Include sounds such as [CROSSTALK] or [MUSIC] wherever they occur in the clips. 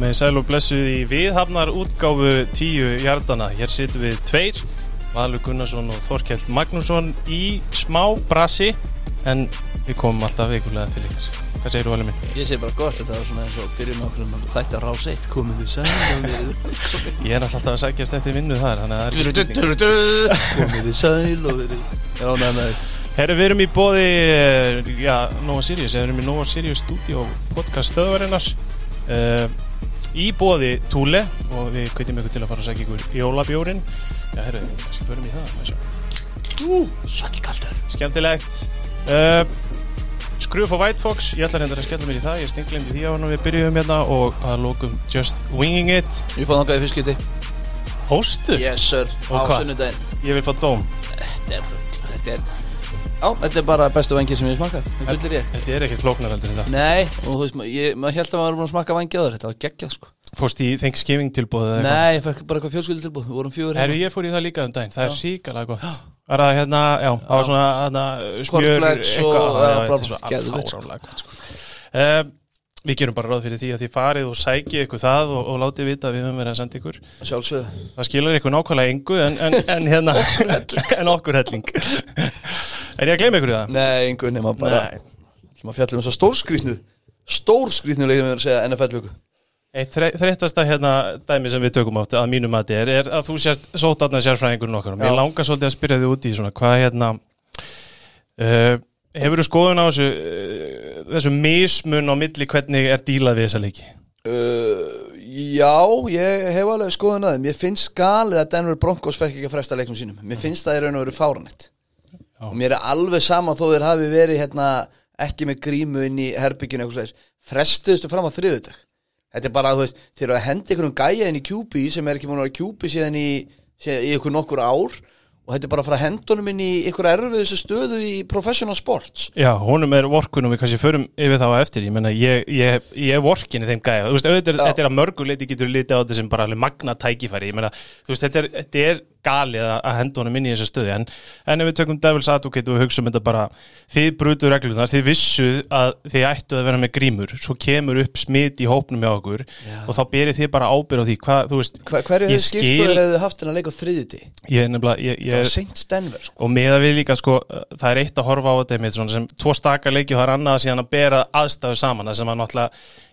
Komið sæl og blessuð í viðhafnar útgáfu tíu hjartana. Hér situm við tveir, Valur Gunnarsson og Þorkjell Magnússon í smá brasi en við komum alltaf veikulega til ykkar. Hvað segir þú alveg minn? Ég segi bara gott, þetta var svona eins og byrjum okkur þætti að rása eitt, komið þið sæl og við Ég er alltaf að sækjast eftir vinnu þar, er komið þið sæl og við Ég er ánægð með Herru, við erum í bóði, já, Nova Sirius, við erum í Nova Sirius Studio podcast stöðvarinnar uh, í bóði Túle og við kveitum ykkur til að fara að segja ykkur jólabjórin. Já, herru, kannski förum í það. þessu. Svallkaldur Skemmtilegt. Uh, Skruf og White Fox, ég ætla reyndar að skella mér í það, ég stinglindi því á hann og við byrjum hérna og að lókum Just Winging It. Ég fann þangað í fyrstskipti Hóstu? Yes sir, á sunnudaginn Ég vil fá dóm. Þetta er, þetta er Já, þetta er bara bestu vangið sem ég smakað Þetta er ekkert flóknar heldur það. Nei, og þú veist, ég, maður held að maður var búin að smakka vangið áður. Þetta var geggjað sko. Fórst í Thanksgiving tilbúið eða eitthvað? Nei, ég fekk bara eitthvað fjölskyldi tilbúð Við vorum fjögur Herru, ég fór í það líka um daginn, það er síkala gott. Var það hérna, já, það var svona hérna, smjör Cornflakes og- þetta geðveikt, sko. fáránlega gott sko. uh, Við gerum bara ráð fyrir því að þið farið og sækið ykkur það og, og látið vita að við höfum verið að senda ykkur. Sjálfsögðu. Það skilur ykkur nákvæmlega engu en, en, en hérna, en okkur helling. Er ég að gleyma ykkur í það? Nei, einhvern nema bara Nei. Sem að fjalla um þess að stórskrýtnu Stórskrýtnu leikum við að segja NFL-vöku Eitt þre- þreyttasta hérna dæmi sem við tökum átt að mínum mati er, er að þú sért sótarnar sérfræðingur nokkar og mér langar svolítið að spyrja þig út í svona hvað hérna uh, hefur þú skoðun á þessu uh, þessu mismun á milli hvernig er dílað við þessa leiki? Uh, já, ég hef alveg skoðun að þeim. Mér finnst galið að Denver Broncos fekk ekki að fresta leiknum sínum. Mér finnst það í raun og veru fáranett. Og mér er alveg sama þó þeir hafi verið hérna ekki með grímu inn í herbygginu eitthvað slags Frestuðustu fram á þriðudag Þetta er bara, þú veist, þeir eru að henda einhverjum gæja inn í QB sem er ekki múin að vera QB síðan í, síðan í einhver nokkur ár. og þetta er bara að fara að henda honum inn í einhver erfiðustu stöðu í professional sports. Já, honum er vorkunum við kannski förum yfir þá á eftir, ég menna ég, ég, ég er vorkinni þeim gæja, þú veist, auðvitað er- er að mörgu leiti getur litið á þetta sem bara alveg magna tækifæri, ég menna, þú veist, þetta er, þetta er galið að að henda honum inn í þessa stöðu en, en ef við tökum Devils Advocate og hugsa um þetta bara, þið brutu reglunar þið vissuð að þið ættu að vera með grímur svo kemur upp smit í hópnum hjá okkur og þá berið þið bara ábyrð á því, hvað, þú veist, Hver, Hverju hefur skipt skil- þegar þið haft hennar leik á þriðuti? ég nefnilega ég, Það ég, var Saints Denver sko. og með að við líka sko, það er eitt að horfa á þetta einmitt svona sem tvo staka leiki og það er annað að síðan að bera aðstæðu saman það sem að náttúrulega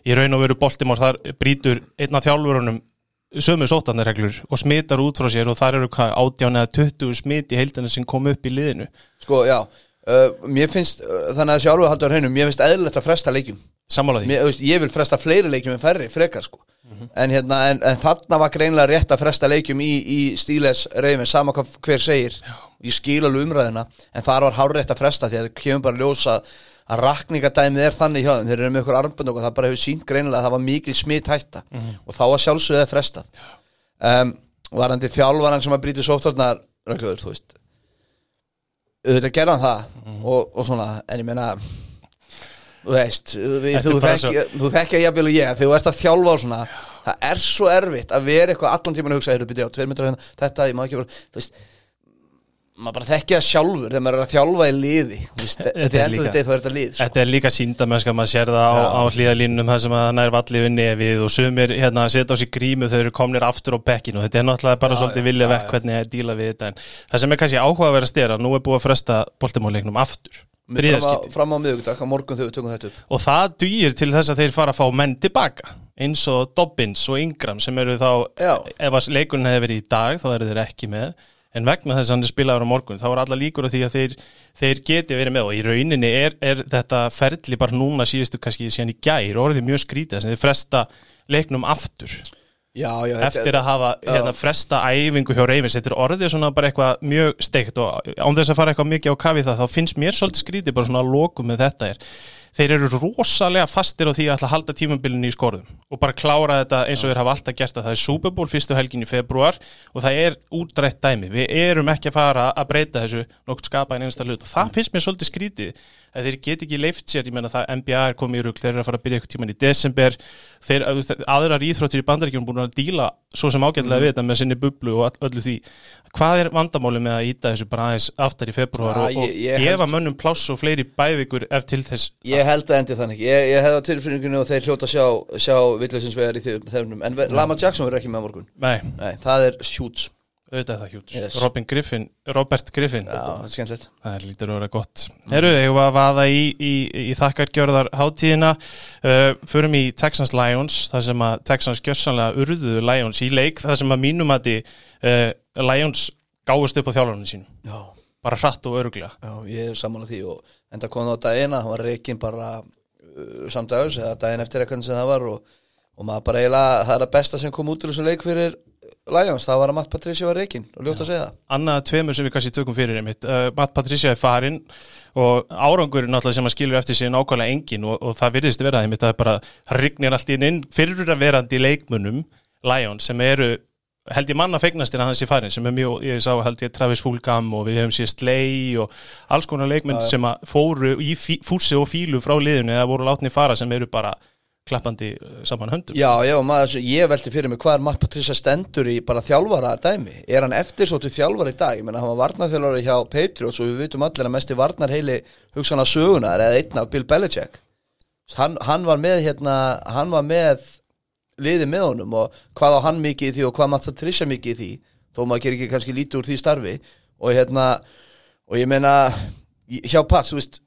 í raun og veru Baltimore þar brýtur einn af þjálfurunum sömu sótarnarreglur og smitar út frá sér og þar eru hvað átján eða 20 smit í heildinu sem kom upp í liðinu? Sko, já uh, Mér finnst, uh, þannig að sjálfu haldur hreinu Mér finnst eðlilegt að fresta leikjum. Veist, Ég vil fresta fleiri leikjum en færri, frekar sko. En, hérna, en, en þarna var greinlega rétt að fresta leikjum í, í stíles reyfin Sama hvað hver segir. Já. Ég skil alveg umræðina En þar var hárrétt að fresta Því að það kemur bara ljósa að rakningadæmið er þannig hjá þeim. Þeir eru með ykkur armbönd og það bara hefur sínt greinilega að það var mikil smitt hætta og þá var sjálfsögðið frestað. Um, og varandi þjálfaran sem að brýti sóttarnar reglur, þú veist auðvitað gerða hann það og, og svona, en ég meina þú veist við, þú, þekki, þú þekki að jafnvel og ég þegar þú ert að þjálfa og svona það er svo erfitt að vera eitthvað allan tíman að hugsa byrja hérna, þetta, ég má ekki vera þú veist maður bara þekki það sjálfur þegar maður er að þjálfa í liði Þú veist, Þetta er er líka- er þetta lið sko. Þetta er líka síndamennska, maður sér það á, á hlýðalínum það sem að það nær vallið við nefið og sumir hérna setja á sig grímu þau eru komnir aftur á bekkinu og þetta er náttúrulega bara Já, svolítið vilja já, vekk já. hvernig að díla við þetta en það sem er kannski áhuga að vera stera, nú er búið að fresta boltimóleiknum aftur, fram, fram á miðugdag, á morgun við tökum þetta upp og það dýr til þess að þeir fara að fá menn tilbaka eins og Dobbins og Ingram sem eru þá, Já. ef að leikurinn hefði verið í dag þá eru þeir ekki með en vegna þess að hann er spilaður á morgun þá er alla líkur á því að þeir, þeir geti verið með. Og í rauninni er, er þetta ferli bara núna síðustu kannski síðan í gær orðið mjög skrítið að þeir fresta leiknum aftur. Já, já, eftir að hafa hérna, fresta æfingu hjá Reymis, þetta er orðið svona bara eitthvað mjög steikt og án þess að fara eitthvað mikið á kafi það, þá finnst mér svolítið skrítið bara svona að lokum með þetta er þeir eru rosalega fastir á því að ætla að halda tímabilinu í skorðum og bara klára þetta eins og þeir hafa alltaf gert það það er Super Bowl fyrstu helgin í februar og það er útrætt dæmi, við erum ekki að fara að breyta þessu nokkuð skapa en einasta hlut. Og það finnst mér svolítið skrítið að þeir get ekki leift sér, ég menna það NBA er komið í rugg, þeir eru að fara að byrja eitthvað tíman í desember. Þeir, aðrar íþróttir í bandaríkjum búin að díla svo sem ágætlega við þetta með sinni bublu og öllu því hvað er vandamáli með að íta þessu bara aðeins aftar í februar Ja, og, og gefa mönnum pláss og fleiri bævikur ef til þess Ég held að endi þannig. Ég, ég hefði á tilfinninginu og þeir hljóta að sjá, sjá villusins vegar í þeim En Lama Jackson verður ekki með morgun. Nei, Nei, það er sjúts auðvitað er það hjút Yes. Robin Griffin, Robert Griffin. Já, það er skemmtilegt. Það lítur að vera gott. Herru, ég var að vaða í, í, í þakkargjörðar hátíðina. Uh, förum í Texans Lions, þar sem að Texans gjörsanlega urðuðu Lions í leik, þar sem að mínum að uh, Lions gáðust upp á þjálfarnu sínum. Já, Bara hratt og öruglega. já ég er saman á því og enda kom það á dagina, hann var reikinn bara uh, samdags eða daginn eftir eitthvað sem það var og, og maður bara eiginlega, það er að besta sem kom út úr þessum leik fyrir Lions, það var að Matt Patricia var reikinn og ljótt að segja það Annað tveimur sem við kannski tökum fyrir einmitt. Uh, Matt Patricia er farinn og árangurinn náttúrulega sem að skilur eftir sig nákvæmlega engin og, og það virðist vera einmitt að það bara rignir allt inn inn fyrir að verandi leikmunum Lions sem eru held ég manna fegnastir að hans í farin sem er mjög, ég sá held ég Travis Fulgham og við hefum séð Slay og alls konar leikmenn sem að fóru í fí, fúsi og fílu frá liðinu eða voru látni fara sem eru bara klappandi uh, saman höndum Já, já, og maður, ég velti fyrir mig hvað er Matt Patricia stendur í bara þjálfara dæmi? Er hann eftirsóttu þjálfara í dag? Ég menna hann var varnarþjálfari hjá Patriots og við vitum allir að mesti varnar heili hugsanlega sögunar eða einn af Bill Belichick. Hann, hann var með hérna hann var með liði með honum og hvað á hann mikið í því og hvað Matt Patricia mikið í því þó maður gerir ekki kannski lítið úr því starfi. Og hérna og ég meina hjá Pats, þú veist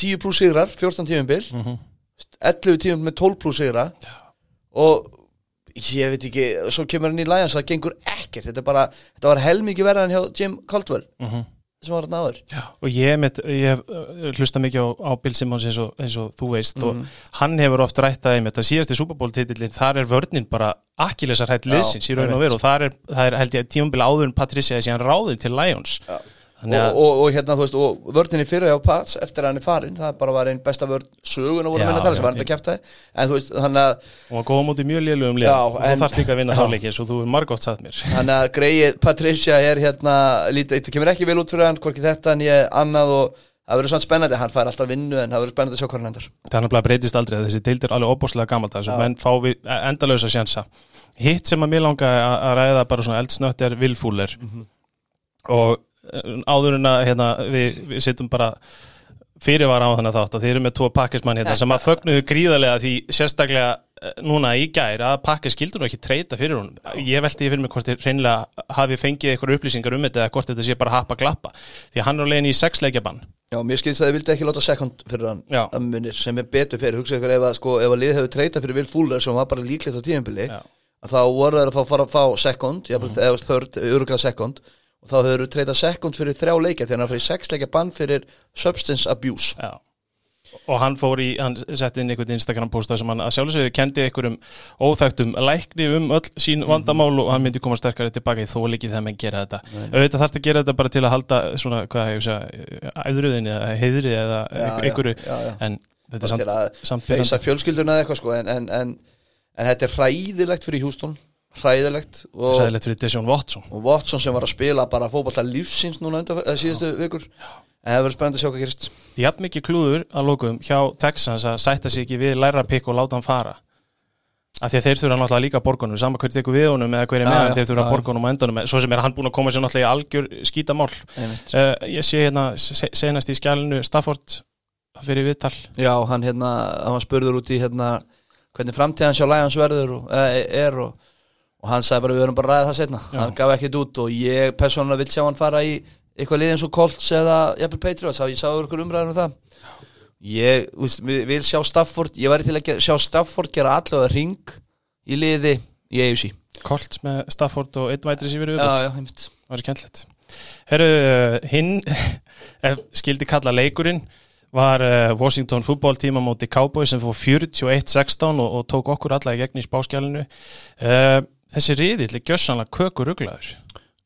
10 pluss sigrar, 14 tíum bil mm -hmm. 11 tíum með 12 pluss sigra og ég veit ekki, svo kemur hann í Lions það gengur ekkert, þetta er bara þetta var helmikið verða en hjá Jim Caldwell sem var hann áður. Og ég, mitt, ég hef uh, hlusta mikið á, á Bill Simmons eins og, eins og þú veist og hann hefur oft rætt að einmitt að síðasti Super Bowl titillin, þar er vörnin bara akkilesar hætt liðsins í raun og veru og þar er, það er held ég tímabili áður en Patricia er síðan ráðin til Lions. Já. Þannig og, að, og, og hérna þú veist, og vördinni fyrir á Pats eftir að hann er farin, það bara var einn besta vörd sögun og voru að tala sem var hann að kæfta en þú veist, þannig að og hann góða mútið mjög lélugum lið og þú þarfst líka að vinna Já. þáleiki svo þú er margótt sagt mér. Þannig að greið Patricia er hérna, lítið, þetta kemur ekki vel út fyrir hann hvorki þetta en ég annað og það verður svona spennandi, hann fær alltaf vinnu en það verður spennandi að sjá hvað hann endar. Þannig að breytist aldrei að þessi deildir alveg óbúslega gamalt þessu. Já. menn fá við endalösa sjansa. Hitt sem að mér langa að að ræða bara svona eldsnött er vilfúler Mhm. og eh, áður en að hérna, við, við sittum bara fyrirvara á þannig þátt að þeir eru með tvo pakkismann hérna sem að fögnuðu gríðarlega því sérstaklega eh, núna í gær að pakkis skildur nú ekki treyta fyrir hún ég velti því fyrir mig hvort þeir reynilega hafi fengið eitthvað upplýsingar um þetta eða hvort þetta sé bara happa glappa. Því hann er á leiðin í sexleikjabann. Já, mér skilst að þið vildi ekki láta sekund fyrir hann að munir sem er betur fyrir, hugsa ykkur ef að, sko, ef að lið hefur treyta fyrir Will Fuller sem var bara líklegt á að þá voru þeir að fá, fara að fá sekund, mm. eða þörd, öruglega sekund og þá hefur þeir treyta sekund fyrir þrjá leikja þegar hann fyrir sex leikja bann fyrir substance abuse. Já. og hann fór í, hann setti inn einhvern Instagram posta sem hann að sjálfsögðu kendi einhverjum óþægtum lækni um öll sín vandamál og hann myndi koma sterkari tilbaka. Í þóleikið þegar menn gera þetta. Auðvitað þarf að gera þetta bara til að halda svona, hvað ég segja, æðruðinni eða heiðri eða einhverju. en þetta er að samt, samt fyrir eða eitthvað sko. En, en, en, en þetta er hræðilegt fyrir Houston hræðilegt og, ræðilegt fyrir Deshaun Watson. Og Watson sem var að spila bara fótballta lífsins núna undan, síðustu vikur. En það verður spennandi að sjá hvað gerist. Jafn mikið klúður að lókum hjá Texans að sætta sig ekki við læra pikk og láta hann fara. Af því að þeir þurfa náttúrulega líka borgunum sama hvernig tekur við honum eða hver er Já, með já, hann þeir þurfa borgunum á endunum svo sem er hann búin að koma sér náttúrulega í algjör skítamál. Uh, ég sé hérna se- senast í skjálinu Stafford fyrir viðtal. Já, hann hérna, hann og, eða, hann sagði bara við erum bara að ræða það setna Já. hann gaf ekkert út og ég persónulega vil sjá hann fara í eitthvað lið eins og Colts eða jafnvel Patriots, ég sá ykkur umræðan um það. Ég veist, vil, sjá Stafford ég væri til að gera, sjá Stafford gera allavega ring í liði í AFC Colts með Stafford og einn vætri Já, viðbútt já, heimilt það var skemmtilegt. Herru, uh, hinn [LAUGHS] skildi kalla leikurinn var uh, Washington fútbóltíma móti Cowboys sem fór 41-16 og, og tók okkur alla í gegn í spáskjálinu uh, þessi riðill er gjössanlega kökur uglaður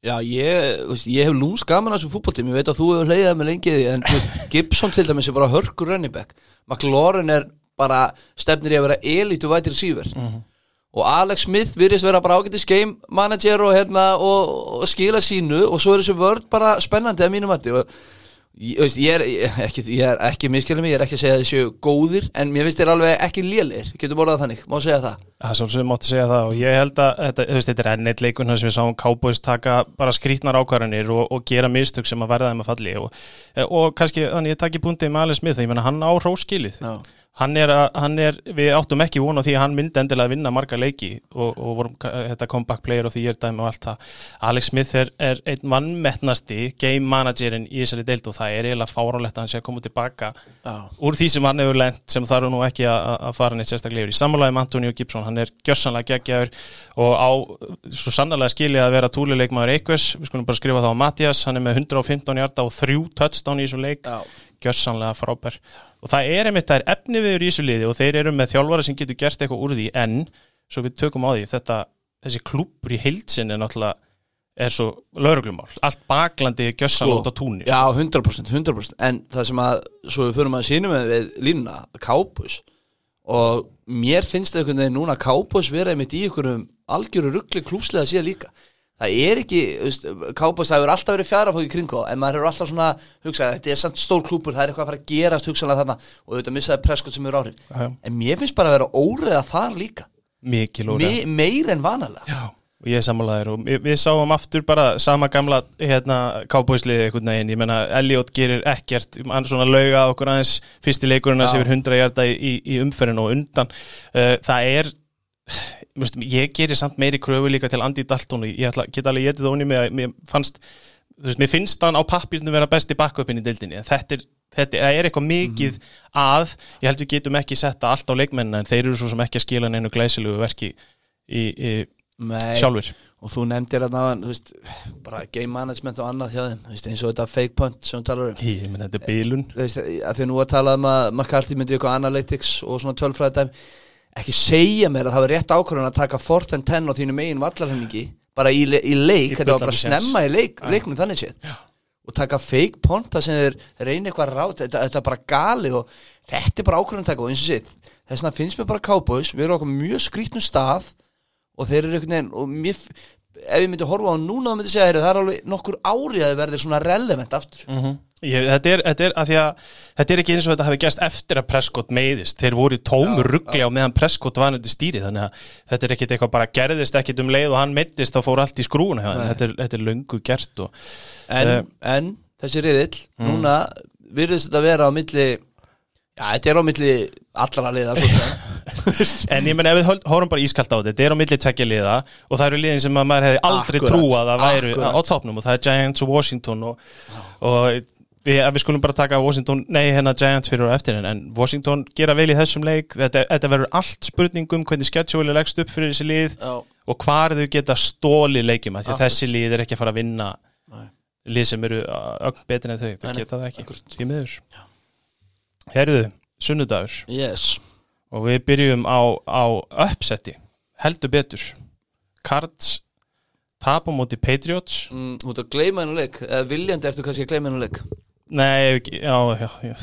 Já, ég, veist, ég hef lúms gaman að þessu fútboltím, ég veit að þú hefur leiðið með lengi í því, en [LAUGHS] Gibson til dæmis er bara hörkur running back, McLaurin er bara stefnir í að vera elite wide receiver. Og Alex Smith virðist vera bara ágættis game manager og, hérna, og, og skila sínu. Og svo er þessu vörd bara spennandi að mínum mati. Og Ég, veist, ég, er, ekki, ég er ekki miskjölum ég er ekki að segja að þið séu góðir en mér finnst þér alveg ekki lélir, getur borðað þannig má segja það? Það svolítið mátti segja það og ég held að þetta, veist, þetta er enn eitt leikun sem við sáum Cowboys taka bara skrítnar ákvarðanir og, og gera mistök sem að verða þeim að falli og, og kannski þannig ég takki búndið með Alice Smith, ég menna hann á róskilið Já. Hann er, að, hann er, við áttum ekki vona því að hann myndi endilega að vinna marga leiki og, og vorum þetta comeback player og því ég er dæmi og allt það. Alex Smith er, er einn vannmettnasti game managerin í þessari deild og það er eiginlega fárálegt að hann sé að koma tilbaka Já. úr því sem hann hefur lent sem þarf nú ekki að, að fara neitt sérstaklega yfir. Í sammálaði með Antonio Gibson, hann er gjössanlega geggjaður og á svo sannlega skilja að vera túlileikmaður Eikves, við skulum bara skrifa það á Mattias, hann er með 115 hjarta og þrjú touchdown í þessum leik Já. Gjössanlega frábær. Og það er einmitt það er efni viður í þessu liði og þeir eru með þjálfara sem getur gerst eitthvað úr því en svo við tökum á því þetta þessi klúpur í heilsin er náttúrulega er svo lauruglumál allt baklandi er gjössanlega út á túnir Já, 100%, 100% en það sem að, svo við förum að sínum með við línuna, Kápus. Og mér finnst það einhvern veginn núna Kápus vera einmitt í einhverjum algjöru ruggli klúslega síðan líka það er ekki, Kápus það hefur alltaf verið fjara fóki kring á en maður hefur alltaf svona hugsað, þetta er samt stór klúpur það er eitthvað að fara að gerast hugsanlega þarna og auðvitað missaði preskot sem eru Já, en mér finnst bara að vera óreða þar líka. Mikil og Me, meir en vanalega. Já, og ég er sammálaðir og við, við sáum aftur bara sama gamla hérna kábúisliði einhvern veginn, ég menna Elliot gerir ekkert, hann svona lauga okkur aðeins fyrsti leikurinn að sér 100 hjarta í, í, í umferðin og undan. Uh, það er Must, ég gerir samt meiri kröfu líka til Andy Dalton. Og ég ætla, get alveg getið onni með að mér fannst þú veist, mér finnst hann á pappirinu vera besti backupin í deildinni. En þetta er, þetta er, það er eitthvað mikið að, ég held við getum ekki setta allt á leikmennina en þeir eru svo sem ekki að skila neinu glæsilegu verki í, í sjálfur og þú nefndir að náðan veist, bara game management og annað hjá þeim þú veist, eins og þetta fake punt sem þú talar um. Ég menn þetta er bílun Þú veist, að því nú að tala um að McCarthy myndi eitthvað analytics og svona tölfræði dæm ekki segja mér að það var rétt ákvörðun að taka 4th and 10 á þínu megin vallarhenningi bara í, í leik, þetta var bara snemma í leik, leiknum þannig séð. Já. og taka fake punt það sem þeir reyna eitthvað rátt þetta, þetta er bara gali og þetta er bara ákvörðun að taka og eins og sitt þess vegna finnst mér bara Cowboys við erum okkur mjög skrítnum stað og þeir eru einhvern veginn og mér, ef ég myndi horfa á núna myndi ég segja, það er alveg nokkur ári að þið verði svona relevant aftur ég, þetta, er, þetta er að að þetta er ekki eins og þetta hafi gæst eftir að Prescott meiðist. Þeir voru tómur ruggli á meðan Prescott var nættu stýri þannig að þetta er ekkit eitthvað bara gerðist ekkit um leið og hann meiddist þá fór allt í skrúna þetta er, þetta er löngu gert og, en, Eh. en þessi riðill núna virðist þetta vera á milli já, þetta er á milli allra liða svolítið. [LAUGHS] en ég menn ef við horfum bara ískalt á þetta þetta er á milli tvekja liða og það eru liðin sem að maður hefði aldrei trúað að væru á topnum og það er Giants og Washington og, og við, við skulum bara taka Washington, nei hérna Giants fyrir og eftir en, Washington gera vel í þessum leik. Þetta, þetta verður allt spurningum hvernig schedule er leggst upp fyrir þessi lið já, og hvar þau geta stóli leikjum því að þessi lið er ekki að fara að vinna lið sem eru ögn betur en þau, nei. geta það ekki því miður. Herðu, sunnudagur. Yes. Og við byrjum á, á uppsetti, heldur betur. Cards tap á móti Patriots. Mm, þú ert að gleyma hennu leik. Eða viljandi eftir kannski að gleyma hennu leik Nei, já, já, já.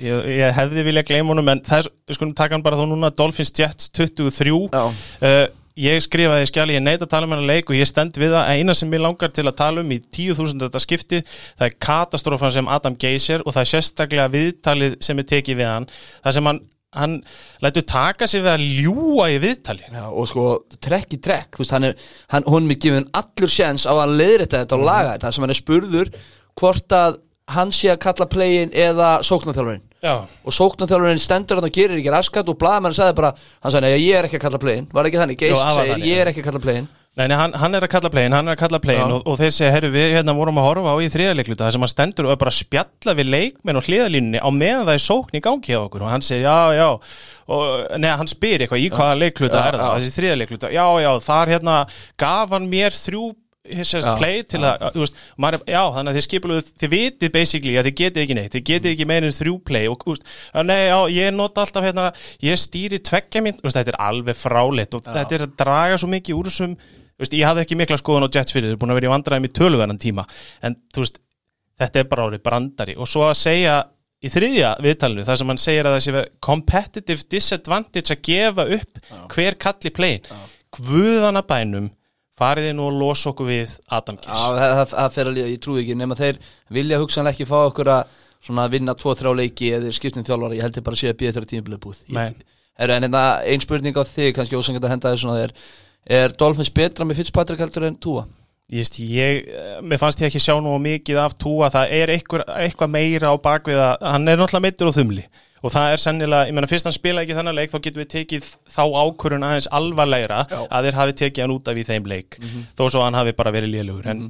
Ég, ég hefði viljað gleyma honum en það er, taka hann bara þá núna Dolphins Jets 23 já, uh, ég skrifaði í skjali, ég neyta að tala um hennar leik og ég stend við það, eina sem ég langar til að tala um í 10.000 þetta skipti það er katastrófan sem Adam Geiser og það er sérstaklega viðtalið sem er tekið við hann, það sem hann hann lætur taka sig við að ljúa í viðtali já, og sko trekk í trekk, veist, hann er hann, hún er gefin allur sjens á að leiðrætta þetta og laga þetta, sem hann er spurður hvort að hann sé að kalla playin eða sóknarþjálfurinn Já, og sóknarþjálfurinn stendur hann og gerir ekki raskat og blaðamenn sagði bara, hann sagði, nei, ég er ekki að kalla playin. Var ekki þannig, Geis segir, ég er ekki að kalla playin. Nei, nei, hann, hann er að kalla playin, hann er að kalla playin og, og þeir segja, herru, við hérna vorum að horfa á í þriðarleikluta það sem hann stendur og bara spjalla við leikmenn og hliðalínunni á meðan það er sókn í gangi hjá okkur. Og hann segir, já, já. Og neða, hann spyr eitthvað, í hvaða leikluta Já, er það, þessi þriðarleikluta já, já, þar hérna gaf hann mér þrjú sérst, Já, play til að, þú veist, maður, er- já, þannig að þið skipuluðu, þið vitið basically að þið getið ekki neitt, þið getið ekki meira en þrjú play og, þú veist, já, nei, já, ég nota alltaf hérna, ég stýri tveggja mín, þú veist, þetta er alveg fráleitt og þetta er að draga svo mikið úr þessum, þú veist, ég hafði ekki mikla skoðun á Jets fyrir, þau er búin að vera í vandræðum í töluverðan tíma, en þú veist, þetta er bara árið brandari. Og svo að segja í þriðja viðtalinu þar sem hann segir að það sé competitive disadvantage að gefa upp hver kalli play guðanabænum farið þið nú að losa okkur við Adam Já, Kiss það, fer að líða, ég trúi ekki nema þeir vilja hugsanlega ekki fá okkur að svona vinna 2-3 leiki eða skiptum þjálfara, ég held ég bara að sé að býða þeirra tímabilið búið Nei. Ég- Herru, en hérna, ein spurning á þig, kannski ósangjönd að henda þessu svona þér Er Dolphins betra með Fitzpatrick heldur en Tua? Ég ég, mér fannst ég ekki sjá nú mikið af túa, það er eitthvað, eitthvað meira á bakvið að hann er náttúrulega meittur og þumli og það er sennilega, ég meina fyrst hann spila ekki þennan leik þá getum við tekið þá ákvörun aðeins alvarlegra Já. að þeir hafi tekið hann út af í þeim leik þó svo hann hafi bara verið lélugur en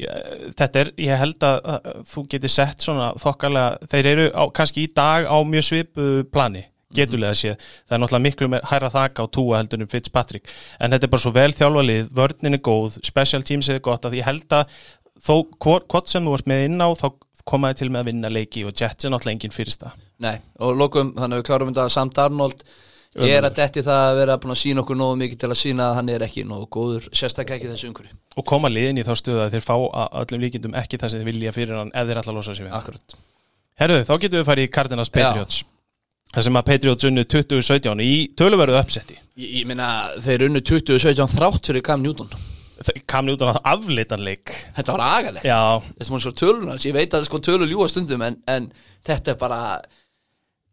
ég, þetta er, ég held að, að þú getur sett svona þokkarlega, þeir eru á, kannski í dag á mjög svipu plani getulega séð, það er náttúrulega miklu meir hæra þaka á túa heldur en Fitzpatrick. En þetta er bara svo vel þjálfalið, vörnin er góð special teams er gott að ég held að þó hvort sem þú ert með inn á þá komaði til með að vinna leiki og Jets er náttúrulega engin fyrsta Nei, og lokum, þannig að við klárum þetta Sam Darnold er Ömurlegur. að detti það að vera búin að sína okkur nógu mikið til að sína að hann er ekki nógu góður sérstaklega ekki þessu umhverju og koma liðin í þá stöðu að þeir fá að öllum líkindum ekki það sem þeir vilja fyrir hann ef þeir að losa sig við. Akkurat. Herðu, þá getum við farið í Cardinals Patriots. Þar sem að Patriots unnu 2017 í töluverðu uppsetti. Ég, ég meina, þeir unnu 2017 þrátt fyrir Cam Newton. Kam út á afleitanleik Þetta var agalegt. Já, ég að sko þetta er bara ég, ég-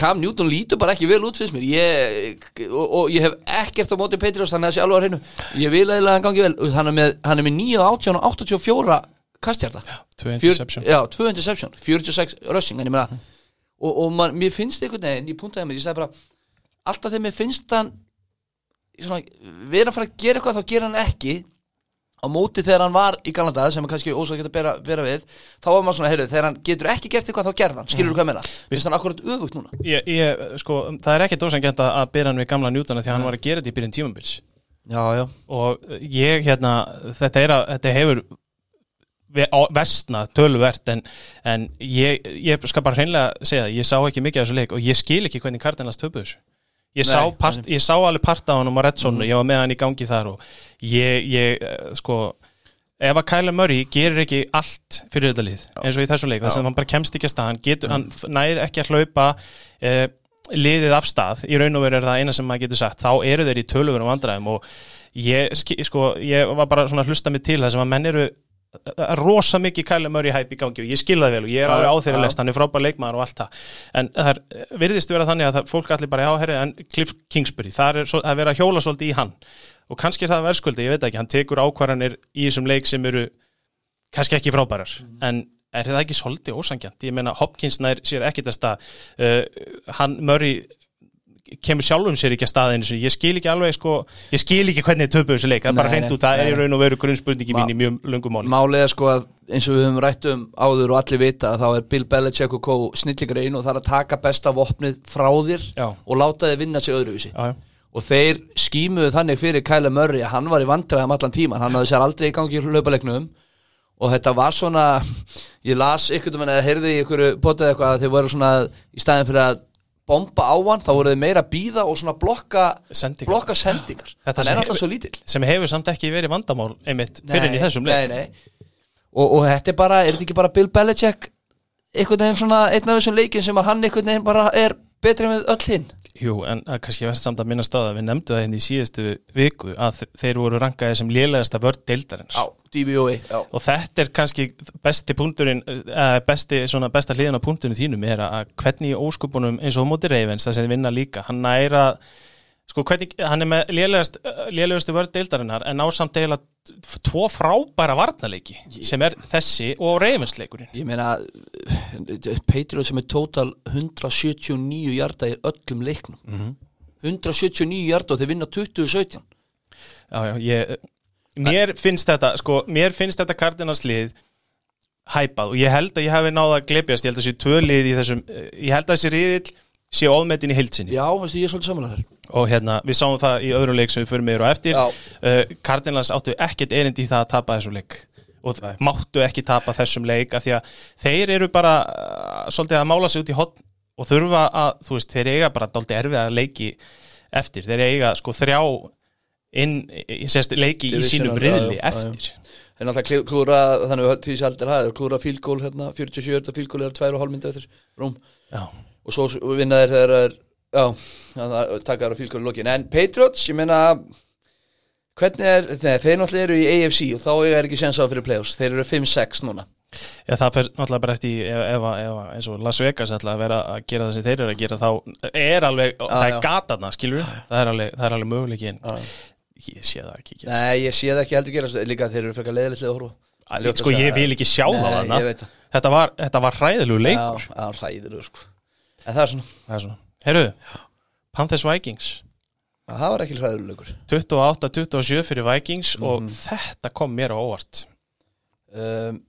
Cam Newton lítur bara ekki vel út finnst mér. Ég, og, og ég hef ekkert á móti Patriots þannig að það sé alveg á hreinu. Ég vil að hann gangi vel. Hann er með, hann er með 9 18 og 84 kastjarta tvö Fjör- interception. Já, 2 interception, 46 rushing meina, og, og man, mér finnst einhvern veginn, ég puntaði mér, ég sagði bara alltaf þegar mér finnst hann svona, vera að fara að gera eitthvað þá gera hann ekki á móti þegar hann var í Galanda sem er kannski ósækert að bera, bera við þá var maður svona, heyrðu, þegar hann getur ekki gert eitthvað þá gerð hann, skilur þú hvað ég meina? Finnst hann akkurat öfugt núna. Ég, ég, sko, Það er ekki dósangent að að byrja hann við gamla Newtona því að hann var að gera þetta í byrjun tímambils Já, já, og ég hérna þetta, er að, þetta hefur ve- á- versnað töluvert en, en ég, ég skal bara hreinlega segja það, ég sá ekki mikið af þessu leik og ég skil ekki hvernig Cardinals töpuðu þessu ég sá, Nei, part, ég sá alveg part af honum á Redson ég var með hann í gangi þar og ég, ég eh, sko ef að Kyler Murray gerir ekki allt fyrir þetta lið, eins og í þessu leik þess að hann bara kemst ekki að stað, hann, getur, hann f- næri ekki að hlaupa eh, liðið af stað, í raun og veru er það eina sem maður getur sagt, þá eru þeir í töluverum vandræðum og ég, sko, ég var bara svona að hlusta mig til það sem að menn eru rosa mikið Kyler Murray hæp í gangi og ég skil það vel og ég er alveg á já. þeirra lest, hann er frábær leikmaður og allt það. En það er, virðist vera þannig að það, fólk allir bara já, herri, en Cliff Kingsbury það er, að hjóla svolítið í hann. Og kannski er það verðskuldi, ég veit ekki, hann tekur ákvarðanir í þessum leik sem eru kannski ekki frábærar. En er það ekki svolítið ósangjant ég meina Hopkins nær sér ekkit að stað. Uh, hann Murray kemur sjálfum sér ekki að stað einu sinni. ég skil ekki alveg sko, ég skil ekki hvernig þið töpuðu þessu leik, það er bara hreint út það er í raun og veru grunnspurningi mín í mjög lungum máli Málið er sko að eins og við höfum rætt um áður og allir vita að þá er Bill Belichick og Co. snillingar einu og það er að taka besta vopnið frá þér Já. og láta þið vinna sig öðruvísi og þeir skímuðu þannig fyrir Kyler Murray að hann var í vandræðum allan tíman hann hafði sér aldrei í gangi í hlaupaleiknum og þetta var svona ég las ykkur um eða heyrði í ykkur potið eitthvað að þeir voru svona í staðin fyrir að bomba á hann þá voru þeir meira að býða og svona blokka Sendingar. blokka sendingar Þetta er alltaf svo lítill sem hefur samt ekki verið vandamál einmitt fyrir en í þessum leik nei, nei. Og, og þetta er bara, er þetta ekki bara Bill Belichick einhvern veginn svona einn af þessum leikin sem að hann einhvern veginn bara er betri með öll hinn Jú, en að kannski verður samt að minna staða við nefndu það hérna í síðustu viku að þe- þeir voru rankaði sem lélegasta vörd deildarins DVOA já. og þetta er kannski besti punkturinn uh, besti, svona besta hliðin á punkturinn þínum er að hvernig í óskupunum eins og móti Ravens það sem þið vinna líka, hann næra sko hvernig, hann er með lélegast lélegustu vörð deildarinnar en á samt deila tvo frábæra varnarleiki sem er þessi og Ravens leikurinn Ég meina Patriot sem er total 179 hjarta í öllum leiknum. Mhm. 179 hjarta og þeir vinna 2017 Já, já, ég mér finnst þetta, sko, mér finnst þetta kardinarslið hæpað og ég held að ég hafi náða að glepjast, ég held að þessi tvö lið í þessum, ég held að þessi riðill sé óðmetin í heilsinni Já, veistu, ég er svolítið samanlega þar og hérna, við sáum það í öðrum leik sem við förum yfir á eftir. Já. uh, Cardinals áttu ekkert erindi í það að tapa þessum leik. Og Nei. máttu ekki tapa þessum leik af því að þeir eru bara uh, svolítið að mála sig út í hotn og þurfa að, þú veist, þeir eiga bara dálítið erfið að leiki eftir, þeir eiga sko þrjá inn, í- sérst, leiki í Divisional, sínum riðli já, já, eftir. Þeir náttúrulega klúra, þannig að því sem aldrei hafði klúra fílgól hérna, 47, þetta fílgól er 2,5 myndir eftir. Rúm. Já, og svo vinna þeir þegar er já, það taka þær á fílgól í lokin. En Patriots, ég meina Hvernig er, nei, þeir náttúrulega eru í AFC og þá er ekki séns á fyrir playoffs. Þeir eru 5-6 núna. Já, það fer náttúrulega bara eftir ef, ef, eins og Las Vegas ætla að vera að gera það sem þeir eru að gera þá er alveg, það já. er gataðna, skilur það er alveg, það alveg möguleiki en ég sé það ekki gerast. Nei, ég sé það ekki heldur gerast. Líka þeir eru frekar leiðilegt að horfa Sko, ég vil ekki sjá það þarna. það. Þetta var, var hræðilegu leikur. Já, ræðilur sko En það er svona, Það er svona, heyrðu Panthers Vikings. Það var ekki ræðilugur 28-27 fyrir Vikings og Mhm. þetta kom mér á óvart. Um,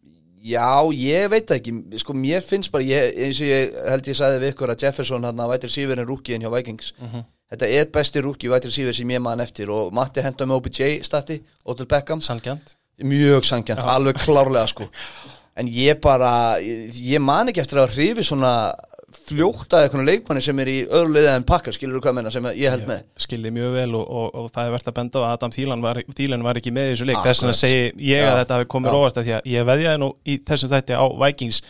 Já, ég veit ekki. Sko, mér finnst bara ég, eins og ég held ég sagði við ykkur að Jefferson hann að vætir sífurinn rúkiðin hjá Vikings. Þetta er besti rúki vætir sífur sem ég maður eftir og Matti henda með OBJ stati, Odell Beckham. Sangjant mjög sangjant, alveg klárlega sko. En ég bara ég, ég man ekki eftir að hrifi svona fljóta eitthvað leikmanni sem er í öðru liðið en pakkar, skilur þú hvað menna sem ég held með. skilði mjög vel og, og, og það er verðt að benda á að Adam Thielen var, var ekki með í þessu leik. Þess vegna segi ég að Já. þetta hafi komið Já. róvast af því að ég veðjaði nú í þessum þætti á Vikings.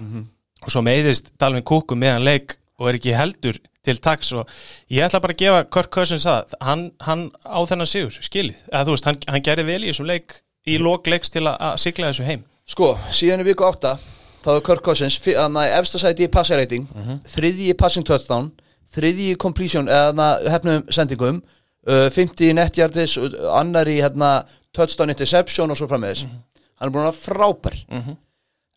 Mhm. og svo meiðist Dalvin Kúku meðan leik og er ekki heldur til taks og ég ætla bara að gefa Kirk Cousins það. Hann, hann á þennan sigur, skilið. Eða þú veist, hann, hann gerði vel í þessum leik í lok leiks til að, að sigla þessu heim. Sko, síðan í viku 8 þá er Kirk Cousins fi- að maður efsta sæti í passer rating þriðji í passing touchdown þriðji í completion eða hefnum sendingum uh, 50 í netjardis annar í hérna, touchdown interception og svo frammeðis hann er búin að frábær.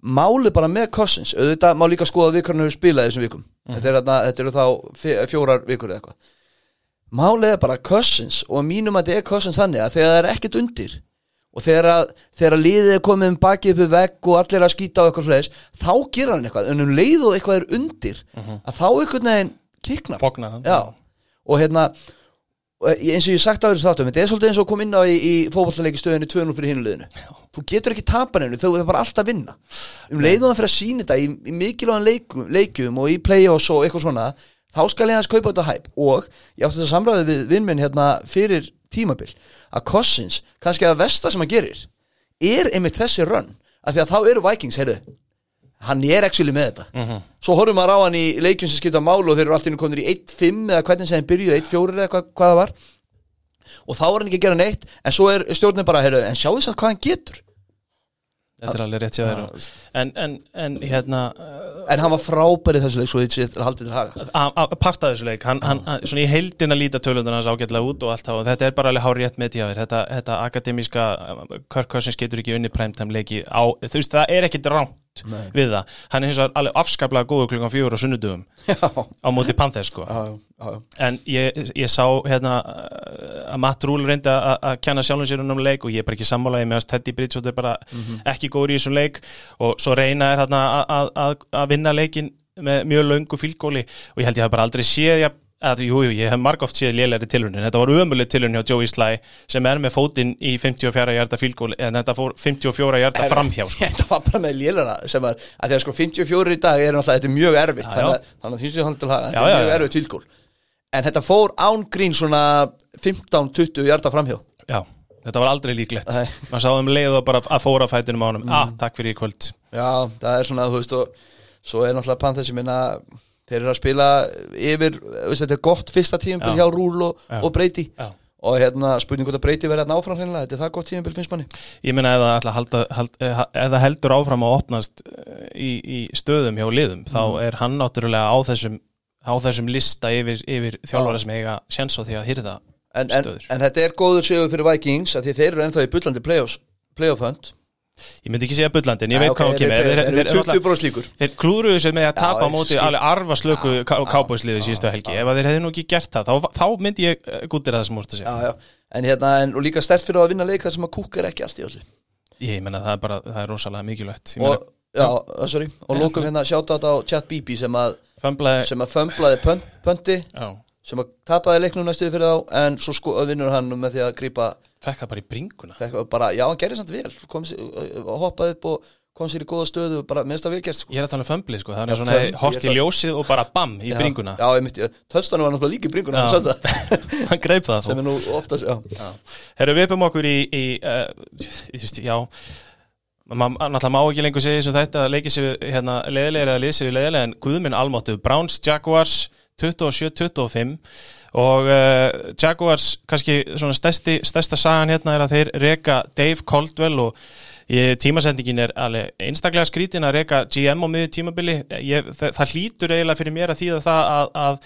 Máli bara með Cousins auðvitað má líka skoða við spilaði þessum vikum. Þetta, er, þarna- þetta eru þá fi- fjórar vikur eða eitthvað. Málið er bara Cousins og mínum að þetta er Cousins þannig að þegar það er ekkert undir og þegar, að, þegar að liðið er komið um bakið upp við vegg og allir að skýta á eitthvað sliðis þá gerir hann eitthvað, en um leið og eitthvað er undir að þá einhvern veginn kiknar hann. Og hérna og eins og ég sagt þessu þáttum þetta er svolítið eins og kom inn á í, í fótballleiki stöðinu 2-0 fyrir hinuleginu þú getur ekki tapa neinu, þú er bara alltaf að vinna. Um leiðum að fyrir að sína þetta í, í mikilvægan leikum, leikum og í play-offs og eitthvað svona, þá skal ég hans kaupa þetta hæp og ég átti þetta samræði við vinn minn hérna fyrir tímabil að Cousins, kannski að versta sem hann gerir er einmitt þessi run af því að þá eru Vikings, heyrðu hann er actually með þetta. Svo horfum maður á hann í leikjum sem skipta málu og þeir eru alltaf konur í 1-5 eða hvernig sem þeim byrjuðu 1-4 eða hvað, hvað það var. Og þá er hann ekki að gera neitt en svo er stjórnin bara, heyrðu, en sjáðu að hvað hann getur Þetta er alveg rétt sér en, en, en hérna en hann var frábæri þessu leik svo þetta haldið til haga. Að að parta þessu leik hann, hann, svona í heildina líta tölundan hans ágætlega út og allt það þetta er bara alveg hár rétt með tíðaðir þetta, þetta akademíska Kirk Cousins getur ekki unni á, þú veist það er ekkit ránt Nei. við það, hann er hins vegar alveg afskaplega góður klukkan fjögur á sunnudugum á móti Panthers sko. Já, já, en ég, ég sá hérna að Matt Rule reyndi að að kenna sjálfum sér um leik og ég er bara ekki sammálaði með að Teddy Bridgewater er bara ekki góður í þessum leik og svo reyna er hérna að, að, að, að vinna leikin með mjög löngu fylgóli og ég held ég hef bara aldrei séð ég, að, jú, jú, ég hef margóft séð lélæri tilhörnin þetta var ömuleg tilhörnin hjá Joey Sly sem er með fótinn í 54 hjarta fylgóli en þetta fór 54 hjarta framhjá [LAUGHS] sko. þetta var bara með lélana sem var, að því að sko 54 í dag er er mjög erfitt Já, já. að, þannig að því hann Já, þetta er mjög erfitt tilgól en þetta fór án grín svona 15-20 hjarta framhjá. Já, þetta var aldrei líklegt. Maður sáðum leið og bara að fóra fætinum á honum. Ah, takk fyrir í kvöld. Já, það er svona, þú veist og svo er náttúrulega Panthers sem minna þeir eru að spila yfir veist, þetta er gott fyrsta tímabil Já. hjá Rúl og, og Breyti Já. og hérna spurning hvort að Breyti verði hérna áfram hreinlega, þetta er það gott tímabil finnst manni Ég að halda, hald, eh, ef það heldur áfram að opnast eh, í, í stöðum hjá liðum þá er hann náttúrulega á þessum, á þessum lista yfir, yfir þjálfara sem eiga sjens á því að hýrða en, en, stöður. en þetta er góður sigur fyrir Vikings að því þeir eru ennþá í playoffs playoff hunt Ég myndi ekki segja bullandi en ég veit hvað þeir kemur. Þeir, þeir þeir, eru þeir, 20 bróð slíkur þeir klúruðu sér með að tapa móti alveg arfa slöku kábúisliði síðustu helgi. ef að þeir hefði nú ekki gert það þá, þá myndi ég gútið það sem úrst að segja. En, hérna, og líka stert fyrir að vinna leik þar sem að kúk er ekki allt í öllu. Ég meina það er bara, það er rosalega mikilvægt. Og, uh, sorry, og Nei, lókum hérna sjátt á chat BB sem að, Fömblaði, sem að já, sem að tapaði leiknum næstuði fyrir þá en svo sko vinnur hann með því að grípa fekk það bara í bringuna. Bara, já hann gerði samt vel. Kom sér, hoppaði upp og kom sér í góða stöðu og bara minnst það vel gert sko. Ég er að tala um fömbli sko, það Já, er svona fömbli, hort í ljósið og bara bam í Já, bringuna. já, töstanu var náttúrulega líka í bringuna Já. [LAUGHS] hann greip það sem er nú oftast já. Herru, við uppum okkur í, í uh, ég veist, já. Maður náttúrulega má ekki lengur segja þessum þetta að leikið sér við, hérna leðilega eða liðið sér við leðilega en guðminn almáttu Browns, Jaguars 27-25 og uh, Jaguars kannski svona stærsti, stærsta sagan hérna er að þeir reka Dave Caldwell og ég, tímasendingin er alveg einstaklega skrítin að reka GM á miður tímabili. Ég, það, það hlýtur eiginlega fyrir mér að þýða það að, að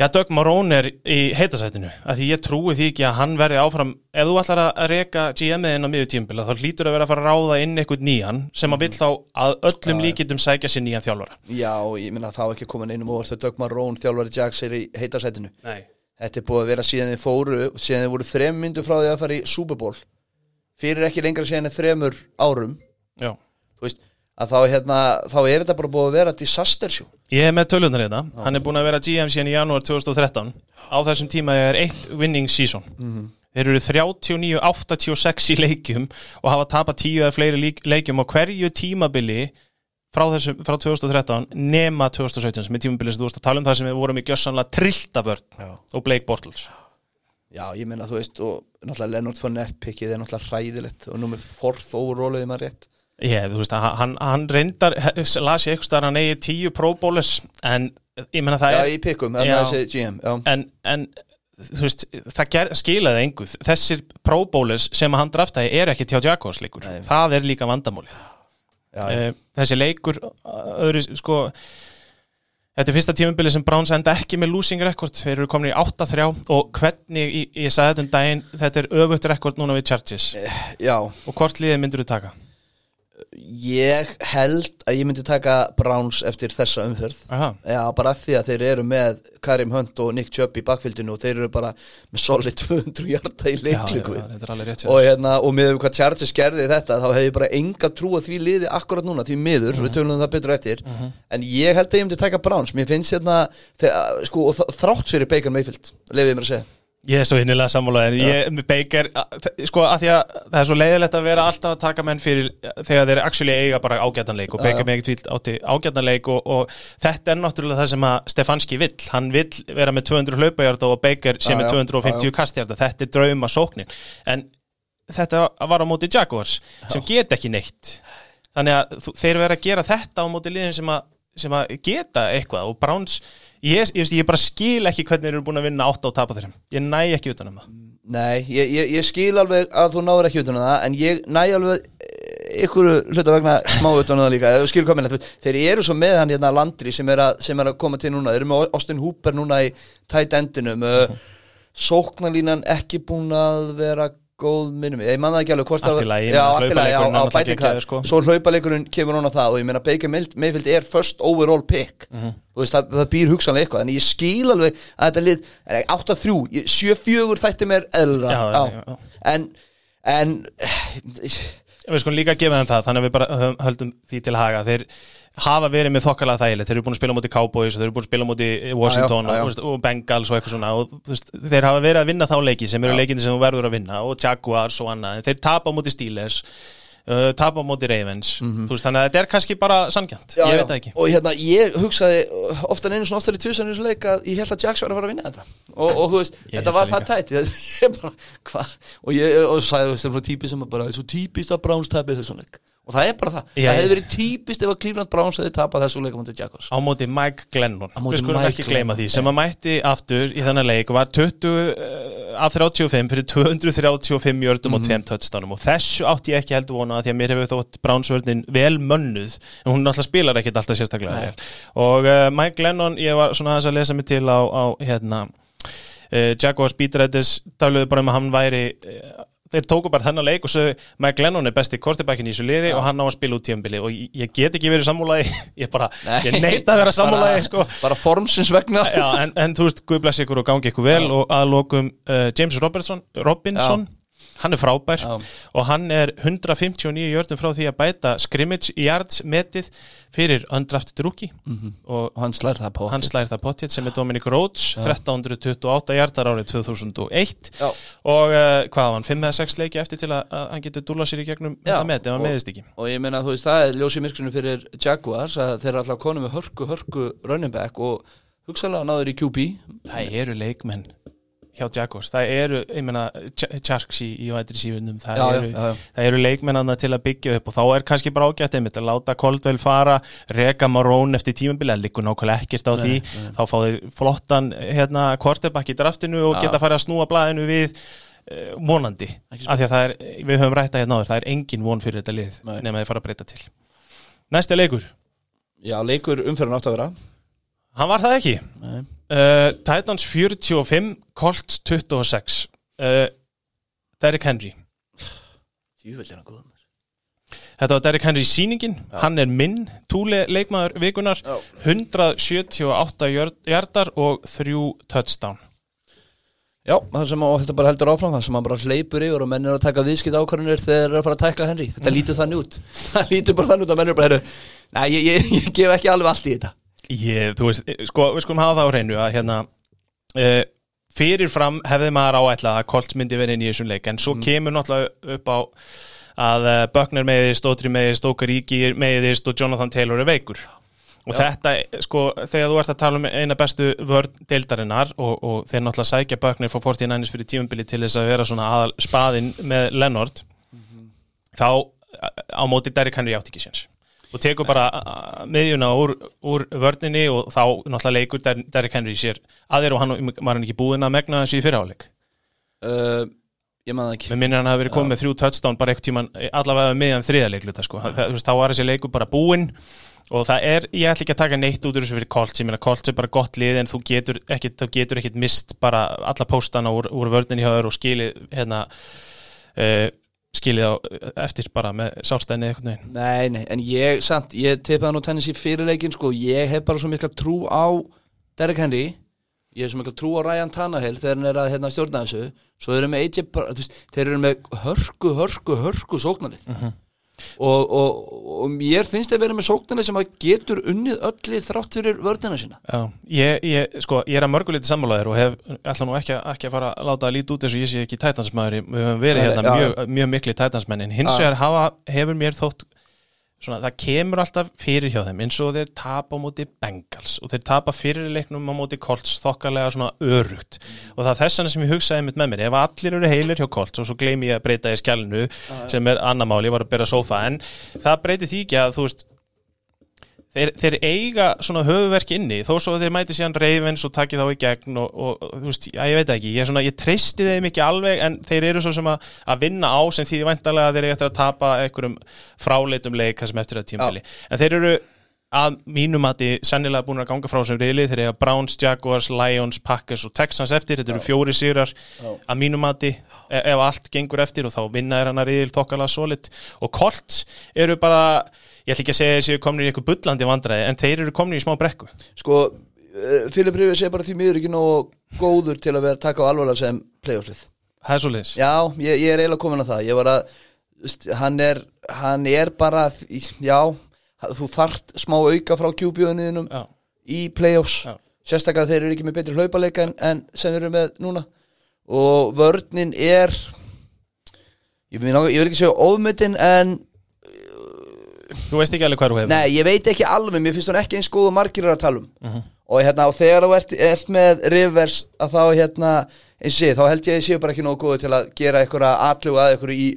Já, Doug Marone er í heitasætinu að því ég trúi því ekki að hann verði áfram ef þú ætlar að reyka GM-ið inn á miður tímbila þá hlýtur að vera að fara að ráða inn eitthvað nýjan sem að vill þá að öllum líkitum sækja sér nýjan þjálfara. Já, ég minna þá ekki komin einum þegar Doug Marone þjálfari Jax er í heitasætinu Nei. Þetta er búið að vera síðan þið fóru síðan þið voru þrem myndu frá því að fara í Super Bowl. Fyrir ekki lengra síðan þremur árum. Já. Þú veist, að þá, hérna, þá er þetta bara búið að vera disaster show. Ég er með tölunar hérna, hann er búin að vera GM síðan í janúar 2013 á þessum tíma er eitt winning season. Þeir eru 39-86 í leikjum og hafa tapat 10 eða fleiri leik- leikjum á hverju tímabili frá, þessum, frá 2013 nema 2017 sem er tímabili sem þú varst að tala um það sem við vorum í gjössanlega trilltavörn og Blake Bortles. Já, ég meina þú veist og náttúrulega Leonard Fournette pickið er náttúrulega hræðilegt og nú með forth overalluði maður rétt Ég, þú veist, hann, hann reyndar las ég eitthvað að hann eigi 10 Pro Bowlers en ég menna það Já, er í pickum, Já. þannig að þessi GM já. en, en þú veist, það ger, skilaði engu þessir Pro Bowlers sem hann draftaði er ekki tjá Jaguars leikur Nei. það er líka vandamálið Já, já. Eh, þessi leikur öðru, sko þetta er fyrsta tímubili sem Browns enda ekki með losing record, þeir eru komin í 8-3 og hvernig, ég, ég sagði þetta um daginn þetta er öfugt rekord núna við Chargers já, og hvort liðið myndur þú taka? Ég held að ég myndi taka Browns eftir þessa Aha. Já, bara því að þeir eru með Karim Hunt og Nick Chubb í bakfylginu og þeir eru bara með solid 200 hjarta í hjá og, hérna, og með hvað Chargers gerði þetta þá hef ég bara enga trú að því liði akkurat núna því miður, Mhm. við tölum um það betur eftir. En ég held að ég myndi taka Browns. Mér finnst hérna, þegar, sko, þrátt fyrir Baker Mayfield, lefið mér að segja Ég er svo innilega sammálaðir Ég með Baker, sko að því að það er svo leiðilegt að vera alltaf að taka menn fyrir þegar þeir actually eiga bara ágætanleik og Baker með ekkert vilt átti ágætanleik og, og þetta er náttúrulega það sem að Stefanski vill, hann vill vera með 200 hlaupahjarta og Baker með já, 250 já, já. kasthjarta, þetta er drauma sóknin en þetta var á móti Jaguars sem get ekki neitt. Þannig að þeir vera að gera þetta á móti liðin sem að, sem að geta eitthvað og Browns ég, ég, ég bara skil ekki hvernig þeir eru búin að vinna 8 og tapa þeirra, ég næ ekki utan um það. Nei, ég, ég, skil alveg að þú náður ekki utan um það en ég næ alveg eh, ykkur hluta vegna smá utan um það líka. Hvað minna, þeir eru svo með hann hérna Landry sem er, að, sem er að koma til núna. Þeir eru með Austin Hooper núna í tætt endinum. Uh, sóknarlínan ekki búin að vera góð minnum, ég man það ekki alveg hvort Allt það í lagi, já, menn allt í lagi, á, hlaupaleikurinn er á náttúrulega bæting geggjaður, það sko. svo hlaupaleikurinn kemur hún á það og ég meina Baker Mayfield er first overall pick Mhm. þú veist, það, það býr hugsanlega eitthvað en ég skil alveg að þetta lið er 8-3, 7-4 þætti mér eðlura Já, já, já, en en Við skulum líka að gefa þeim það, þannig að við bara höldum því til haga. Þeir hafa verið með þokkalega þægilegt, þeir eru búin að spila móti Cowboys og þeir eru búin að spila móti Washington Já, já, já. Og, og Bengals og eitthvað svona. Og veist, þeir hafa verið að vinna þá leiki sem eru leikindi sem þú verður að vinna og Jaguars og annað, þeir tapa móti Steelers uh, tapa á móti Ravens. Þú veist, þannig að þetta er kannski bara sangjant, já, ég veit það ekki. Og hérna, ég hugsaði oftar einu svona oftar í tvisar í þessu leik að ég held að Jax var að fara að vinna þetta. Og, og þú veist, Ég þetta var það það tætt. [LAUGHS] Ég og ég, og veist, það var típist sem bara, svo típist að Browns tapið þessu leik og það er bara það, Já, það hefði verið típist ef að Cleveland Browns hefði tapað þessu leik á mútið Jaguars. Á móti Mike Glennon. Við skulum ekki gleyma því sem að mætti aftur í þennan leik og var 20 uh, af 35 fyrir 235 jördum Mhm. og 2 touchdownum. Og þessu átti ég ekki heldur vona því að mér hefur þótt Brownsvörðin vel mönnuð. En hún náttúrulega spilar ekkit alltaf sérstaklega og uh, Mike Glennon, ég var svona aðeins að lesa mig til á, á hérna uh, Jaguars Beatreddis taluðu bara um að hann væri uh, þeir tóku bara þennan leik og sögðu Mike Glennon er besti kortibækin í þessu liði og hann á að spila út tíðanbili og ég, get ekki verið sammúlaði [LAUGHS] ég bara, ég neita að vera sammúlaði sko. bara formsins vegna. Já, en, en þú veist, Guð bless ykkur og gangi ykkur vel og að lokum uh, James Robertson, Robinson hann er frábær Já. og hann er 159 jördum frá því að bæta scrimmage yards metið fyrir undrafted rookie. Og og hann slær það hann slæðir það potið sem er Dominic Rhodes 1328 hjartar árið 2001 Já. og uh, hvað var hann, 5 eða 6 leiki eftir til að, að hann getur dúla sér í gegnum Já, þetta met ef hann meðist ekki. og ég meina þú veist það er ljósi myrkrinu fyrir Jaguars að þeir eru alltaf konum með hörku hörku running back og hugsalega náður í QB það eru leikmenn hjá Jaguars. Það eru, ég meina, Charks í, í vætri sífunum, það, já. það eru leikmennana til að byggja upp og þá er kannski bara ágætt einmitt að láta Coldwell fara, reka Marón eftir tímabili, það liggur nákvæmlega ekkert á því. þá fá þeir flottan hérna, quarterback í draftinu og Já. geta farið að snúa blæðinu við uh, vonandi, af því að það er við höfum rætta hérna áður, það er engin von fyrir þetta lið Nei. nema þeir fara að breyta til. Næsti leikur, Já, leikur umferðin átt að vera. Hann var það ekki? Nei. Uh, Titans 45, Colts 26 uh, Derrick Henry. Er hann Þetta var Derrick Henry sýningin. Hann er minn, túle leikmaður vikunar Já. 178 jörd- jardar og þrjú touchdown. Já, það sem að þetta bara heldur áfram það sem að bara hleypur yfir og menn er að taka viðskipt ákvarðanir þegar þeir eru að fara að tækla Henry. Þetta lítur þannig út. [LAUGHS] Það lítur bara þannig út að menn eru bara Nei, ég, ég, ég gef ekki alveg allt í þetta Ég, þú veist, sko, við skulum hafa það á hreinu að hérna uh, fyrirfram hefði maður áætla að Colts myndi verið inn í þessum leik en svo kemur náttúrulega upp á að uh, Buckner meðist, Ótri meðist, Ókaríki meðist og Jonathan Taylor er veikur. Og þetta, sko, þegar þú ert að tala um eina bestu vörn deildarinnar og, og þeir náttúrulega sækja Buckner frá 49ers fyrir tímumbili til þess að vera svona aðal spaðinn með Leonard þá á móti Derrick Henry átt ekki séns og tekur bara uh, miðjuna úr, úr vörninni og þá náttúrulega leikur Der Derrick Henry sér að þér og hann var hann ekki búinn að megna þessu í fyrirháleik uh, Ég maður ekki. Með minnir hann hafi verið komið með þrjú touchdown bara eitthvað tíman allavega miðjan þriðaleikluta sko. veist, þá var þessi leikur bara búinn og það er, ég ætla ekki að taka neitt út úr þessu fyrir Colts, ég meina Colts er bara gott lið en þú getur ekkit, þú getur ekkit mist bara alla póstana úr, úr vörninni og skilið hérna uh, skilið á eftir bara með sálstæðinni eitthvað neginn Nei, nei, en ég, samt, ég tepaði nú tennis í fyrirleikin sko, ég hef bara svo mikla trú á Derek Henry. Ég hef svo mikla trú á Ryan Tannehill þegar hann er að hérna, stjórna þessu. Svo erum við AJ, þú veist, þeir eru með hörku, hörku, hörku sóknarlið og, og, og mér finnst þeir vera með sóknarlið sem að getur unnið öllu þrátt fyrir vörðina sína. Já, ég, ég, sko, ég er að mörguleiti sammálaðir og hef ætla nú ekki, að- ekki að fara að láta að líti út eins og ég sé ekki tætansmaður við höfum verið Nei, hérna já, mjög, mjög mikli tætansmenn en hins vegar hefur mér þótt svona, það kemur alltaf fyrir hjá þeim eins og þeir tapa á móti Bengals og þeir tapa fyrir leiknum á móti Colts þokkalega svona örugt. Og það er þess vegna sem ég hugsaði mitt með mér ef allir eru heilir hjá Colts og svo gleymi ég að breyta í skjálinu sem er annar mál, ég var að bera sófa en það breyti því ekki að þú veist þeir, þeir eiga svona höfuverk inni þó svo að þeir mæti síðan reyfins og taki þá í gegn og, og þú veist, já, ég veit ekki. Ég, svona, ég treysti þeim ekki alveg en þeir eru svo sem að, að vinna á sem því væntalega þeir eru eftir að tapa einhverjum fráleitum leik það sem eftir að tímabili. En þeir eru að mínum að þið sennilega búin að ganga frá sem reyli þeir eiga Browns, Jaguars, Lions, Packers og Texans eftir, þetta eru fjóri sigrar að mínum að þið ef allt gengur eftir og þá vinna er hann að reyðil þokkalega solid. Og Colts eru bara ég ætla ekki að segja þessi komnir í eitthvað bullandi vandræði en þeir eru komnir í smá brekku. Sko, Filip Rífis er bara því miður ekki nógu góður til að vera að taka á alvarlega sem playofflið það er svo liðs Já, ég, ég er eiginlega komin að það. Ég var að, hann er hann er bara, já þú þart smá auka frá Já. í playoffs. Já. sérstaklega þeir eru ekki með betri hlaupaleika en, en sem þeir eru með núna. Og vörnin er ég vil ekki segja ofmyndin en þú veist ekki alveg hvað þú hefur nei, ég veit ekki alveg, mér finnst hún ekki eins góð og margir eru að tala um. Mhm. og, hérna, og þegar þú ert, ert með Rivers að þá hérna eins og þá held ég að ég sé bara ekki nógu góðu til að gera einhverja atluga að einhverju í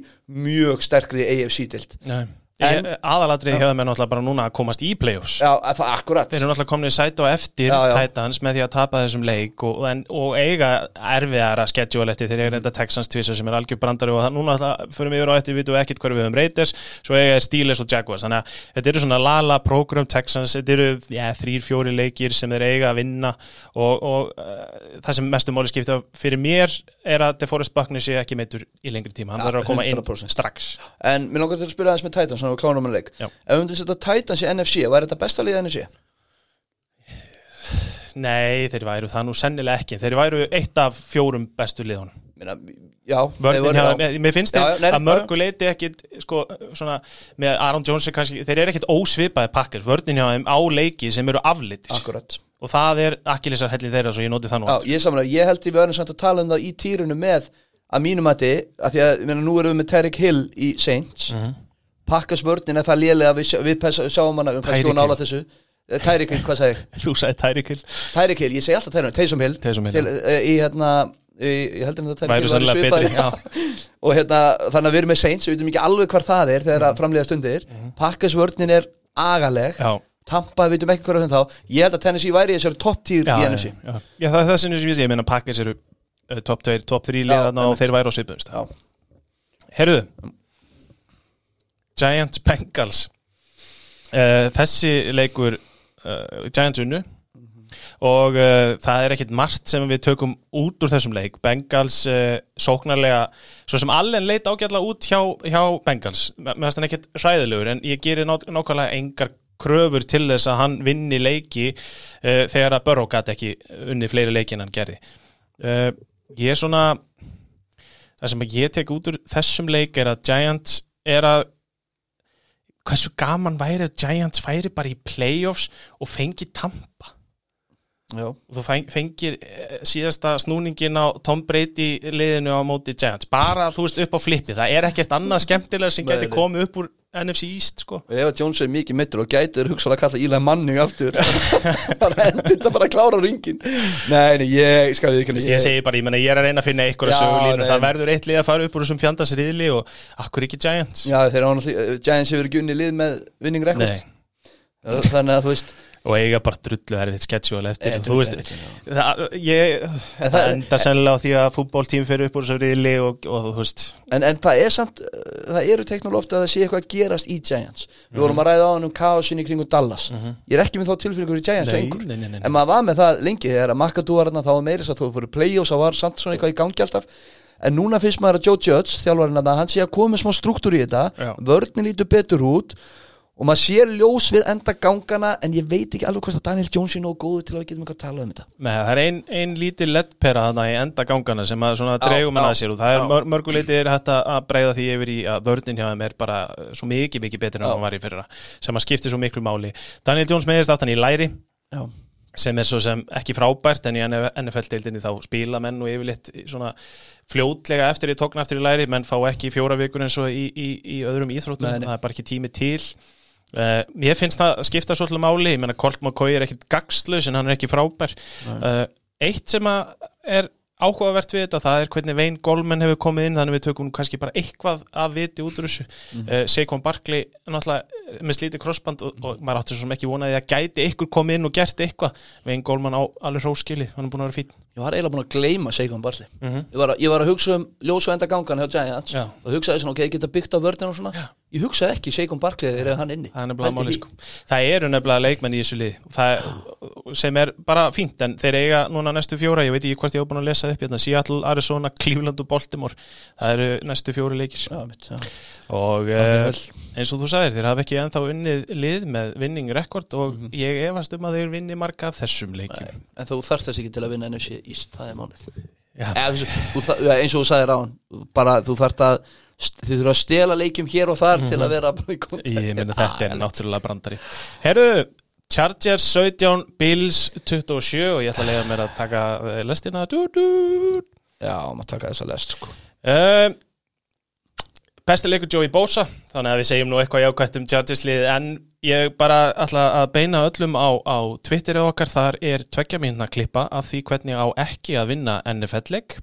mjög sterkri AFC-dild Hjá þeim er náttúrulega bara núna að komast í playoffs. Já, að það akkurat. Þeir eru náttúrulega komin í sæti og eftir Já, já. Titans með því að tapa þessum leik og, en, og eiga erfiðara schedule eftir þeir eiga reynda Texans tvisa sem er algjör brandari og það, núna það, fyrir mig yfir á eftir við vitum ekkert hverju við höfum Raiders svo eiga Steelers og Jaguars. Þannig að þetta eru svona lala program Texans þetta eru ja, þrýr, fjóri leikir sem þeir eiga að vinna og, og uh, það sem mestu máli skipta fyrir mér er að DeForest Buckner sé ekki meittur í lengri tíma, hann Ja, verður að koma inn 100%. strax En mér langar til að spila aðeins með Titans Þannig að við klárum að leik Já. Ef við myndum setja Titans í NFC Væri þetta besta liða NFC? Nei, þeir væru það nú sennilega ekki þeir væru eitt af fjórum bestu liðunum Meina, já, hjá, já. mér, finnst nei, að nei, mörgu leiti ekkit sko, svona, með Aaron Jones kannski, þeir eru ekkit ósvipaði pakkar vörnin hjá þeim á leiki sem eru aflitir. Akkurat. Og það er akkilísar helli þeirra svo ég noti það nú Já, ég samlega, ég held ég við erum samt að tala um það í týrunu með að mínum að þið, að því að ég meina, nú erum við með Tyreek Hill í Saints. Mm Mhm. Pakkas vörnin er það lélega við, við sjáum hana, Tyreek kannski hún Hill. ála þessu. Eh, Tyreek Hill, hvað sagði [LAUGHS] ég? Þú sagði Tyreek Hill, ég segi alltaf Tyreek, Taysom Hill. Taysom Hill, uh, í hérna ég, heldur að þetta Væru sennilega betri, [LAUGHS] og hérna, þannig að við erum með Saints við veitum ekki alveg hvar það er þegar að framlega stundir. Packers vörnin er agaleg. Já, Tampa, við veitum ekki hvað er það þá. Ég held að Tennessee væri þessari top tier já, í NFC já. já. Það er það sem ég sé, ég meina Packers eru uh, top 2, top 3 liðan og þeir væru á svipumst Já. Herruðu Giants Bengals. Uh, Þessi leikur uh, Giants unnu og uh, það er ekkit margt sem við tökum út úr þessum leik. Bengals uh, sóknarlega svo sem allen leit ágætlega út hjá, hjá Bengals, Me- mér finnst hann ekkit hræðilegur en ég gerir ná, nákvæmlega engar kröfur til þess að hann vinni leiki uh, þegar að Burrow gæti ekki unni fleiri leiki en hann gerði. Ég er svona það sem ég tek út úr þessum leik er að Giants er að hversu gaman væri að Giants færi bara í playoffs og fengi Tampa Já. og þú feng- fengir eh, síðasta snúningin á Tom Brady liðinu á móti Giants bara þú veist upp á flippi, það er ekkert annað skemmtilega sem nei. komið upp úr NFC East sko. Og ef Jones er mikið mittur og gætur hugsaðlega að kalla Eli Manning aftur. [LAUGHS] Bara endur þetta bara að klára ringin nei, nei, ég skal við Ég, ekki ég segi bara, ég, meina, ég er að reyna að finna einhverja sögulínu, það verður eitt lið að fara upp úr þessum fjandasriðli og akkur ekki Giants? Já, þeir eru náttúrulega, Giants hefur ekki unni lið með winning record. Nei. Þannig að þú veist og eiga bara drullu erfitt schedule eftir. Eh, og þú veist, það, ég, það, það- endar sennilega á því að fútbóltím fyrir upp úr þessu riðli og, og þú veist. En, en það er samt, uh, það eru teknul ofta að það sé eitthvað að gerast í Giants. Við vorum að ræða á hann um kaosin í kringum Dallas. Ég er ekki með þá tilfinningur í Giants lengur. En maður var með það lengi þegar að þarna þá var meira þess að þú fyrir play-offs þá var samt svona eitthvað í gangi alltaf. En núna finnst maður að Joe Judge, þjálfarinn að hann sé að koma smá struktúr í þetta. Já. Vörnin lítur betur út Og maður sér ljós við enda gangana En ég veit ekki alveg hvort að Daniel Jones er nógu góður til að við getum eitthvað að tala um þetta. Nei, það er ein, ein lítið lettpera þarna í enda gangana sem að dreigum hann að sér og það er mör, mörguleiti er hægt að að bregða því yfir í að vörnin hjá þeim er bara svo mikið, mikið betur en hann var í fyrra sem að skipti svo miklu máli. Daniel Jones meðist aftan í læri Já, sem er svo sem ekki frábært en í NFL-deildinni þá spila menn og yfirleitt svona fljótlega eftir í tókna eftir í læri menn fá ekki fjóra vikur eins og í, í, í öðrum íþróttum, Nei, nei. það er bara ekki tími til uh, mér finnst það skipta svolítið máli, ég menna Colt McCoy er ekkit gagslaus en hann er ekki frábær. Uh, eitt sem að er áhugavert við þetta, það er hvernig Vein Golman hefur komið inn, þannig við tökum kannski bara eitthvað að viti út úr þessu. Mm -hmm. Seikon Barkley, náttúrulega eh, með slítið krossband og, og maður átti svo sem ekki vonaði að gæti ykkur komið inn og gert eitthvað. Vein Golman á alveg róskili, hann er búin að vera fín ég var eiginlega búin að gleyma Seikon Barley Mhm. ég, var að, ég var að hugsa um ljós og enda gangan hjá Giants. Og hugsaði svona, ok, ég á hugsaði ekki Seikon þegar er hann inni. Það er máli sko. það eru nefnilega leikmenn í þessu lið. Það, sem er bara fínt en þeir eiga núna næstu fjóra, ég veit ekki hvort ég hef búin að lesa upp hérna, Seattle, Arizona, Cleveland og Baltimore. Það eru næstu fjóri leikir. Já, mitt, já. og Já, vel. eins og þú sagðir, þeir hafa ekki ennþá unnið lið með winning rekord og Mhm. ég efast um að þeir vinni marga þessum leikjum. En þú þarft þess ekki til að vinna NFC East, það er málið. Eins og þú sagðir á hann bara þú þarft að þið þurfa að stela leikjum hér og þar til að vera bara í kontakt Mhm. ég minna þetta er náttúrulega brandari Herru, Chargers 17 Bills 27 og ég ætla að leiða mér að taka eh, lestina dú, dú. Já, maður taka þess að lest sko. Um, Besti leikur Joey Bosa Þannig að við segjum nú eitthvað jákvæmt um Chargers lið En ég bara ætla að beina öllum á, á Twitterið okkar. Þar er tveggja mínuna klippa af því hvernig á ekki að vinna NFL-leik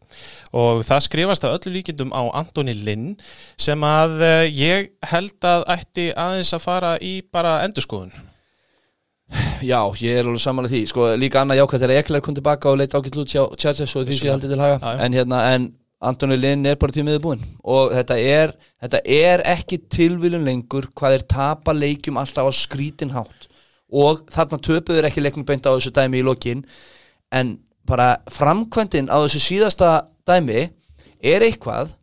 Og það skrifast að öllu líkindum á Antoni Linn Sem að uh, ég held að ætti aðeins að fara í bara endurskoðun. Já, ég er alveg samanlega því. Sko, Líka annað jákvæmt er að Ekler kom tilbaka og leita ágætt lút hjá Chargers og því sé haldið til haga. Já, já. En hérna, en Antoni Linn er bara tímiðið búinn. Og þetta er, þetta er ekki tilvílun lengur Hvað er tapa leikjum alltaf á skrítin hátt. Og þarna töpuður ekki leiknum beint á þessu dæmi í lokin. En bara framkvæmdin á þessu síðasta dæmi Er eitthvað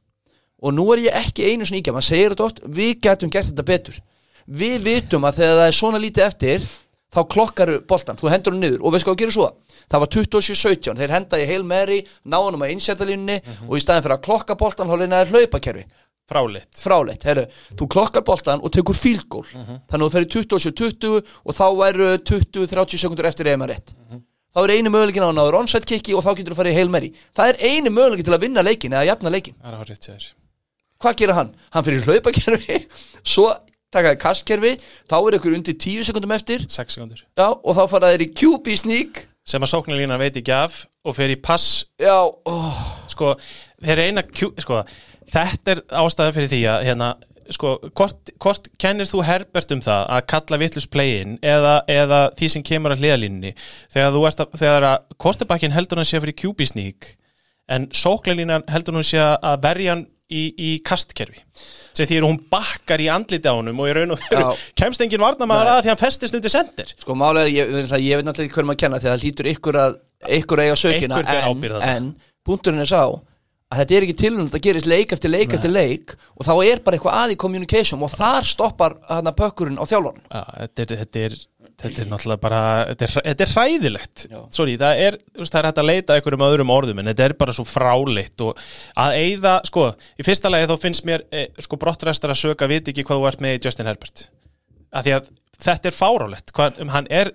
og nú er ég ekki einu svona íkja maður segir þetta oft, við getum gert þetta betur. Við vitum að þegar það er svona lítið eftir þá klokkar boltan, þú hendur hann niður. Og veist hvað að gera svo það var 27-17, þeir henda í Hail Mary náðunum að innsæta línunni og í staðin fyrir að klokka boltan þá reynaði hlaupakerfi. Fráleitt. Fráleitt, herru, þú klokkar boltan og tekur field goal, þannig að þú fer í 27-20 og þá væru 20-30 sekundur eftir eða maður rétt. Þá er einu möguleikin á að náður onside kicki og þá getur þú farið Hail Mary. Það er einu möguleikin til að vinna leikin eða jafna leikin hvað gera hann? Hann fyrir hlaupakerfi [LAUGHS] svo takaði kastkerfi þá er ykkur undir 10 sekundum eftir. 6 sekundur já, og þá fara þeir í QB sneak Sem að sóknarlínan veit ekki af og fer í pass. Já, oh, sko, þeir reyna sko, þetta er ástæðan fyrir því að hérna, sko, hvort, hvort kennir þú Herbert um það að kalla vittlust play-in eða, eða því sem kemur að hliðalínni þegar þú ert að, þegar að kortebakkin heldur hann sé fyrir QB sneak en sóklarlínan heldur hann sé að verja hann í, í kastkerfi. Sem því að hún bakkar í andliti á honum og í raun og veru kemst engin varnamaður Nei. að því að hann festist undir sendir Sko málega, ég, ég, ég veit náttúrulega ekki hverjum að kenna því að það hlýtur ykkur að ykkur eiga sökina en, en punkturinn er sá að þetta er ekki tilvæmlega að gerist leik eftir leik eftir leik og þá er bara eitthvað að í communication og þar stoppar hana pökkurinn á þjálfarn Já, þetta þetta er, þetta er náttúrulega bara, þetta er, þetta er hræðilegt. Sorry, það er, það er hægt að leita einhverjum öðrum orðum en þetta er bara svo fráleitt og að eigða, sko, í fyrsta lagi þá finnst mér, e, sko, brottrestar að söka viti ekki hvað þú ert með í Justin Herbert af því að þetta er fárálegt hvað, um, hann, er,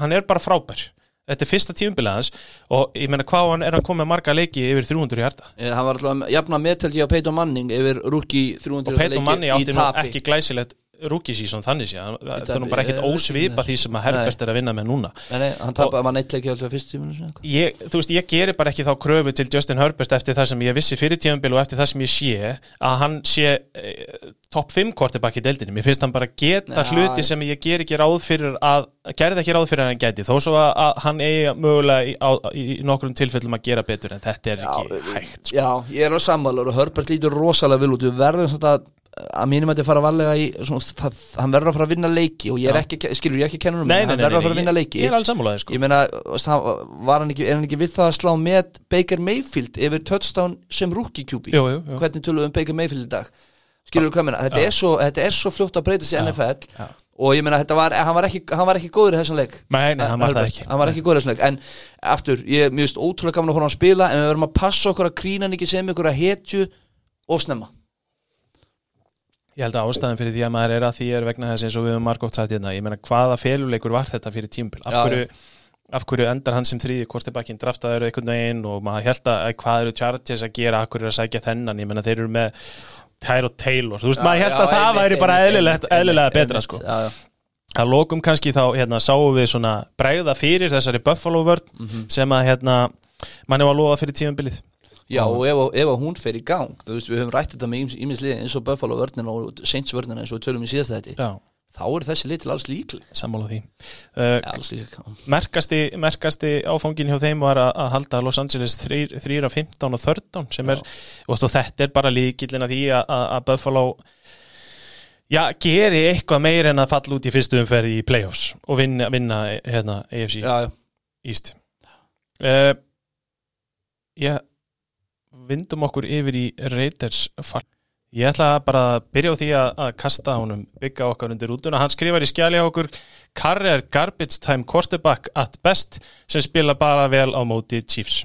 hann er bara frábær þetta er fyrsta tíumbilið hans og ég meina hvað hann er hann komið marga leiki yfir 300 hjarta Eh, Hann var alltaf jafna meðteldi á Peyton Manning yfir rúki 300 og Peyton Manni átti nú tapi. ekki glæsilegt rookie season þannig sé þetta er nú bara veit ósvipa því sem að Herbert er að vinna með núna. Nei, nei, hann tapaði, var neittleiki alltaf fyrst eitthvað. ég, þú veist, ég geri bara ekki þá kröfu til Justin Herbert eftir það sem ég vissi fyrir tíðanbíl og eftir það sem ég sé að hann sé e, topp 5 kortibakk í deildinni, mér finnst hann bara geta Já, hluti sem ég ger ekki ráð fyrir að, gerði ekki ráð fyrir að hann geti þó svo að, að hann eigi mögulega í, á, í nokkrum tilfellum að gera betur en þetta er ekki hægt sko. Já, ég er á sammálar og Herbert lítur rosalega vil út. Við verðum svona að að mínum að þetta fara varlega í svona, það, hann verður að fara að vinna leiki og ég er ekki, skilur ég ekki kennur um hann verður að fara að vinna leiki. ég er alveg sammálaðið sko. ég meina, hann, ekki, er hann ekki við það að slá með Baker Mayfield yfir touchdown sem rookie QB jú, jú, jú. hvernig tölum við um Baker Mayfield í dag? Skilur við hvað meina, þetta þetta er svo fljótt að breyta Já. NFL Já. og ég meina, var, hann var ekki hann var ekki góður í þessum leik. Nei, nei, hann var það ekki. hann var ekki góður í þessum leik. En aftur, ég er mjög ótrúlega gaman að horfa á spila en við verðum að passa okkur að krína hann ekki sem ykkur að hetju og snemma Ég held að ástæðan fyrir því að maður er að því er vegna þess eins og við höfum margótt sagt hérna ég meina hvaða feluleikur var þetta fyrir tímbil af Já, hverju, af hverju endar hann sem þriði kortibakkin draftaður einhvern veginn og maður held að hvað eru Chargers að gera, af hverju er að sækja þennan? Ég meina þeir eru með Tyro Taylor. Þú veist, maður held að það væri bara eðlilegt, eðlilega betra sko. já, já. að lokum kannski þá hérna sáum við svona bregða fyrir þessari Buffalo vörn sem að hérna manni var að lofa fyrir tímabilið Já, og ef, ef hún fer í gang veist, við höfum rætt þetta með ímislið eins og Buffalo vörnina og Saints vörnina eins og tölum í síðasta þetta þá er þessi lið til alls líkleg. Sammála því. Uh, alls merkasti, merkasti áfangin hjá þeim var að, að halda Los Angeles 3 af 15 og 13 sem er, og þetta er bara líkillin að því að, að, Buffalo já, geri eitthvað meir en að falla út í fyrstu umferð í playoffs og vinna, vinna hérna, já, East. Uh, Já vindum okkur yfir í Raiders fall Ég ætla bara að byrja á því að, að kasta honum bygga okkar undir útuna. Hann skrifar í skjali á okkur Carrier garbage time quarterback at best sem spila bara vel á móti Chiefs.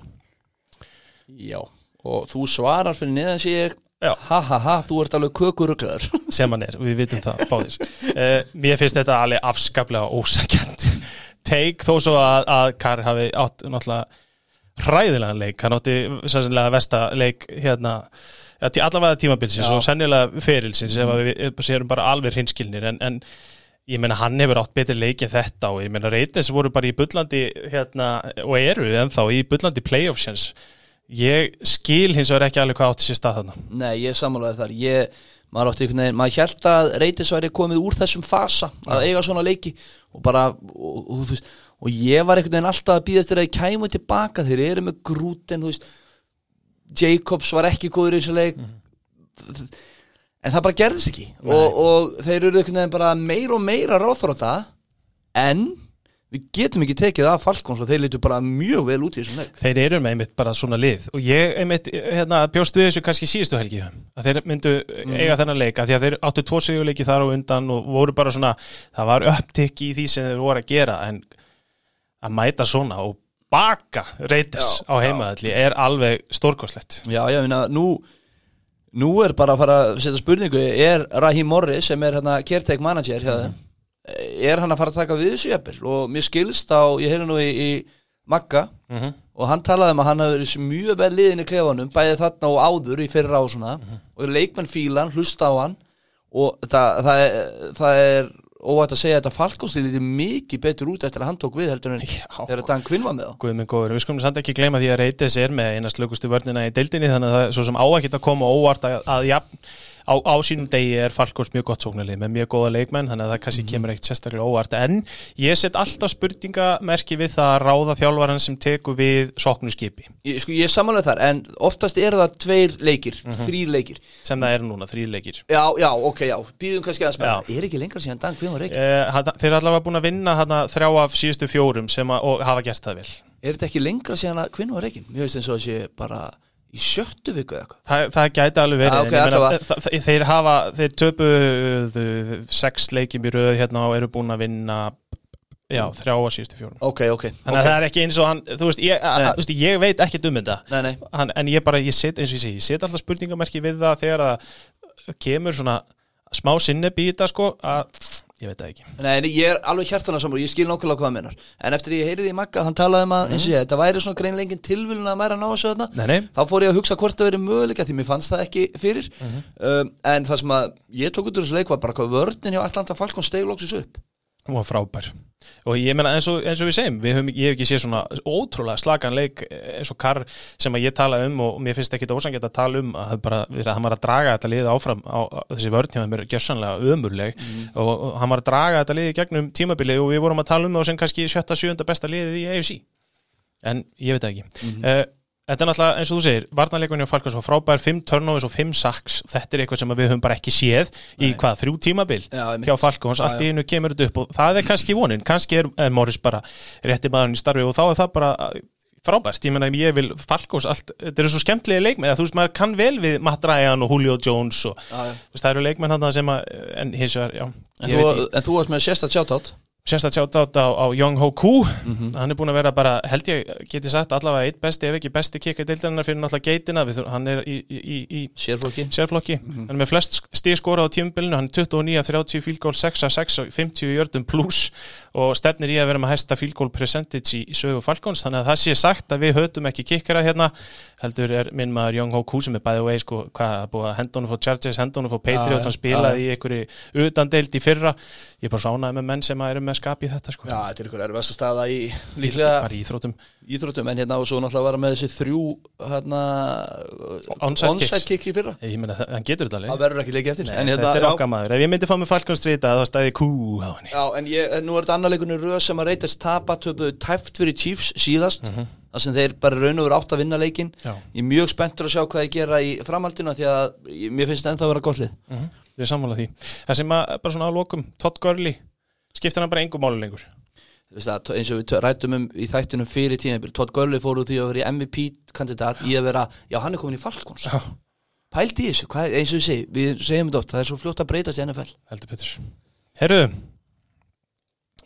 já og þú svarar fyrir neðan Já. ha ha ha, þú ert alveg kökuruglaður [LAUGHS] sem hann er, við vitum það báðir. Uh, mér finnst þetta alveg afskaplega ósakjant. Take þó svo að, að Carr hafi átt náttúrulega hræðilegan leik. Hann átti sannlega vesta leik hérna til allavega tímabilsins Já. og sennilega ferilsins ef að við séum bara alveg hinskilnir en, en ég meina hann hefur átt betri leik en þetta og ég meina Reytes voru bara í bullandi hérna og eru ennþá í bullandi playoffsins. Ég skil hins vegar ekki alveg hvað átti sér stað þarna. Nei, ég sammálaður þar. Ég, maður átti einhvern veginn, maður held að reytis væri komið úr þessum fasa að eiga svona leiki og bara og, og, þú veist, og ég var einhvern veginn alltaf að býða eftir að ég kæmu tilbaka þeir eru með grúten, Jacobs var ekki góður í þessu leik. En það bara gerðist ekki. Og, og þeir eru einhvern veginn bara meira og meira ráþróta en við getum ekki tekið af Falkons og þeir lítu bara mjög vel út í þessum leik. Þeir eru með einmitt bara svona lið. Og ég einmitt hérna, bjóst við þessu kannski síðustu helgi. Að þeir myndu eiga þennan leik. Af því að þeir áttu tvo sigurleiki þar á undan og voru bara svona, það var upptikki í því sem þeir voru að gera. En að mæta svona og baka reytis á heimaðalli er alveg stórkoslegt Já, já, minna, nú nú er bara að fara að setja spurningu er Raheem Morris sem er hérna caretaker manager hjá þeim er hann að fara að taka við þessu jafnvel? Og mér skilst á, ég heyrði nú í, í Magga mm -hmm. og hann talaði um að hann verið mjög vel liðin í klefanum, bæði þarna og áður í fyrra á svona og leikmenn fílan, hlusta á hann og það, það, er, það er óvægt að segja þetta Falkonslið lítið mikið betur út eftir að hann tók við heldur en þegar Dan Quinn var með þá. Guð minn góður, við skulum samt ekki gleyma því að Reytis er með eina slökustu vörnina í deildinni þannig að það er svo sem á að koma óvart að, að ja, á, á sínum degi er Falkors mjög gott sóknarlið með mjög góða leikmenn þannig að það kannski kemur ekkert sérstaklega óvart. En ég set alltaf spurningamerki við það að ráða þjálfaran sem tekur við sóknuskipi Ég, sko, ég er samanlega þar, en oftast eru það tveir leikir, þrýr leikir. Sem það eru núna, þrý leikir. Já, já, ok, já, býðum kannski að spila Er ekki lengra síðan Dan Quinn var reykja? Eh, Þeir eru allavega búin að vinna hana, þrjá af síðustu fjórum sem að, og hafa gert það vel. Er þetta ekki lengra síðan að Quinn var reykja? Mér veist eins og að sé bara í sjöttu viku eða eitthvað? Það, það gæti alveg verið Já, en ok, ég meina, allavega. þa- þa- þeir hafa, þeir töpu sex leikjum í röð hérna og eru búin að vinna já, þrjá að síðustu fjórum. Ok, ok, þannig að það er ekki eins og hann þú veist, ég, a, Nei. a, þú veist, ég veit ekkert um þetta. Nei, nei, hann, en ég bara, ég set, eins og ég segi, ég set alltaf spurningamerki við það þegar það kemur svona smá sinneb í þetta sko að, ég veit það ekki. Nei, ég er alveg hjartana samur Ég skil nákvæmlega hvað það menar En eftir því ég heyriði í Magga, hann talaði um að eins og ég, þetta væri svona greinlegin tilvílun að mæra ná þessu þarna nei, nei, Þá fór ég að hugsa hvort það verið möguleika því mér fannst það ekki fyrir. Um, En það sem að ég tók út úr þessu leik var bara hvað vörnin hjá Atlanta Falcon steig loksis upp hún var frábær. Og ég meina eins eins og við segjum við höfum, ég hef ekki séð svona ótrúlega slagan leik eins og Karr sem að ég tala um og mér finnst ekki ósangett að tala um að, bara, að hann var að draga þetta liðið áfram á, á þessi þeim er gjössanlega ömurleg. Og, og hann var að draga þetta liðið gegnum tímabilið og við vorum að tala um það sem kannski sjötta, sjöunda besta liðið í AFC en ég veit ekki. Mm Þetta er náttúrulega, eins og þú segir, varnarleikunni á Falkons var frábær, 5 turnovers og 5 sacks. Þetta er eitthvað sem við höfum bara ekki séð í hvað, þrjú tímabil Já, hjá Falkons, Já, allt í einu kemur þetta upp og það er kannski vonin, kannski er, er Morris bara rétti maðurinn í starfi og þá er það bara uh, frábært, ég menna ég vil Falkons allt, þetta eru svo skemmtilega leikmenn þú veist, maður kann vel við Matt Ryan og Julio Jones og Já, það eru leikmenn hann sem að, en hins vegar, já. En þú, varst með sérstætt sjátátt sérstætt sjátt á, á Young Ho Koo. Mhm. hann er búin að vera bara, held ég geti sagt allavega eitt besti, ef ekki besti kikka deildarinnar fyrir náttúrulega geitina, við, hann er í, í, í, í Sérflokki. Sérflokki, Mhm. hann er með flest stig skora á tímubilinu, hann er 29 af 30 fílgól 6 af 6 og 50 jördum pluss og stefnir í að vera með hæsta fílgól percentage í, í sögu Falcons. Þannig að það sé sagt að við höfum ekki kikkara hérna heldur er minn maður Young Ho Koo sem er bæði vegi sko, hvað búið að henda honum fór Chargers, henda honum fór Patriots, hann spilaði í einhverju utandeild í fyrra, ég er bara sánaði með menn sem eru með skap í þetta sko, Já, þetta er ykkur erfast að staða í líklega bara íþrótum íþróttum. en hérna og svo náttúrulega var hann með þessi þrjú hérna Onside kicks. onside kick í fyrra. Ég meina, hann getur þetta alveg. Það verður ekki leikið eftir. Nei, en, hérna, þetta er okkar maður, ef ég myndi fá Street að það stæði kú á henni. Já, en ég, nú er þetta annar leikunni röð sem að þar sem þeir bara raun og veru átt að vinna leikin. Já. ég er mjög spenntur að sjá hvað þeir gera í framhaldinu því að ég, mér finnst ennþá að vera gott lið Mhm, Ég er sammála því. Það sem að, bara svona á lokum, Todd Gurley, skiptir hann bara engum máli lengur. Þú veist að, eins og við ræddum um í þættinum fyrir tímabil Todd Gurley fór út í að vera MVP-kandidat í að vera, já hann er komin í Falcons Já. pældi í þessu, hvað, eins og við segjum við segjum þetta oft, það er svo fljótt að breytast í NFL Heldur Petturs. Herru,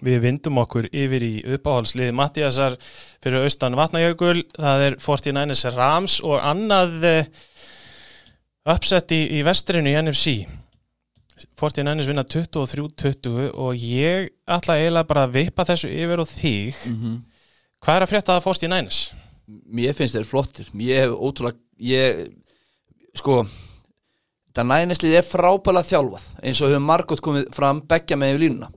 við vindum okkur yfir í uppáhaldslið Mattiasar fyrir austan Vatnajökul. Það er 49ers Rams og annað eh, uppsett í, í vestrinu í NFC. 49ers vinna 23-20 og ég ætla eiginlega bara að vippa þessu yfir og þig. Hvað er að frétta að 49ers? Mér finnst þeir flottir Ég hef ótrúlega ég, Sko Það næneslið er frábæla þjálfað eins og hefur margótt komið fram beggja með yfir línuna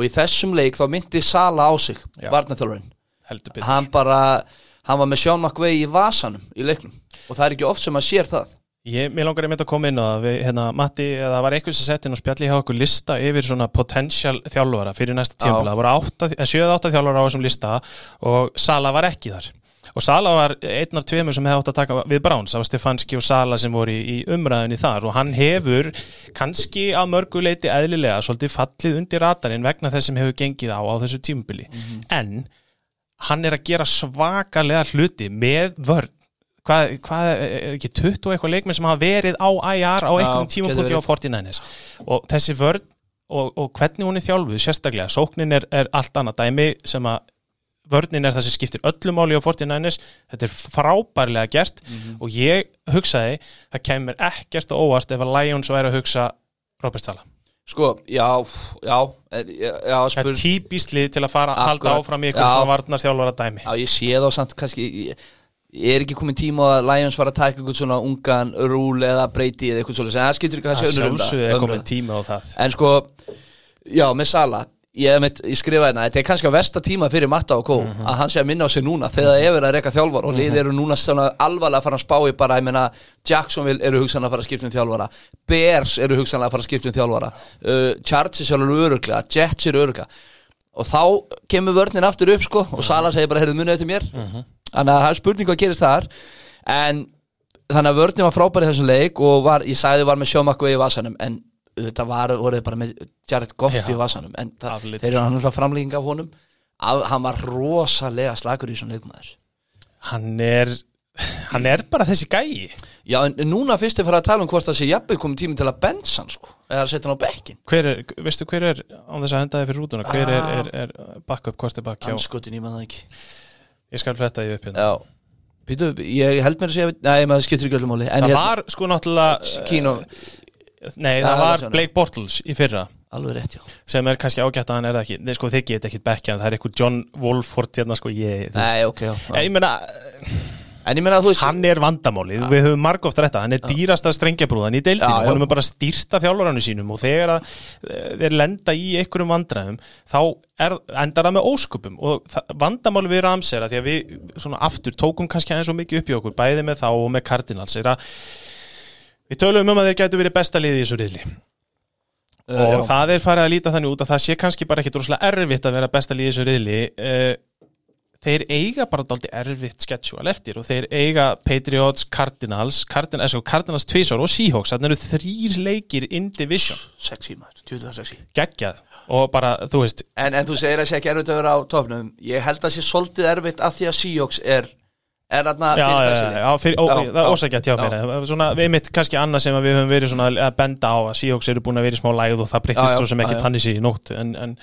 og í þessum leik þá myndi Sala á sig Petturs. hann bara, hann var með Sean McVay í vasanum í leiknum. Og það er ekki oft sem að sér það. Ég, mér langar einmitt að koma inn það. Við, hérna, Matti, það var eitthvað sem sett inn og spjalli hjá okkur lista yfir svona potential þjálfara fyrir næsta tímpila, það voru 7-8 þjálfara á þessum lista og Sala var ekki þar og Sala var einn af tveimur sem hefði átt að taka við Browns, það var Stefanski og Sala sem voru í, í umræðinni þar. Og hann hefur kannski að mörguleiti eðlilega svolítið fallið undir radarinn vegna þess sem hefur gengið á á þessu tímpili en hann er að gera svakalega hluti með vörn. Hvað, hvað er ekki 20 og eitthvað leikmenn sem hafa verið á IR á einhverjum getur tímapunkti á verið. 49ers og þessi vörn og, og hvernig hún er þjálfuð sérstaklega, sóknin er, er allt annað dæmi sem að vörnin er það sem skiptir öllu máli á 49ers þetta er frábærlega gert og ég hugsaði, það kemur ekkert og óvart ef að Lions væri að hugsa Robert Sala. Sko, já, já, já, Það er típist lið til að fara að halda áfram í eitthvað svona varnar þjálfara dæmi. já, ég sé þá samt kannski ég, ég er ekki komin tíma að Lions var að taka eitthvað svona ungan rúl eða breyti eða eitthvað svona, en það skiptir ekki Það er umræða. komin tíma á það. En sko, Já, með Sala Ég, mitt, ég skrifa hérna, þetta er kannski á versta tíma fyrir Matta og Kó Mhm. að hann sé að minna á sig núna þegar það er verið að reyka þjálfar og liðið eru núna alvarlega að fara að spá í bara, ég meina Jacksonville eru hugsanlega að fara að skipta um þjálfara Bears eru hugsanlega að fara að skipta um þjálfara uh, Chargers eru öruglega Jets eru öruglega og þá kemur vörnin aftur upp sko og Sala segir bara, heyrðu munið eftir mér. Þannig að það er spurning hvað gerist þar en þannig að vörnin var frábær í þessum leik og var, ég sagði var með sjómakku í vasanum en þetta var, voruð bara með Jared Goff í vasanum en það, þeir eru alltaf framlýking af honum. Að, hann var rosalega slagur í þessum leikmaður. Hann er Hann er bara þessi gæi. Já en núna fyrst er fyrir að tala um hvort það sé jafnvel komið tími til að bensa hann sko eða að setja hann á bekkin hver er, Veistu hver er, án þess að henda þið fyrir rútuna Hver er, Ah. er, er backup, hvort er back hjá anskotin í maður það ekki. Ég skal fletta því upp hérna. Já. Býtu, ég held mér að segja, nei maður skiptir ekki öllum en Það var sko náttúrulega Kino, Nei, það það var. Blake Bortles í fyrra. Alveg rétt já. Sem er kannski ágætt að hann er ekki. Nei, sko, þið get ekkit bekkja það er eitthvað John Wolford hérna, sko, ég, Nei, ok, já, Ég, ég meina, En ég meina að þú veist hann er vandamálið, við höfum margóft rætta hann er dýrasta strengjabrúðan í deildinu hann er bara stýrta þjálfuranu sínum og þegar að, þeir lenda í einhverjum vandræðum þá er, endar það með ósköpum. Og vandamálið við Rams er að því að við svona aftur við tölum um að þeir gætu verið besta liði í þessu riðli. Uh, og já. það er farið að líta þannig út að það sé kannski bara ekki droslega erfitt að vera besta liði í þessu riðli. Uh, þeir eiga bara daldi erfitt schedule eftir og þeir eiga Patriots, Cardinals Cardinals, sko, Cardinals tvisar og Seahawks. Þannig eru þrýr leikir in division. Sexy maður, tjóðið sexy geggjað. Og bara, þú veist en, en þú segir að sé ekki erfitt að vera á topnum Ég held að sé svolítið erfitt að því að Seahawks er Er þarna fyrir já, þessi já, fyrir, ó, Já, það er ósækjað hjá já. mér svona, við mitt kannski annað sem við höfum verið svona að benda á að Seahawks eru búin að vera í smá læð og það já, svo sem ekki sér í nótt en, en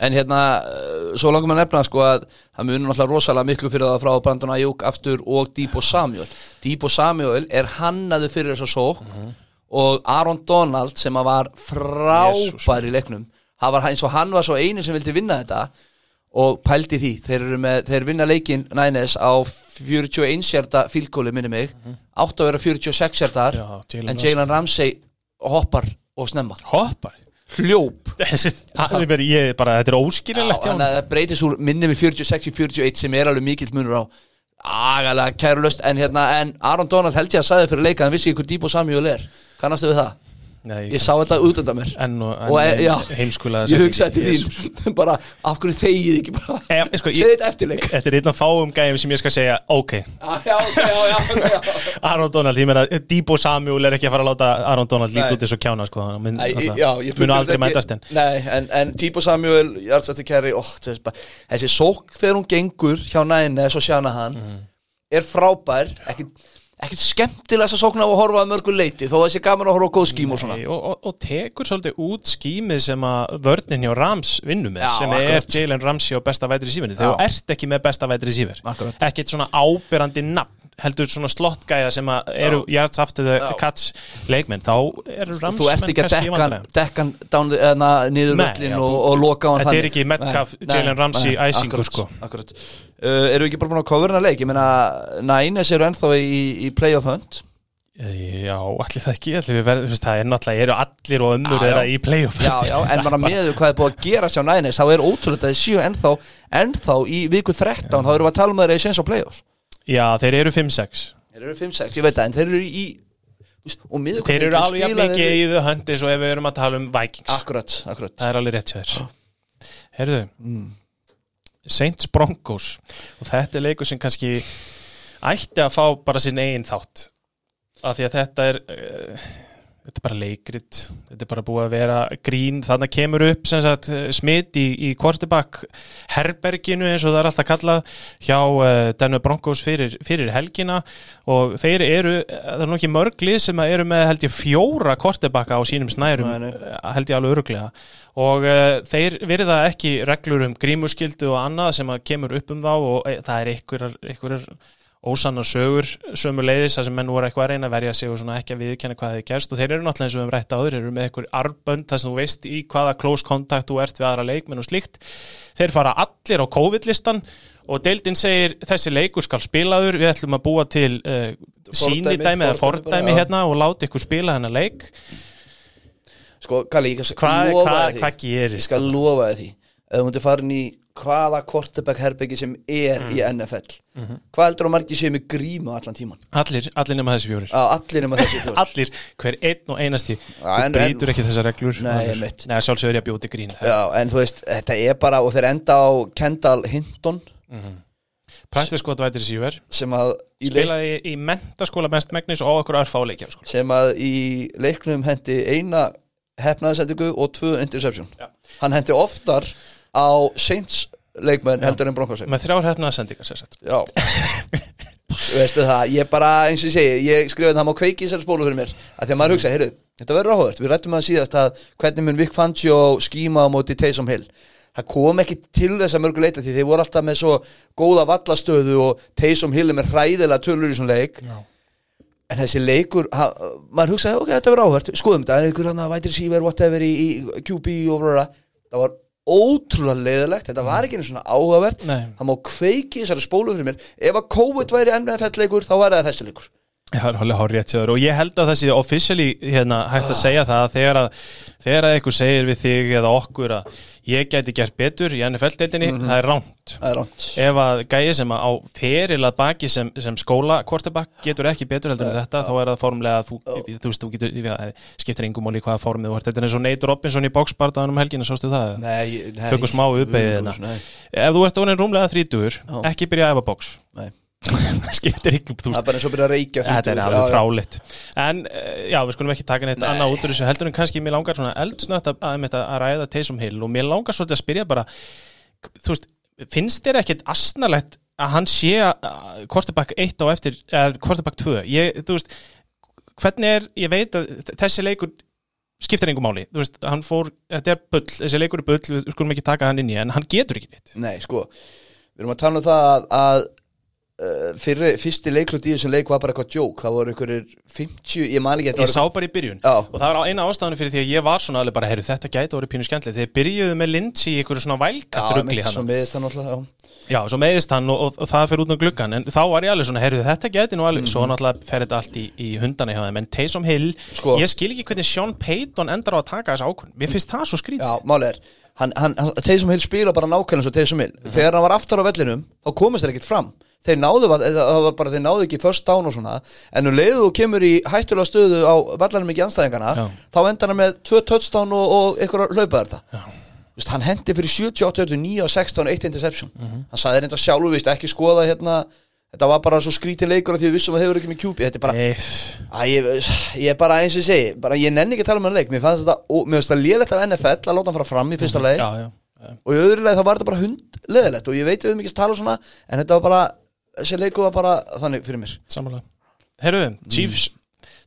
En hérna, uh, svo langum að nefna sko að það munur náttúrulega rosalega miklu fyrir það frá Brandon Ayuk aftur og Debo Samuel. Debo Samuel er hannaðu fyrir þessa sók Mhm. og Aaron Donald sem að var frábær í leiknum það var eins og hann var svo eini sem vildi vinna þetta og pældi því þeir, með, þeir vinna leikin Nænes á 41 hjarta fílgóli minni mig. Átt að vera 46 hjartar Mhm. já Jalen en Jalen Ramsey hoppar og snemma. Hoppar? Hljóp. [LAUGHS] Það er bara, ég, bara, þetta er að það breytist úr minni með 46 í 41 sem er alveg mikill munur á agalega kærulöst en hérna en Aron Donald held ég að sagði fyrir leika hann vissi ykkur Díbo Samuel er. Kannastu við það? Nei, Ég sá þetta út undan mér. Enn og, og e, enn já, ég hugsaði til þín. [LAUGHS] Bara af hverju þegið ekki bara? Eh, sko, ég- segði þetta eftirleik Þetta er einn af fáum gæjum sem ég skal segja Ok, [LAUGHS] Já, já, ok, já, já. [LAUGHS] Aron Donald, ég meina Debo Samuel er ekki að fara að láta Aron Donald líti út eins og kjána sko, mun, ég aldrei ekki- mætast en Nei, en, en Tíbo Samuel, Jarlsætti Kerry oh, þessi, bara- þessi sók þegar hún gengur hjá næni, svo sjana hann Mhm. er frábær ekkit, ekkit skemmtilega þess að sókna á að horfa að mörgu leiti, þó að þessi gaman að horfa á góð skím og svona Nei, og, og, og tekur svolítið út skímið sem að vörnin hjá Rams vinnum með Já, sem akkurat. er Jalen Ramsey og besta vætri sífinni Já. þegar þú ert ekki með besta vætri sífir Akkurat. ekkit svona ábyrrandi nafn heldur svona slottgæja sem að eru after the Já. catch leikmenn þá eru Rams Þú ert ekki að dekka, dekka down, the- eðna, niður Nei, völlin já, og, þú- og loka á hann Þetta er þannig. ekki Metcalf, Nei, Jalen nei, Ramsey nei, æsingur, akkurat, sko. akkurat. Uh, Erum við ekki bara búin að coverna leik? Ég meina, Nænes eru ennþá í, í playoff hunt. Já, allir það ekki allir við verðum, þú veist, það er náttúrulega, eru allir og ömmur Já, þeirra já. í playoff Já, já, en bara með hvað er búið að gera sjá Nænes þá er ótrúlega að þið séu ennþá ennþá í viku 13 þá erum við að tala um að þeir eru séns á playoffs Já, þeir eru 5-6 Þeir eru 5-6, ég veit það, en þeir eru í Þeir eru alveg mikið í þau hönd eins og ef við erum að tala um Vikings. Akkurat, akkurat. Það er alveg rétt þér. Herðu Saints Broncos. Og þetta er leikur sem kannski ætti að fá bara sinn eigin þátt. Af því að þetta er uh, þetta er bara leikrit. Þetta er bara búið að vera grín. Þannig kemur upp sagt smitt í, í quarterback herberginu eins og það er alltaf kallað hjá uh, Denver Broncos fyrir, fyrir helgina. Og þeir eru, eh, það er nú ekki mörglið sem að eru með held ég fjóra quarterbacka á sínum snærum nei. eh, held ég alveg öruglega og uh, þeir virða ekki reglur um grímuskyldu og annað sem að kemur upp um þá og e, það er einhverjar ósannar sögur sömu leiðis að sem menn voru eitthvað að reyna að verja sig og svona ekki að viðkjanna hvað þeir gerst. Og þeir eru náttúrulega eins og við höfum rætt áður, þeir eru með einhver arbönd þar sem þú veist í hvaða close contact þú ert við aðra leikmenn og slíkt. Þeir fara allir á COVID-listan og deildin segir þessi leikur skal spilaður, við ætlum að búa til uh, Fordæmi, sínidæmi eða fordæmi hérna og láta ykkur spila hennar leik. Sko, Kalli, ég skal hva, því. hva Ég skal lofa því Þú hvaða kortebæk herbyggi sem er Mm. í NFL Hvað heldur að margir séu með grímu allan tíman? Allir, allir nema þessi fjórir. Á, allir nema þessi fjór [LAUGHS] Allir, hver einn og einasti. Já, Þú en- brýtur ekki þessar reglur. Nei, einmitt. Nei, sjálfsögur ég að bjóti grín. Já, en þú veist, þetta er bara og þeir enda á Kendall Hinton. Praktisk gott vætir síver sem að í, leik, Spilaði í mentaskóla mest megnis og okkur örfáleikja sko. sem að í leiknum hendi eina hefnaðsendingu og tvö interception. Já. Hann hendi oftar á Saints leikmenn heldur en Broncos Með þrjár hefnaða sendingar sér sett Já. Veistu það, ég bara, eins og segi Ég skrifaði það má kveiki í þessari spólu fyrir mér að Því að maður hugsa, heyrðu, þetta verður áhugavert Við rættum að síðast að hvernig mun Vic Fangio skíma á móti Taysom Hill? Það kom ekki til þess að mörgu leita Því þeir voru alltaf með svo góða vallastöðu Og Taysom Hill er með hræðilega tölur í svona leik. Já. En þessi leikur, ha, maður hugsaði, ok, þetta verður áhugavert Skoðum þetta, einhver hann að vætir síver, whatever í, í QB og blá Það var ótrúlega leiðilegt Þetta var ekki einu svona áhugavert. Nei, það má kveiki í þessari spólu fyrir mér. Ef að COVID væri NFL leikur þá væri það þessi leikur það er alveg hár rétt sér og ég held að það sé officially hérna, hægt að segja það að þegar að þegar að eitthvað segir við þig eða okkur að ég gæti gert betur í NFL-deildinni, það er ránt það er ránt ef að gæði sem að á feril að baki sem, sem skóla kortabak getur ekki betur heldur en þetta þá er það formlega að þú, þú veist, þú getur ég skiptir engum máli í hvaða formið þú ert. Þetta er eins og Nate Robinson í boxbardaðan um helgina sástu það? Nei, Tökum smá uppbeygið nei, hérna. ef þú ert ekki að skiptir ekki þú það er bara eins og byrja að reykja Þetta er alveg fráleitt. En eh, já, við skulum ekki taka neitt Nei. annað út úr þessu heldur en kannski mér langar svona eldsnött að, að, að, að ræða Taysom Hill og mér langar svolítið að spyrja bara þú veist, finnst þér ekkert asnalegt að hann sé kortebakk 1 á eftir, eða kortebakk 2 ég, þú veist, hvernig er ég veit að þessi leikur skiptir engum máli, þú veist, hann fór þetta er bull, þessi leikur er bull, við skulum ekki taka hann inn í en hann getur ekki neitt. Nei, sko við erum að tala um það að, að fyrir, fyrsti leiklut í þessum leik var bara eitthvað djók það voru einhverjir 50, ég man ekki Ég sá bara í byrjun. Já. og það var eina ástæðan fyrir því að ég var svona alveg bara, heyrðu, þetta gæti orðið pínu skemmtilegt. Þegar byrjuðu með Lindsay í einhverju svona vælkatt Já, svo meðist það hann og, og, og það fyrir út á gluggan en þá var ég alveg svona, heyrðu, þetta gæti nú alveg svo náttúrulega fer þetta allt í, í hundana hjá þeim. En Taysom Hill, Sko- ég skil ekki hvernig Sean Payton endar á að taka þessu ákvörn mér finnst það svo skrítið Já, máli er hann, hann, hann, Taysom Hill spila bara nákvæmlega svo Taysom Hill. Þegar hann var aftar á vellinum þá komist þeir ekkert fram þeir náðu, það var bara, þeir náðu ekki first down og svona en um leiðu þú kemur í hættulega stöðu á vallanum ekki anstæðingana Já. þá endar hann með tvö touchdown og, og eitthvað hlaupaðar það Vist, hann hendi fyrir 78, 9 og 16 eitt interception. Hann sagði reynda sjálfur vist, ekki skoða hérna þetta var bara svo skrítin leikur af því við vissum að þeir eru ekki með QB þetta er bara, Æ, ég, ég er bara eins og segi bara, ég nenni ekki að tala um hann leik. Mér fannst þetta, og, lélegt af NFL að láta hann fara fram í fyrsta leik já, já, já. og í öðru leik þá var þetta bara hundleðilegt og ég veit höfum ekki að tala svona en þetta var bara, þessi leiku var bara þannig fyrir mér. Samanlega Herruðum, Chiefs mm.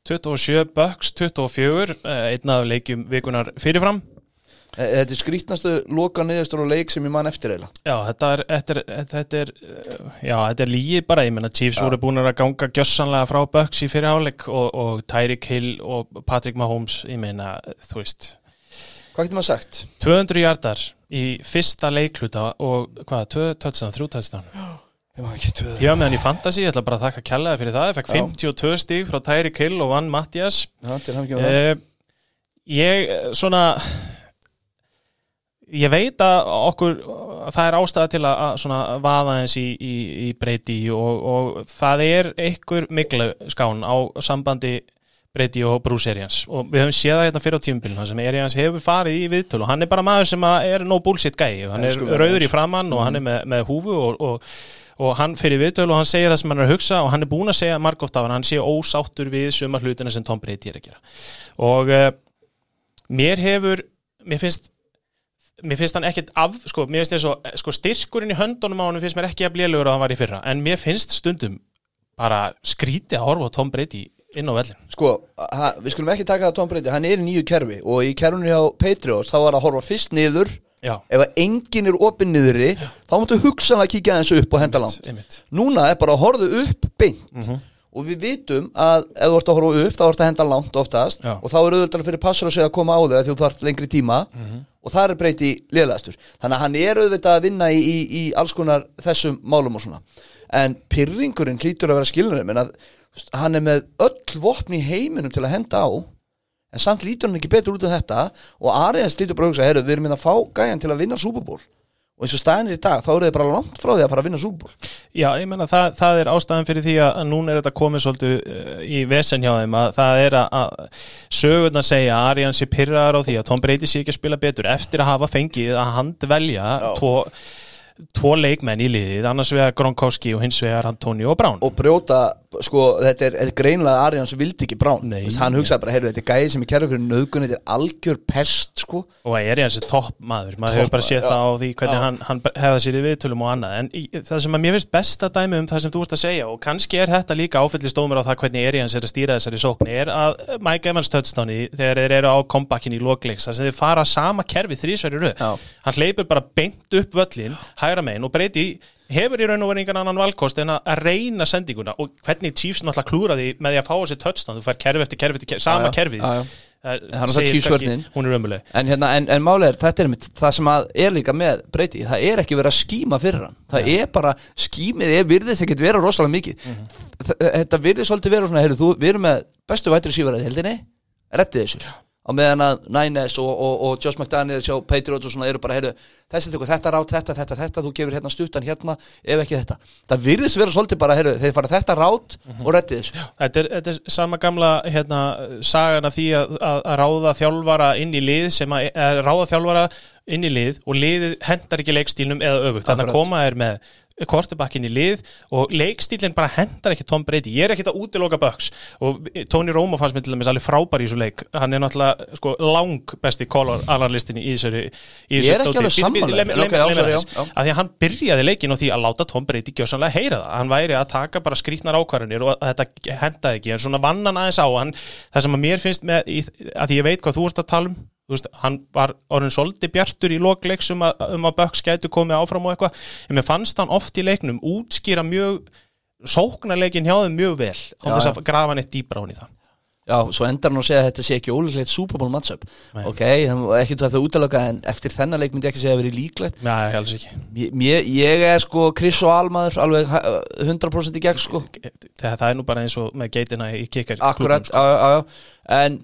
27, Bucks 24 eh, einna af leikjum vikunar fyrirfram. Eh, eh, þetta er skrítnastu loka niðurstur og leik sem ég man eftir eila Já, þetta er, þetta er, þetta er, já, þetta er lígi bara, ég menna Chiefs já. voru búin að ganga gjössanlega frá Bucks í fyrirháleik og, og Tyreek Hill og Patrick Mahomes ég meina, þú veist. Hvað getur maður sagt? 200 hjartar í fyrsta leikluta og hvað, 2.000, 3.000 [GASPS] Já, meðan í Fantasí, ég ætla bara að þakka kjallaði fyrir það, ég fekk 52 stík frá Tæri Kill og vann Mattias. Eh, Ég, svona ég veit að okkur að það er ástæða til að svona vaða eins í, í, í breyti og, og það er einhver miklu skán á sambandi breyti og Bruce Arians. Og við höfum séð það hérna fyrir á tíumbilna sem Arians hefur farið í viðtöl og hann er bara maður sem er no bullshit gæi, hann er rauður í framann og hann er með, með húfu og, og og hann fyrir viðtölu og hann segir það sem hann er að hugsa og hann er búin að segja margóft af hann hann sé ósáttur við suma hlutina sem Tom Brady er að gera. Og uh, mér hefur mér finnst mér finnst hann ekkert af, sko, mér finnst þess að sko, styrkurinn í höndunum á hann finnst mér ekki að blíðlegur að hann var í fyrra, en mér finnst stundum bara skrítið að horfa Tom Brady inn á vellin Sko, ha, við skulum ekki taka það Tom Brady Hann er í nýju kerfi og í kerfinu hjá Patriots þá var að horfa fyrst niður Já, Ef að enginn er opinn niðri þá máttu hugsanlega kíkja aðeins upp og henda langt. Einmitt Núna er bara að horfa upp beint. Og við vitum að ef þú ert að horfa upp þá ert að henda langt oftast. Já. og þá er auðvitað fyrir passur að segja að koma á af því þú þarf lengri tíma. Og það er breyti liðlegastur þannig að hann er auðvitað að vinna í, í, í alls konar þessum málum og svona. En pyrringurinn hlýtur að vera skilnur menn að hann er með öll vopn í heiminum til að henda á en samt lítur hann ekki betur út af þetta og Arians lítur bara að hugsa, heyrðu, við erum inn að fá gæjan til að vinna Bowl. Og eins og staðinir í dag, þá eru þið bara langt frá því að fara að vinna Bowl. Já, ég menna það, það er ástæðan fyrir því að núna er þetta komið svolítið uh, í vesen hjá þeim að það er að, að sögurnar segja að Arians sé pyrraðar á því að Tom Brady sé ekki að spila betur eftir að hafa fengið að handvelja tvo, tvo leikmenn í liðið annars vegar Gronkowski og hins vegar Antonio Brown. Og brjóta, sko, þetta er, er greinlega Arians vildi ekki. Vist, hann hugsaði bara, heyrðu, þetta er gæði sem er kærlega fyrir nöðgun þetta er algjör pest, sko. Og að er topp maður maður hefur bara séð maður, það á því hvernig Já. hann, hann hefða sér í viðtölum og annað. En í, það sem að mér finnst besta dæmi um það sem þú ert að segja og kannski er þetta líka áfælli stómur á það hvernig er í hans er að stýra þessari sókn er að Mike Evans touchdowni þegar þeir eru á kompakkin í lokleiks þar sem þeir fara sama kerfi þrísværi röð. Hann hleypur bara beint upp völlin hægra megin. Og breyti hefur í raun og verið engan annan valkost en að reyna sendinguna. Og hvernig Chiefs náttúrulega klúra því með því að fá þessi touchdown. Þú fær kerfi eftir kerfi eftir kerfi, sama kerfi. Það það er það hún er ömuleg En, hérna, en, en málega er, þetta er mitt, það sem að er líka með breyti, það er ekki verið að skíma fyrir hann. Það er bara, skímið er virðist ekkert vera rosalega mikið. Þa- þetta virðist svolítið vera svona, heyrðu, þú, við erum með bestu vætri sífaraði heldinni, rettið þessu á meðan að Nines og, og, og Josh McDaniels og Patriots og svona eru bara, heyrðu þessi tekur þetta rát, þetta, þetta, þetta, þú gefur hérna stuttan hérna, ef ekki þetta. Það virðist vera svolítið bara, heyrðu, þeir fara þetta rát og rettið þessu. Þetta er, þetta er sama gamla hérna, sagan af því að, að, að ráða þjálfara inn í lið sem að, að ráða þjálfara inn í lið og liðið hendar ekki leikstílnum eða öfugt. Þannig að koma þér með kortebakkin í lið og leikstílinn bara hendar ekki Tom Brady, ég er ekki að útiloka Bucks og Tony Romo fannst mér til dæmis alveg frábær í þessu leik, hann er náttúrulega sko, lang besti kolor allarlistinni í þessu Ég er ekki alveg já. að því að hann byrjaði leikin á því að láta Tom Brady gjössanlega heyra það, hann væri að taka bara skrítnar ákvarðanir og þetta hendaði ekki. En svona vann hann aðeins á. Hann það sem að mér finnst með, að ég veit hvað þú ert að tala um veist, hann var orðin svolítið bjartur í lokleiks um að, um að Bucks gætu komið áfram og eitthvað, en mér fannst hann oft í leiknum útskýra mjög sóknarleikin hjá þeim mjög vel á þess að grafa hann eitt dýbra hún í það. Já, svo endar hann að segja að þetta sé ekki ólíklegt Super Bowl matchup. Nei. Ok, hann var ekki það útalöka en eftir þennan leik myndi ég ekki segja að vera líklegt. Já, ég alls ekki. Mér- Ég er sko Chris og Almaður alveg ha- 100% í gegn sko. Það, það er nú bara eins og með geitina í kikkar Akkurat, já, já, já. En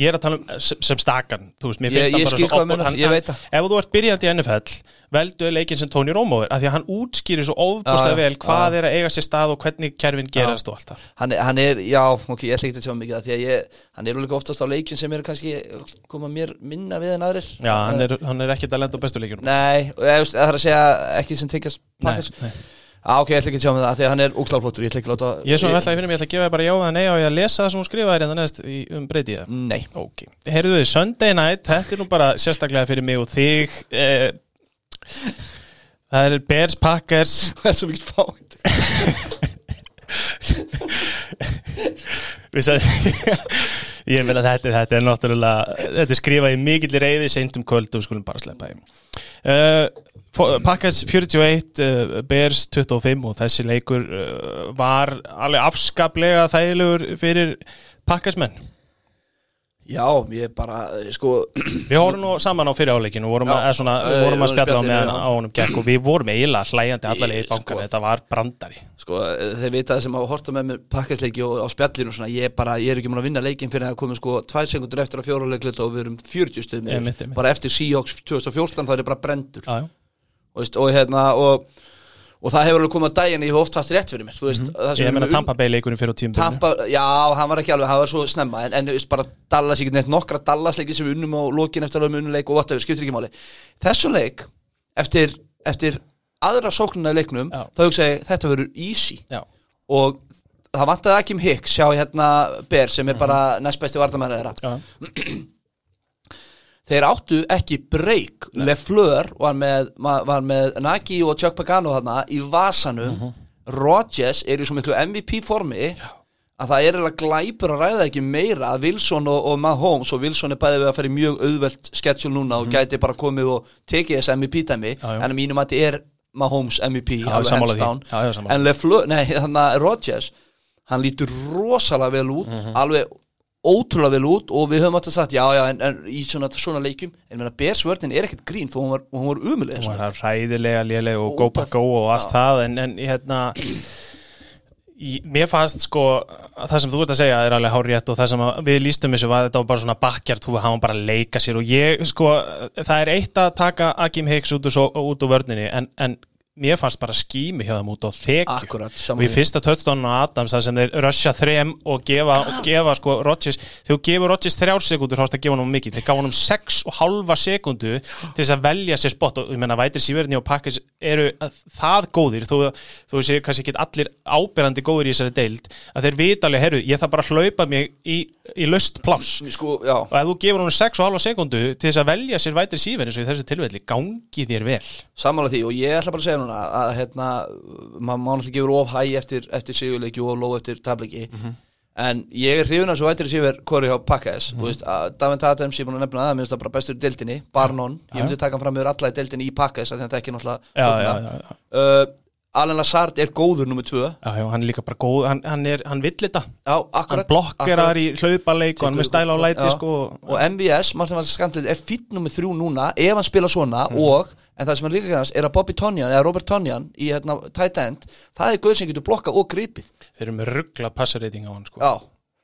Ég er að tala um sem, sem stakan veist, Ég- ég skil hvað hann- ég veit það. Ef þú ert byrjandi í NFL veldu leikin sem Tony Romo er af því að hann útskýrir svo já, vel hvað er að eiga sér stað og hvernig kerfin gerast og allt það. Hann, er- hann er, já, ok, ég ætla ekki að tjá mikið Því að ég, hann er líka oftast á leikin sem eru kannski koma mér minna við en aðrir. Já, hann er, hann er ekkert að lenda á bestu leikunum Nei, og ég, það er að segja ekki sem tengjast Nei, Já, ok, ég ætla ekki að tjá með það Því að hann er úkslárflottur, ég ætla ekki að láta Ég er svona veltaði fyrir mig, ég ætla að gefa þér bara já eða nei og ég að lesa það sem hún skrifaði neðst í, um breytið það Nei. Ok, heyrðu þið, Sunday night, þetta er nú bara sérstaklega fyrir mig og þig eh, Það er Bears Packers. [LAUGHS] Það er svo mikið fáint Við sagði [LAUGHS] Ég meina þetta, þetta er náttúrulega Þetta er skrifað í mikill reyði seint um kvöld og við skulum bara sleppa þeim uh, Packers 41 uh, Bears 25 og þessi leikur uh, var alveg afskaplega þægilegur fyrir Packers menn Já, ég bara, sko [CLEARS THROAT] Við vorum nú saman á fyrir áleikinu og vorum, að, vorum að spjalla á meðan já. á honum gekk og við vorum eiginlega hlæjandi allarlega í bankan sko, þetta var brandari Sko, þeir vita sem hafa horta með mér pakkasleiki og á spjallinu og svona, ég bara, ég er ekki múin að vinna leikin fyrir að koma sko tvær sekundur eftir að fjóruleiklut og við erum 40 stuð Einmitt, með, einmitt. bara eftir Seahawks 2014 það er bara brendur já. Og, veist, og hérna, og, og það hefur alveg komið að daginn, ég hef oft haft rétt fyrir mér, veist, það sem Ég meina erum Tampa Bay leikurinn fyrir á tíum Tampa, já, hann var ekki alveg, hann var svo snemma en, en veist, bara Dallas, ég get neitt nokkra Dallas-leiki sem við unnum á lokin eftir að við unnum leik og whatever, skiptir ekki máli. Þessum leik, eftir, eftir aðra sóknuna í leiknum Já. þá hugsa ég, þetta verður easy. Já, og það vantaði Akim Hicks sjá hérna Ber sem er bara næst besti vardamæri þeirra [CLEARS THROAT] þeir áttu ekki break Lefleur var með, var með Nagy og Chuck Pagano þarna í vasanum Mhm. Rodgers er í svo miklu MVP formi að það er eiginlega glæpur að ræða ekki meira að Wilson og, og Mahomes og Wilson er bæðið við að í mjög auðvelt schedule núna og gæti bara komið og tekið þess MVP dæmi Mhm. Já, já. en að mínum að þetta er Mahomes MVP Já, Já, já, en Lefleur, nei [LAUGHS] þannig að Rodgers hann lítur rosalega vel út Mhm. alveg ótrúlega vel út og við höfum alltaf sagt já já en, en í svona, svona leikjum en meina Bersvörðin er ekkert grín þó hún var, hún var umulig hún var hræðilega léleg og af- back go og allt það en, en hérna Í, mér fannst sko að það sem þú ert að segja er alveg hár rétt og það sem við lístum þessu var þetta var bara svona bakkjart þú hafa bara að leika sér og ég sko það er eitt að taka Akim Hicks út úr, út úr vörninni en, en mér fannst bara skými hjá þeim út á þekju. Og í fyrsta touchdown á Adams það sem þeir rusha þrem og gefa, og gefa sko Rodgers, þegar þú gefur Rodgers þrjár sekundur þá er þetta að gefa hann mikið, þeir gáða hann sex og halva sekundu til þess að velja sér spott og ég menna vætir síverðinni og pakkis eru að- það góðir. Þó, þó séu kannski ekki allir áberandi góðir í þessari deild að þeir vita alveg, herru, ég þarf bara að hlaupa mig í, í löst pláss. Sko, já, og ef þú gefur hann sex og halva sekundu til þess að velja sér vætir síverðin að núna að hérna, maður má náttúrulega gefur of hæ eftir, eftir sigurleiki og lóð eftir tableiki. En ég er hrifin að svo vættir síver hvori hjá Pakkas og veist að Davin ég er búin að nefna það, mér finnst það bara bestur í deildinni Barnon, ég myndi taka hann fram yfir alla í deildinni í Pakkas þannig að þetta ekki náttúrulega Alan Lazard er góður nummið tvö Já, já, hann er líka bara góð, hann, hann, er, hann vill þetta Já, akkurat hann blokkerar í hlaupaleik og hann með stæla á læti Já. sko, og MVS, Martin Valls Skantlið er fýtt nummið þrjú núna ef hann spila svona Mhm. og, en það sem er líka kannast er að Bobby Tonjan eða Robert Tonjan í hérna, tight end, það er guð sem getur blokkað og gripið þeir eru með ruggla passarreiting á hann sko. Já,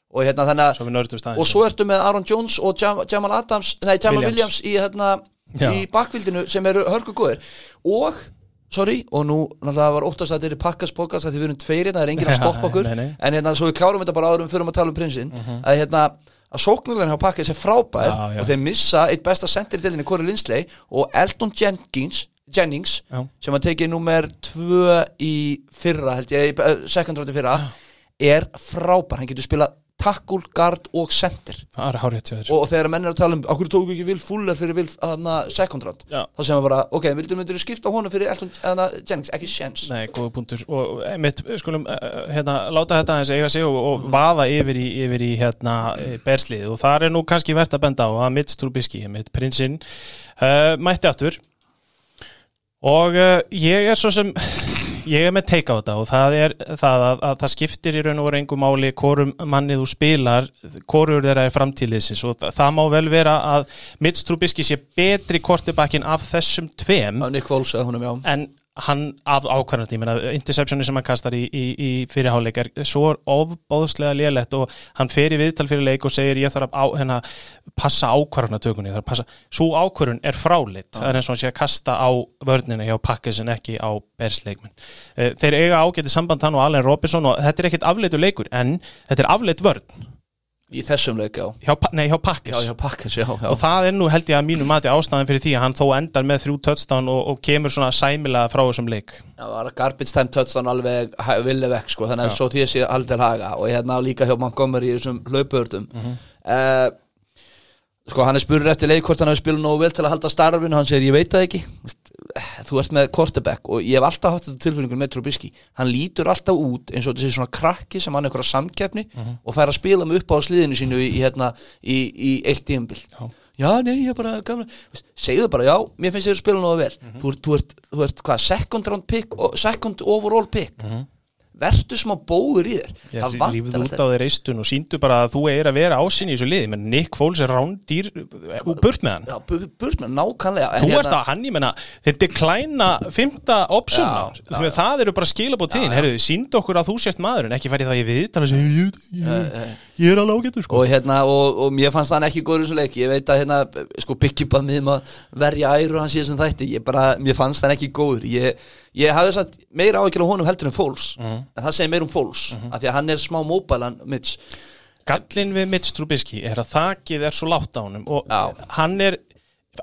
og hérna þannig að svo við nördum staðin og svo ertu með Aaron Jones og Jam, Jamal Adams nei, Jamal Williams. Williams, í, hérna, Já. í bakvildinu sem eru hörku góðir og, sorry, og nú náttúrulega var óttast að þetta er pakkas podcast að því við erum tveir hérna, það er enginn að stoppa [LAUGHS] okkur Mhm. en hérna, svo við klárum þetta bara áður við fyrir að tala um prinsinn að hérna, að sóknulegin hjá pakkas er frábær Já, já. og þeir missa eitt besta sendir í delinni, Corey Lindsley og Elton Jenkins Jennings, Já. sem að tekið nummer tvö í fyrra, held ég, uh, round í fyrra er frábær, hann getur spilað tackle, guard og þér. Og, þegar menn er að tala um okkur tóku ekki Will Fuller fyrir Will hana, second round? Já. þá sem við bara, ok, vildur myndir skipta honum fyrir Elton Jennings, ekki sjens Nei, góða punktur. Og mitt, skulum uh, hérna, láta þetta aðeins eiga sig og, og vaða yfir í, yfir í hérna, berslið. Og það er nú kannski verðt að benda á að mitt Strúbiski, mitt prinsinn uh, mætti aftur. Og uh, ég er svo sem ég er með teika á þetta og það er það að, að það skiptir í raun og engum máli hvorum mannið þú spilar hvorur þeirra er framtíðliðsins og það, það má vel vera að mitt Strúbiski sé betri kortibakkin af þessum tveim. En hann af ákvarðandi, ég meina interceptioni sem hann kastar í, í, í fyrirháleik er svo ofbóðslega lélegt og hann fer í viðtal fyrir leik og segir ég þarf að á, hérna, passa ákvarðanatökunni svo ákvarðun er fráleitt það er eins og hann sé að kasta á vörnina hjá Pakkes en ekki á bersleikmenn Eh, þeir eiga ágæti samband hann og Allen Robinson og þetta er ekkit afleitu leikur en þetta er afleitt vörn í þessum leik, já. Hjá, nei, hjá Pakkes Já, já, pakkas, já, já. Og það er nú held ég að mínu mati ástæðan fyrir því að hann þó endar með þrjú touchdown og, og kemur svona sæmilega frá þessum leik. Já, það var garbage time touchdown alveg vilja vekk, sko, þannig að svo því að sé aldrei haga. Og hérna líka hjá Montgomery í þessum hlaupördum Mhm. uh, Sko, hann er spurður eftir leik hvort hann hefur spilað nógu vel til að halda starfinu. Og hann segir, ég veit það ekki þú ert með quarterback og ég hef alltaf haft þetta tilfinningun með Trubisky hann lítur alltaf út eins og þetta sé svona krakki sem hann er einhverja samkeppni Mhm. og fær að spila með upp á sliðinu sínu í, í, hérna, í, í eitt tíumbil Já. já, nei, ég er bara gamla Veist, segðu bara, já, mér finnst þér að spila nógu vel Mhm. þú, ert, þú, ert, þú ert, hvað, second round pick og second overall pick vertu smá bóður í þér. Já, Það lí- vantar lífðu út á þeir reistun og síndu bara að þú er að vera ásinn í þessu liði. Menn Nick Foles er rándýr og burt með hann. Já, bu- bu- burt með nákvæmlega. En Þú hérna- ert að hann, ég menna, þeir deklæna fymta opsunar, Já, já, já. það eru bara herruðu, síndu okkur að þú sért maður en ekki færi það í segja, ég, er alveg ágættur sko. Og hérna, og, og mér fannst hann ekki góður í þessu leik, ég veit að hérna sko byggjubað miðum að verja æru hans í þessum þætti, ég bara, mér fannst hann ekki góður. Ég, ég hafði satt meira áhyggjur á honum heldur en Fóls, en það segir meira um Fóls af því að hann er smá móbælan Mitch, Gallin við Mitch Trubisky er að þakið er svo látt á honum og Já. hann er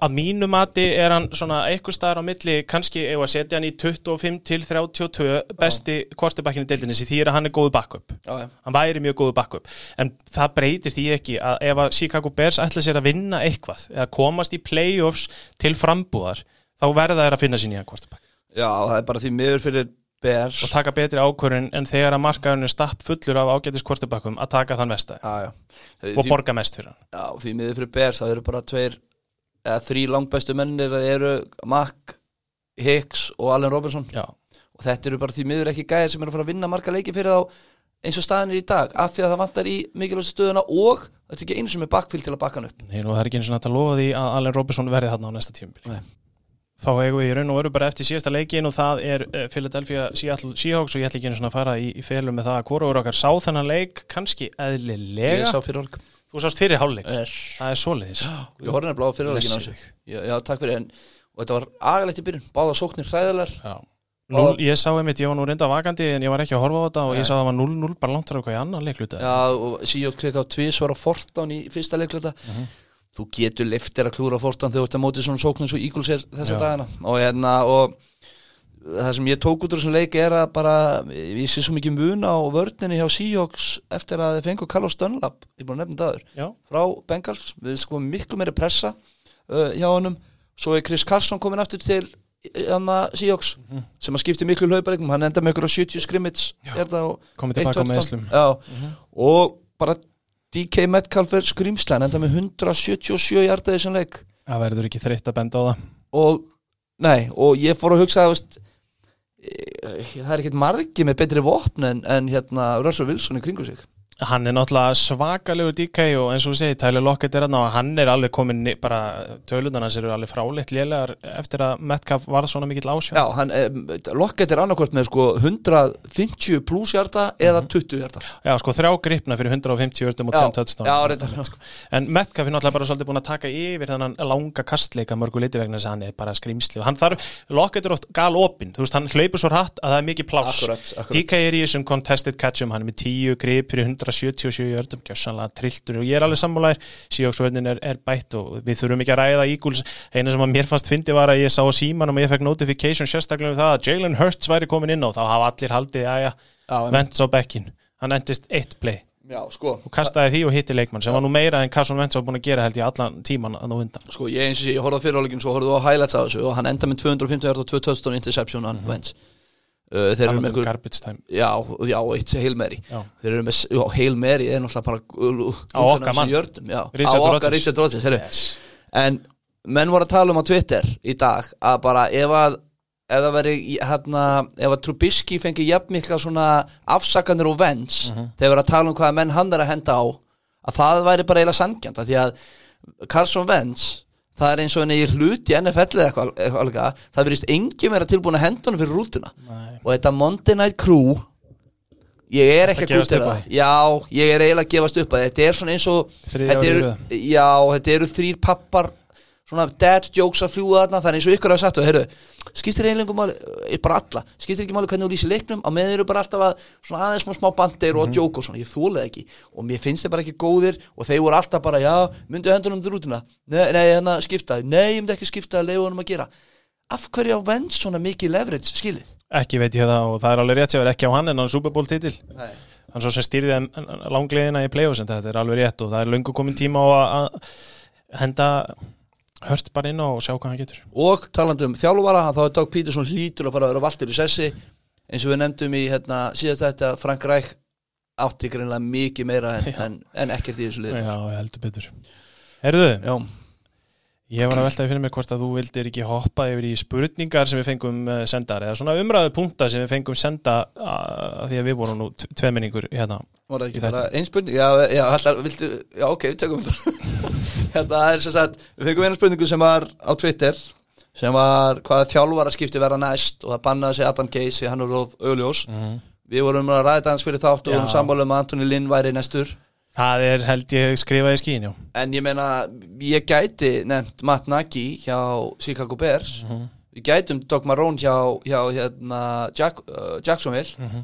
að mínu mati er hann svona eitthvað staðar á milli kannski ef að setja hann í 25 til 32 besti kortebakkinni deildinni sem því er að hann er góðu backup. Já, já, hann væri mjög góðu backup. En það breytir því ekki að ef að Chicago Bears ætla sér að vinna eitthvað eða komast í playoffs til frambúðar þá verða þær að finna sín í hann kortebakk já, það er bara því miður fyrir Bears. Og taka betri ákvörun en þegar að markaðurinn er stapp fullur af ágætis kortebakkum að taka þann vestæði og borga mest fyrir hann. Já, því miður fyrir Bears það eru bara tveir eða þrý langbæstu mennir eru Mack, Hicks og Allen Robinson. Já. og þetta eru bara því miður ekki gæðir sem eru að fara að vinna marga leiki fyrir þá eins og staðin er í dag af því að það vantar í mikilvægstu stöðuna og þetta er ekki einu sem er bakfíl til að bakka hann upp. Nei, nú, það er ekki eins og lofa því að Allen Robinson verði þarna á næsta tímubili Nei. þá eigum við í raun og veru bara eftir síðasta leikin og það er uh, Philadelphia Seattle Seahawks og ég ætla ekki einu svona að fara í, í felum með það að hvora voru okkar sá þennan leik kannski eðlilega. Ég sá fyrir hálfleik þú sást fyrir hálfleik, yes. það er svoleiðis. Ég horfði nefnilega á fyrir hálfleikin á þessu já, já, takk fyrir en Og þetta var agalegt í byrjun. Báða sóknir hræðilegar. Núl, ég sá einmitt, ég var nú reynda vakandi en ég var ekki að horfa á þetta og ég sá að það var 0-0 bara langt frá hvað í annan leikluta Já, og Seahawks klikka á tvís var á fortán í fyrsta leikluta Mhm. Þú getur liftir að klúra fortán þegar þú ert að móti svona sóknir svo Eagles er þessa Já. dagana. Og hérna og það sem ég tók út úr þessum leik er að bara ég sé svo mikið mun á vörninni hjá Seahawks eftir að þeir fengu Carlos Dunlap ég búin að nefna það Já, frá Bengals. Við sko miklu meiri pressa uh, hjá honum. Svo er Chris Carson komin aftur til hana Seahawks Mhm. sem að skipti miklu hlauparegnum. Hann enda með ykkur á 70 skrimmits Já. er það og komið tilbaka með touchdown. Eslum Já, og bara DK Metcalf er skrýmslan enda með 177 hjarta í þessum leik. Það verður ekki þreytt að benda á það. Og, nei, og ég fór að hugsa að það er ekkert margi með betri vopn en, en hérna Russell Wilson í kringu sig Hann er náttúrulega svakalegur DK og eins og við segið, Tyler Lockett er hann og hann er alveg komin bara töluðarnas eru alveg fráleitt lélegar eftir að Metcalf varð svona mikill ásjá. Já, hann, e, Lockett er annarkvort með sko 150 pluss hjarta eða 20 hjarta Já, sko þrjá gripna fyrir 150 ördum og Já, 10 touchdown já, reyndar, já. En Metcalf er náttúrulega bara svolítið búin að taka yfir þennan langa kastleika mörgu liti vegna þess að hann er bara skrýmsli og hann þarf, Lockett er oft gal opinn þú veist, hann hleypur svo hratt að það er mikið pláss Akkurat, akkurat. DK er í þessum contested catchum hann með 10 grip fyrir 177 ördum gjössanlega trilltur. Og ég er alveg sammálaðir síjóksvörnin er, er bætt og við þurfum ekki að ræða Eagles, eina sem að mér fannst fyndi var að ég sá á símanum og ég fekk notification sérstaklega um það að Jalen Hurts væri komin inn og þá hafa allir haldið, aðja, Já, Vents á bekkin hann endist eitt play. Já, sko og kastaði því og hitti leikmann sem var nú meira en Carson Wentz var búin að gera held ég allan tíman að nú undan. Sko, ég eins og sé, ég horfði á fyrirháleikin svo horfði á highlights af þessu og hann enda með 250 hjarta og 2 touchdown interception hann, Wentz. uh, Þeir eru með um ykkur garbage time Já, já, eitt Hail Mary Já. Þeir eru með, já, Hail Mary er náttúrulega bara Á okkar mann. Richard Rodgers. Richard Rodgers, herru yes. En menn voru að tala um á Twitter í dag að bara ef að ef það veri, hérna, ef að Trubisky fengi jafn mikla svona afsakanir og vens Mhm. þegar verið að tala um hvaða menn hann er að henda á að það væri bara eiginlega sangjant því að Carson Wentz það er eins og henni í hlut í NFL eða eitthvað, eitthvað það verist engin vera tilbúin að henda hann fyrir rútuna. Nei. og þetta Monday Night Crew ég er ekki að að gefast upp á það. já, ég er eiginlega að gefast upp að þetta er svona eins og þetta eru, já, þetta eru þrýr pappar svona dad jokes að fljúa þarna það er eins og ykkur hafa sagt og heyrðu skiptir eiginlega máli, er bara alla skiptir ekki máli hvernig þú lýsir leiknum á meðan eru bara alltaf að svona aðeins smá smá bandir Mhm. og mm joke og svona, ég þólið ekki. Og mér finnst þeir bara ekki góðir og þeir voru alltaf bara, já, myndu hendunum til rútuna. Nei, nei, hérna skipta, nei, ég myndi ekki skipta að leiða honum að gera. Af hverju á vend svona mikið leverage skilið? Ekki veit ég það og það er alveg rétt sér ekki á hann en á Super Bowl titil. Hann svo sem stýrði langleðina í playoffs en þetta er alveg rétt og það er löngu komin tíma á að henda hört bara inn á og sjá hvað hann getur. Og talandi um þjálfara þá er Doug Peterson hlítur að fara að vera valtur í sessi. Eins og við nefndum í hérna, síðast þetta Frank Reich átti greinlega mikið meira en, en, en ekkert í þessu lið Já, heldur betur. Herðu, Já, ég var að veltaði fyrir mér hvort að þú vildir ekki hoppa yfir í spurningar sem við fengum eh, sendar eða svona umræðu punkta sem við fengum senda að því að við vorum nú t- tveminningur hérna var það ekki þetta. bara ein spurning? Já, já, allar, viltu, já ok, við tökum þetta. [LAUGHS] Hérna, það er sem sagt Við fengum eina spurningu sem var á Twitter sem var hvaða þjálfara skipti verða næst og það bannaði sig Adam Gaze því hann er of augljós Við vorum að ræða hans fyrir þátt og sammála um að Anthony Lynn væri næstur Það er held ég skrifaði skín, já En ég meina, ég gæti nefnt Matt Nagy hjá Chicago Bears. Við gætum Doug Marrone hjá, hjá hérna, Jack, uh, Jacksonville.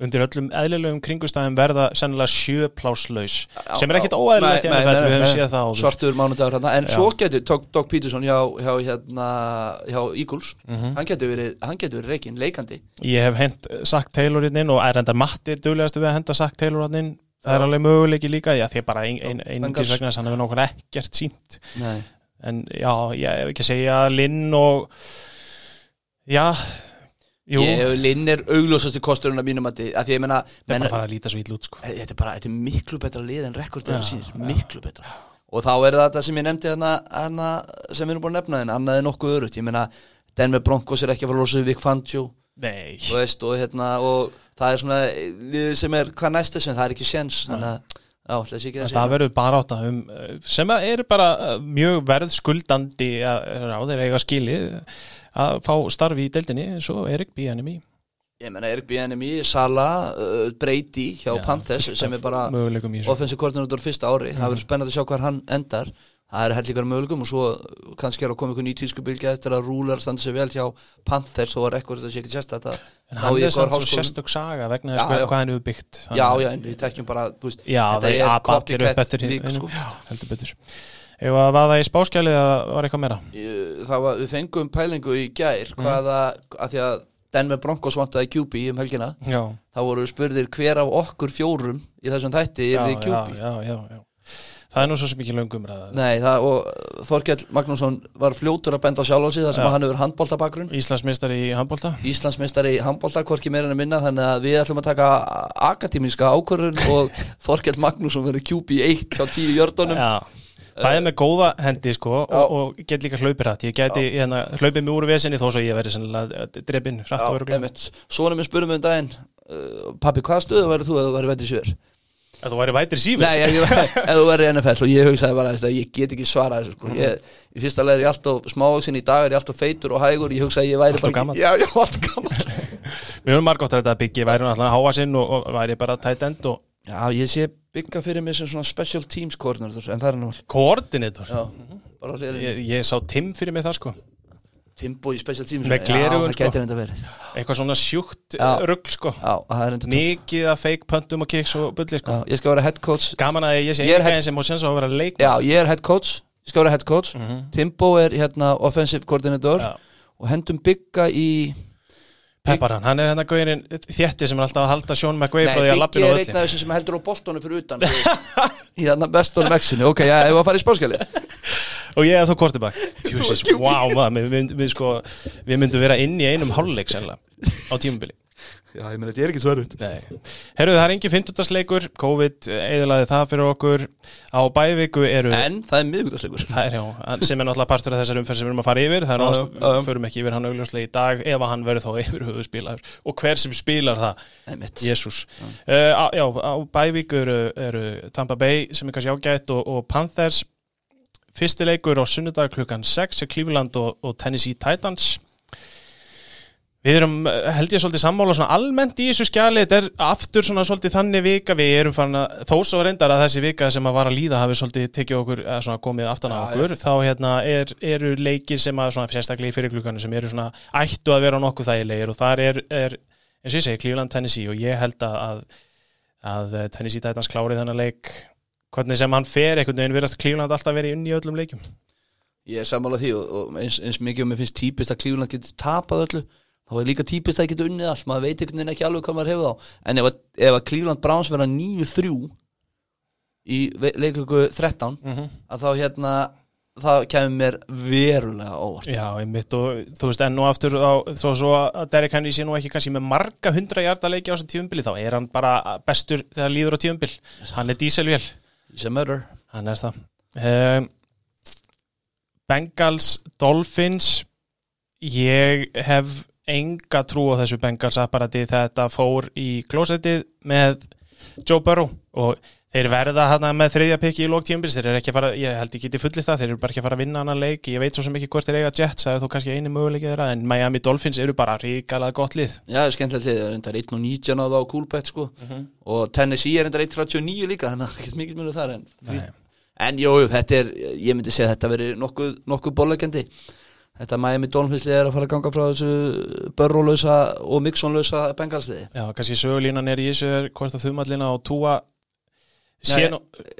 Undir öllum eðlilegum kringustæðum verða sennilega sjöpláslaus sem er ekkit nei, NFL, nei, við höfum nei. séð það áður. Svartur mánudagur hérna En Já. svo getur Doug, Doug Peterson hjá, hjá, hérna, hjá Eagles. Mhm. Hann getur verið, verið reikinn, leikandi. Ég hef hent Sack Taylor inn inn og er enda Matti duglegastu við að henda Sack Taylor inn það er alveg möguleiki líka já, því bara ein, ein, einungis Bengals. vegna þess að hann hefur nokkuð ekkert sínt Nei. en já, ég hef ekki að segja Linn og já jú, Ég, Linn er augljósasti kosturinn af mínum að því ég meina það er bara að fara að líta svo ítl út sko. þetta er bara, þetta er miklu betra lið en rekordið Já, sínir, já. miklu betra og þá er þetta sem ég nefndi hana, hana sem við erum búin að nefna þinn, annað er nokkuð örugt ég meina, Denver Broncos er ekki að fara að losa við Vic Fangio, Nei, veist og, hérna, og það er svona liðið sem er hvað næst þessum, það er ekki séns þannig að þessi ekki þessi það verður bara átta um, sem að eru bara uh, mjög verðskuldandi að- á þeir eiga skili að fá starfi í deildinni eins og Erik B.N.M.I. Ég menna Erik B.N.M.I, Sala, uh, Brady hjá Já, Panthers sem er bara offensive coordinator fyrsta ári. Það verður spennandi að sjá hvað hann endar það er hellingar möguleikum og svo kannski er að koma ykkur ný tískubilgja eftir að rúlar standa sér vel hjá Panthers og var eitthvað þetta sé ekki sérst þetta En hann er samt svo sérstök saga vegna þess Já, hvað já. hvað hann hefur byggt já, já, en við tekjum bara, veist Já, það er copycat upp eftir hinum, sko. Heldur betur. Ef að vaða í spáskjali eða var eitthvað meira? Það var, við fengum pælingu í gær Mhm. hvaða, að því að Denver Broncos vantaði QB um helgina. Já, þá voru spurðir hver af okkur fjórum í þessum þætti já, er Það er nú svo sem ekki löngum ræða Nei, það, og Þorkell Magnússon var fljótur að benda á sjálf á sig þar sem Já. að hann hefur handbóltabakgrunn Íslandsmeistari í handbólta Íslandsmeistari í handbólta, hvorki meira en að minna þannig að við ætlum að taka akademíska ákvörðun [LAUGHS] og Þorkell Magnússon verður QB 1 hjá 10 jördunum Já. Er með góða hendi sko og, og get líka hlaupir hætt Ég geti hérna, hlaupið mig úr vesinni þó svo ég sennilega drefin Svona mér spurum um daginn uh, Pappi, hvað stöðu verður þú þú verður veitir Að þú væri vætir sífur Nei, ef, [LAUGHS] ef þú verður í NFL og ég hugsaði bara að ég get ekki svara þessu sko. ég, Í fyrsta leið er ég alltaf smávaksin í dag er ég alltaf feitur og hægur. Ég hugsaði að ég væri gamall. ekki- Já, já, alltaf gammal [LAUGHS] Við höfum margótt að þetta byggi væri náttúrulega háa sinn og, og væri bara tight end og Já, ég sé bygga fyrir mig sem svona special teams coordinator en það er nú koordinator Já, bara hliðin ég, ég sá Tim fyrir mig það sko Timbo í special teams Með það sko. Eitthvað svona sjúkt Já. rugl sko. Mikið að fake pöntum og kicks og bulli sko Já, Ég skal vera head coach Gaman að ég sé Ég er einhverjum sem má sensa á að vera leikmann Já, ég er head coach Ég skal vera head coach Mhm. Timbo er hérna offensive coordinator Já. og hendum bygga í Peppar hann, hann er hérna gauðin þétti sem er alltaf að halda Sjón McVay frá því að Biggi lappin á er einn af þessum sem heldur á boltónu fyrir utan. [LAUGHS] Í þarna bestunum exinu Ok, já, ef að fara í spáskjali [LAUGHS] og ég er þá quarterback Tjúsis, wow, maður, við, við, við, sko, við myndum vera inn í einum hálfleik sennilega á tímubili Já, ég meina, þetta er ekki svarut Herru, það er engin 15. leikur COVID eðlaði það fyrir okkur. Á bæviku eru En það er miðvíkudasleikur það er já, sem er náttúrulega partur af þessar umferð sem við erum að fara yfir. Það er náttúrulega, já. förum ekki yfir hann augljóslega í dag ef hann verður þá yfir höfu spilaður og hver sem spilar það. Jésús uh, á, Já, á bæviku eru, eru Tampa Bay sem er kannski ágætt og, og Panthers fyrsti leikur á sunnudag klukkan 6 er Cleveland og, og Tennessee Titans. Við erum, eh, held ég, svolítið sammála svona almennt í þessu skjali, þetta er aftur svona svolítið þannig vika, við erum farin að þó svo reyndar að þessi vika sem að var að líða hafi svolítið tekið okkur, eða svona komið aftan á okkur, þá hérna er, eru leikir sem að svona sérstaklega í fyrirklukanu sem eru svona ættu að vera nokkuð þægilegir og þar er, er eins og ég segi, Cleveland, Tennessee og ég held að, að Tennessee Titans klárið þennan leik hvernig sem hann fer, einhvern veginn verðast Cleveland alltaf verið inn í öllum leikum. Ég er sammála því og, og eins, eins mikið og mér finnst típist að Cleveland getur tapað öllu þá er líka típist að það getur unnið allt maður veit einhvern veginn ekki alveg hvað maður hefur þá en ef, ef að Cleveland Browns verða 9-3 í leikurku 13 Mm að þá hérna það kemur mér verulega óvart. Já, einmitt og þú veist enn og aftur á, þó svo að Derek Henry sé nú ekki kannski með marga hundra hjarta leiki á þessu tífumbili þá er hann bara bestur þegar líður á tífumbil hann er díselvél, sem murder hann er það. Um, Bengals Dolphins ég hef enga trú á þessu Bengals apparati. Þetta fór í klósettið með Joe Burrow og þeir verða hana með þriðja pikki í lók tíumbils, þeir eru ekki að fara, ég held ekki geti fullist það, þeir eru bara ekki að fara að vinna annan leik ég veit svo sem ekki hvort þeir eiga Jets, það er þó kannski eini möguleiki þeirra, en Miami Dolphins eru bara ríkalað gott lið. Já, það er skemmtilegt lið, það er reyndar 1 og 19 á það á Coolbet sko og Tennessee er reyndar 1.39 líka þannig að það er ekkert mikið munið þar en, en jú, þetta er, ég myndi segja að þetta veri nokkuð, nokkuð bólækjandi Þetta Miami Dolphins lið er að fara að ganga frá þessu börrólausa og mixonlausa bengalsliði. Já, kannski sögulínan er í þessu hvort að þumallina og túa Nei.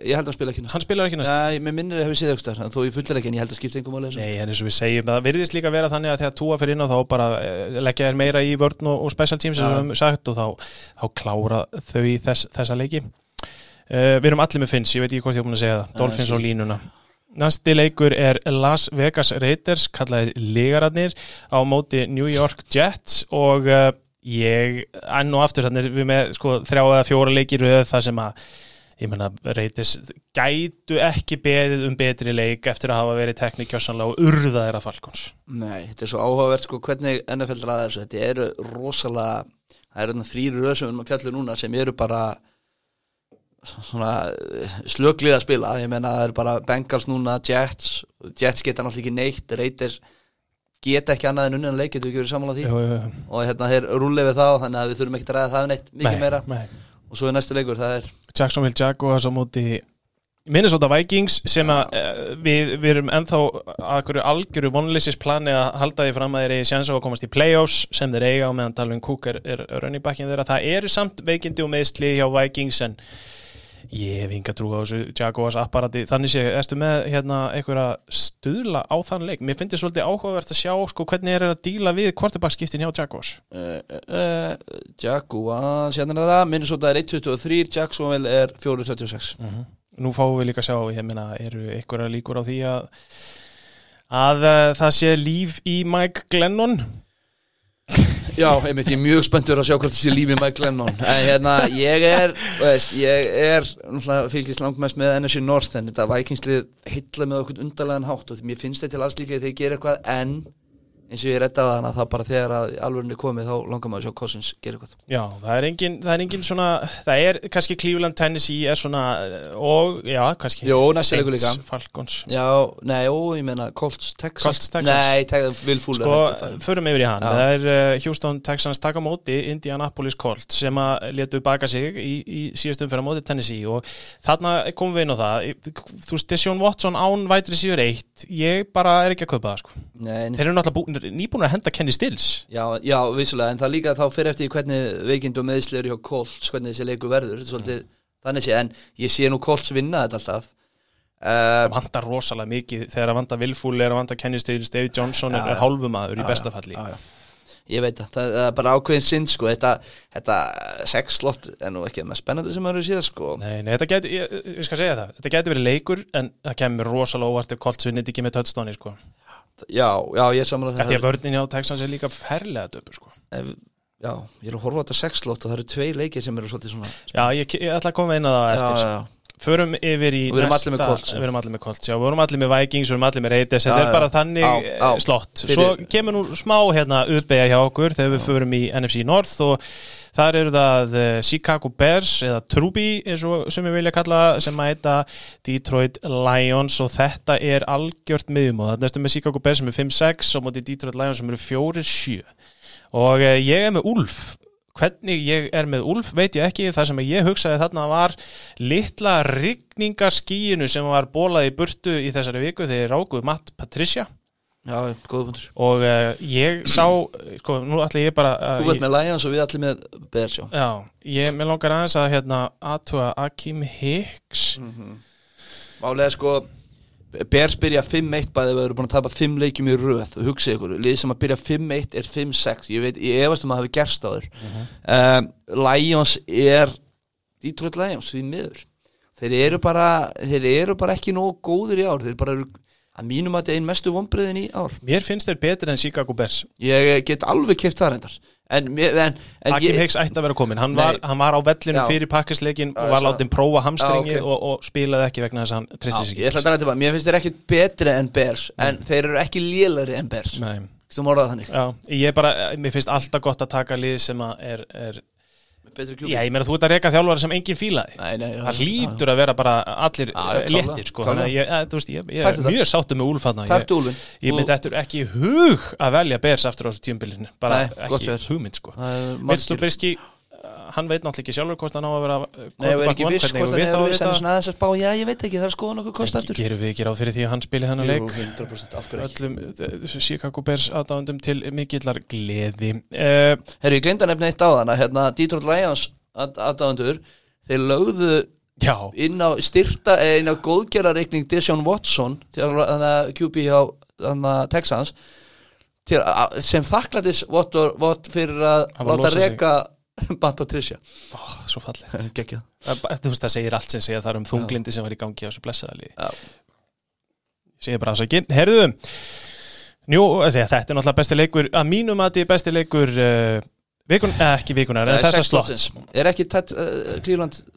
Ég held að hann spila ekki næst hann spilar ekki næst Nei, mér minnir að hefur séð aukstar þó ég fullir ekki en ég held að skipta einhver máli þessu Nei, en eins og við segjum, það virðist líka vera þannig að þegar túa fyrir inn á þá bara eh, leggja þér meira í vörn og, og special teams sem Já. við höfum sagt og þá, þá klára þau í þess, þessa leiki uh, Við erum allir með Finns, ég veit ekki hvort ég er búin að segja það Dolphins sí. og línuna Næsti leikur er Las Vegas Raiders kallaðir Ligararnir á móti New York Jets og uh, ég, enn og aftur þannig við með sko, þrjá eða fjóra leikir við það sem að ég menna Raiders gætu ekki beðið um betri leik eftir að hafa verið teknikjössanlega og urðaðir að Falcons. Nei, þetta er svo áhugavert sko hvernig NFL ræða þessu. Þetta eru rosalega það eru þarna þrýri röð sem við erum að fjalla núna sem eru bara svona slöglið að spila. Ég meina það er bara Bengals núna Jets, Jets geta náttúrulega ekki neitt Raiders geta ekki annað en unnan leik getur ekki verið saman á því? Jú, jú, jú. og hérna þeir rúlið við það þannig að við þurfum ekki að ræða það neitt mikið Nei, meira. nei. og svo er næstu leikur, það er Jacksonville Jaguars á móti Minnesota Vikings sem að uh, við, við erum ennþá að hverju algjöru vonlýsisplani að halda því fram að þeir eigi sjans á að komast í playoffs sem þeir eiga og meðan Dalvin Cook er, er running backin þeirra. Það eru samt veikindi og meðsli hjá Vikings en ég hef inga trú á þessu Jaguars apparati. Þannig sé, ertu með hérna einhverja stuðla á þann leik? Mér finnst þetta svolítið áhugavert að sjá sko, hvernig er að díla við quarterbackskiptin hjá Jaguars. uh, uh, Jaguars, hérna er það Minnesota er 1.23, Jacksonville er 4.36 Nú fáum við líka að sjá, ég meina, eru einhverja líkur á því að að uh, það sé líf í Mike Glennon Já, einmitt, ég er mjög spenntur að sjá hvort þessi lífi með Glennon. En hérna, ég er veist, ég er fylgist langt mest með NFC North en þetta Vikingslið hitla með okkur undarlegan hátt og því mér finnst þetta til alls líka þegar ég ger eitthvað en eins og ég á þannig að það bara þegar að alvörunni komið þá langar maður að sjá Cousins gera eitthvað Já, það er engin, það er engin svona það er kannski Cleveland, Tennessee er svona og, já, kannski Jó, næsti leikur líka. Falcons Já, nei, ó, ég meina Colts, Texas Colts, Texans. Nei, Texas, Will Fuller Sko, förum yfir í hann Já. Það er uh, Houston Texans taka á móti Indianapolis Colts sem að letu baka sig í, í síðastum fyrir móti Tennessee og þarna komum við inn á það þú veist, Deshaun Watson án vætri síður eitt ég bara er ekki að kaupa það sko. Nei, nei. Eru bú, nýbúin að henda Kenny Stills. Já, já, vissulega, en það líka þá fyrir eftir hvernig veikind og meðsli eru hjá Colts, hvernig þessi leiku verður, þetta er svolítið þannig sé, en ég sé nú Colts vinna þetta alltaf. Það uh, vantar rosalega mikið þegar að vanta Will Fuller, að vanta Kenny Stills, David Johnson Já, er hálfumadur í bestafalli já. Ég veit það, það það er bara ákveðin sinn sko, þetta, þetta sex slott er nú ekki með spennandi sem maður séð sko. Nei, nei, þetta geti, ég, ég skal segja það. Þetta geti verið leikur en það kemur rosalega óvart ef Colts vinnit ekki með touchdowni sko. Já, já, ég samar Af því að vörnin hjá Texans er líka ferlega döpur sko. Ef- Já, ég er að horfa á þetta sex slott og það eru tvei leikir sem eru svolítið svona Já, ég, ég ætla að koma inn að það eftir já, já. Förum yfir í við erum allir með Colts. Við erum allir með Colts, já, við erum allir með Vikings Við erum allir með Raiders, þetta er bara þannig Á, eh, á. slott Svo kemur nú smá hérna uppeyja hjá okkur þegar við förum í NFC North og þar eru það eh, Chicago Bears eða Truby eins og sem ég vilja kalla sem að heita Detroit Lions og þetta er algjört miðjum og þetta er með Chicago Bears sem er 5-6 og móti Detroit Lions sem eru 4-7 og eh, ég er með Ulf hvernig ég er með Ulf veit ég ekki. Það sem ég hugsaði þarna var litla rigningaskíinu sem var bólað í burtu í þessari viku. Þegar rákuð Matt Patricia Já, góða punktur. Og uh, ég sá sko, nú ætla ég bara Þú uh, veit með Lions og við allir með Bears, já. Ég með langar aðeins að hérna aðtúa Akim Hicks. Málega sko Bears byrja 5-1 bæði við erum búin að tapa 5 leikjum í röð. Og hugsa ykkur, lið sem að byrja 5-1 er 5-6, ég veit, ég efast um að það hafi gerst á þér. Um, Lions er Detroit Lions við miður. Þeir eru bara, þeir eru bara ekki nógu góður í ár, þeir bara eru að mínum að þetta er einn mestu vonbreiðin í ár. Mér finnst þeir betri en Chicago Bears. Ég get alveg keft það reyndar. En, mér- en, en Akim ég, Hicks ætti að vera komin hann Nei. var, hann var á vellinu Já. fyrir pakkisleikin og var látið prófa hamstringið Já, ok. og, og spilaði ekki vegna þess að hann tristi sig að mér finnst þeir ekki betri en Bears en þeir eru ekki lélari en Bears. Já, ég bara, mér finnst alltaf gott að taka lið sem að er, er. Já, ég meina þú ert að reyka þjálfara sem enginn fílaði. Nei, nei, Það hlýtur að vera bara allir eh, léttir sko. Þannig að ég, eh, þú veist, ég, ég er mjög sáttu með Úlfanna Ég, ég myndi eftir ekki hug að velja Bers aftur á þessu tíumbilinu Bara Nei, ekki hugmynd sko. Þú Birski, hann veit náttúrulega ekki sjálfur hvort hann á að vera eh, Nei, við erum ekki viss hvort hann hefur viss en aðeins að spá, já ég veit ekki, það er skoðan okkur kost aftur. Gerum við ekki ráð fyrir því að hann spili þennan leik? 100% af hverju ekki? Öllum eh, Chicago Bears aðdáðundum til mikillar gleði. Uh, Herru, ég glinda nefna eitt á þann að hérna, Detroit Lions aðdáðandur, þeir lögðu Já, inn á styrta, eh, inn á góðgerarreikning Deshaun Watson QB að Texans til, sem Watt fyrir að láta losað [LAUGHS] Matt Patricia ó, svo fallið [LAUGHS] það segir allt sem segja þar um þunglindi sem var í gangi á þessu blessaðali segir bara þess ekki, herðu Njú, þetta er náttúrulega besti leikur að mínum að þetta er besti leikur uh, Vikun, eh, ekki vikunar, en Nei, þessa sex slott. Er ekki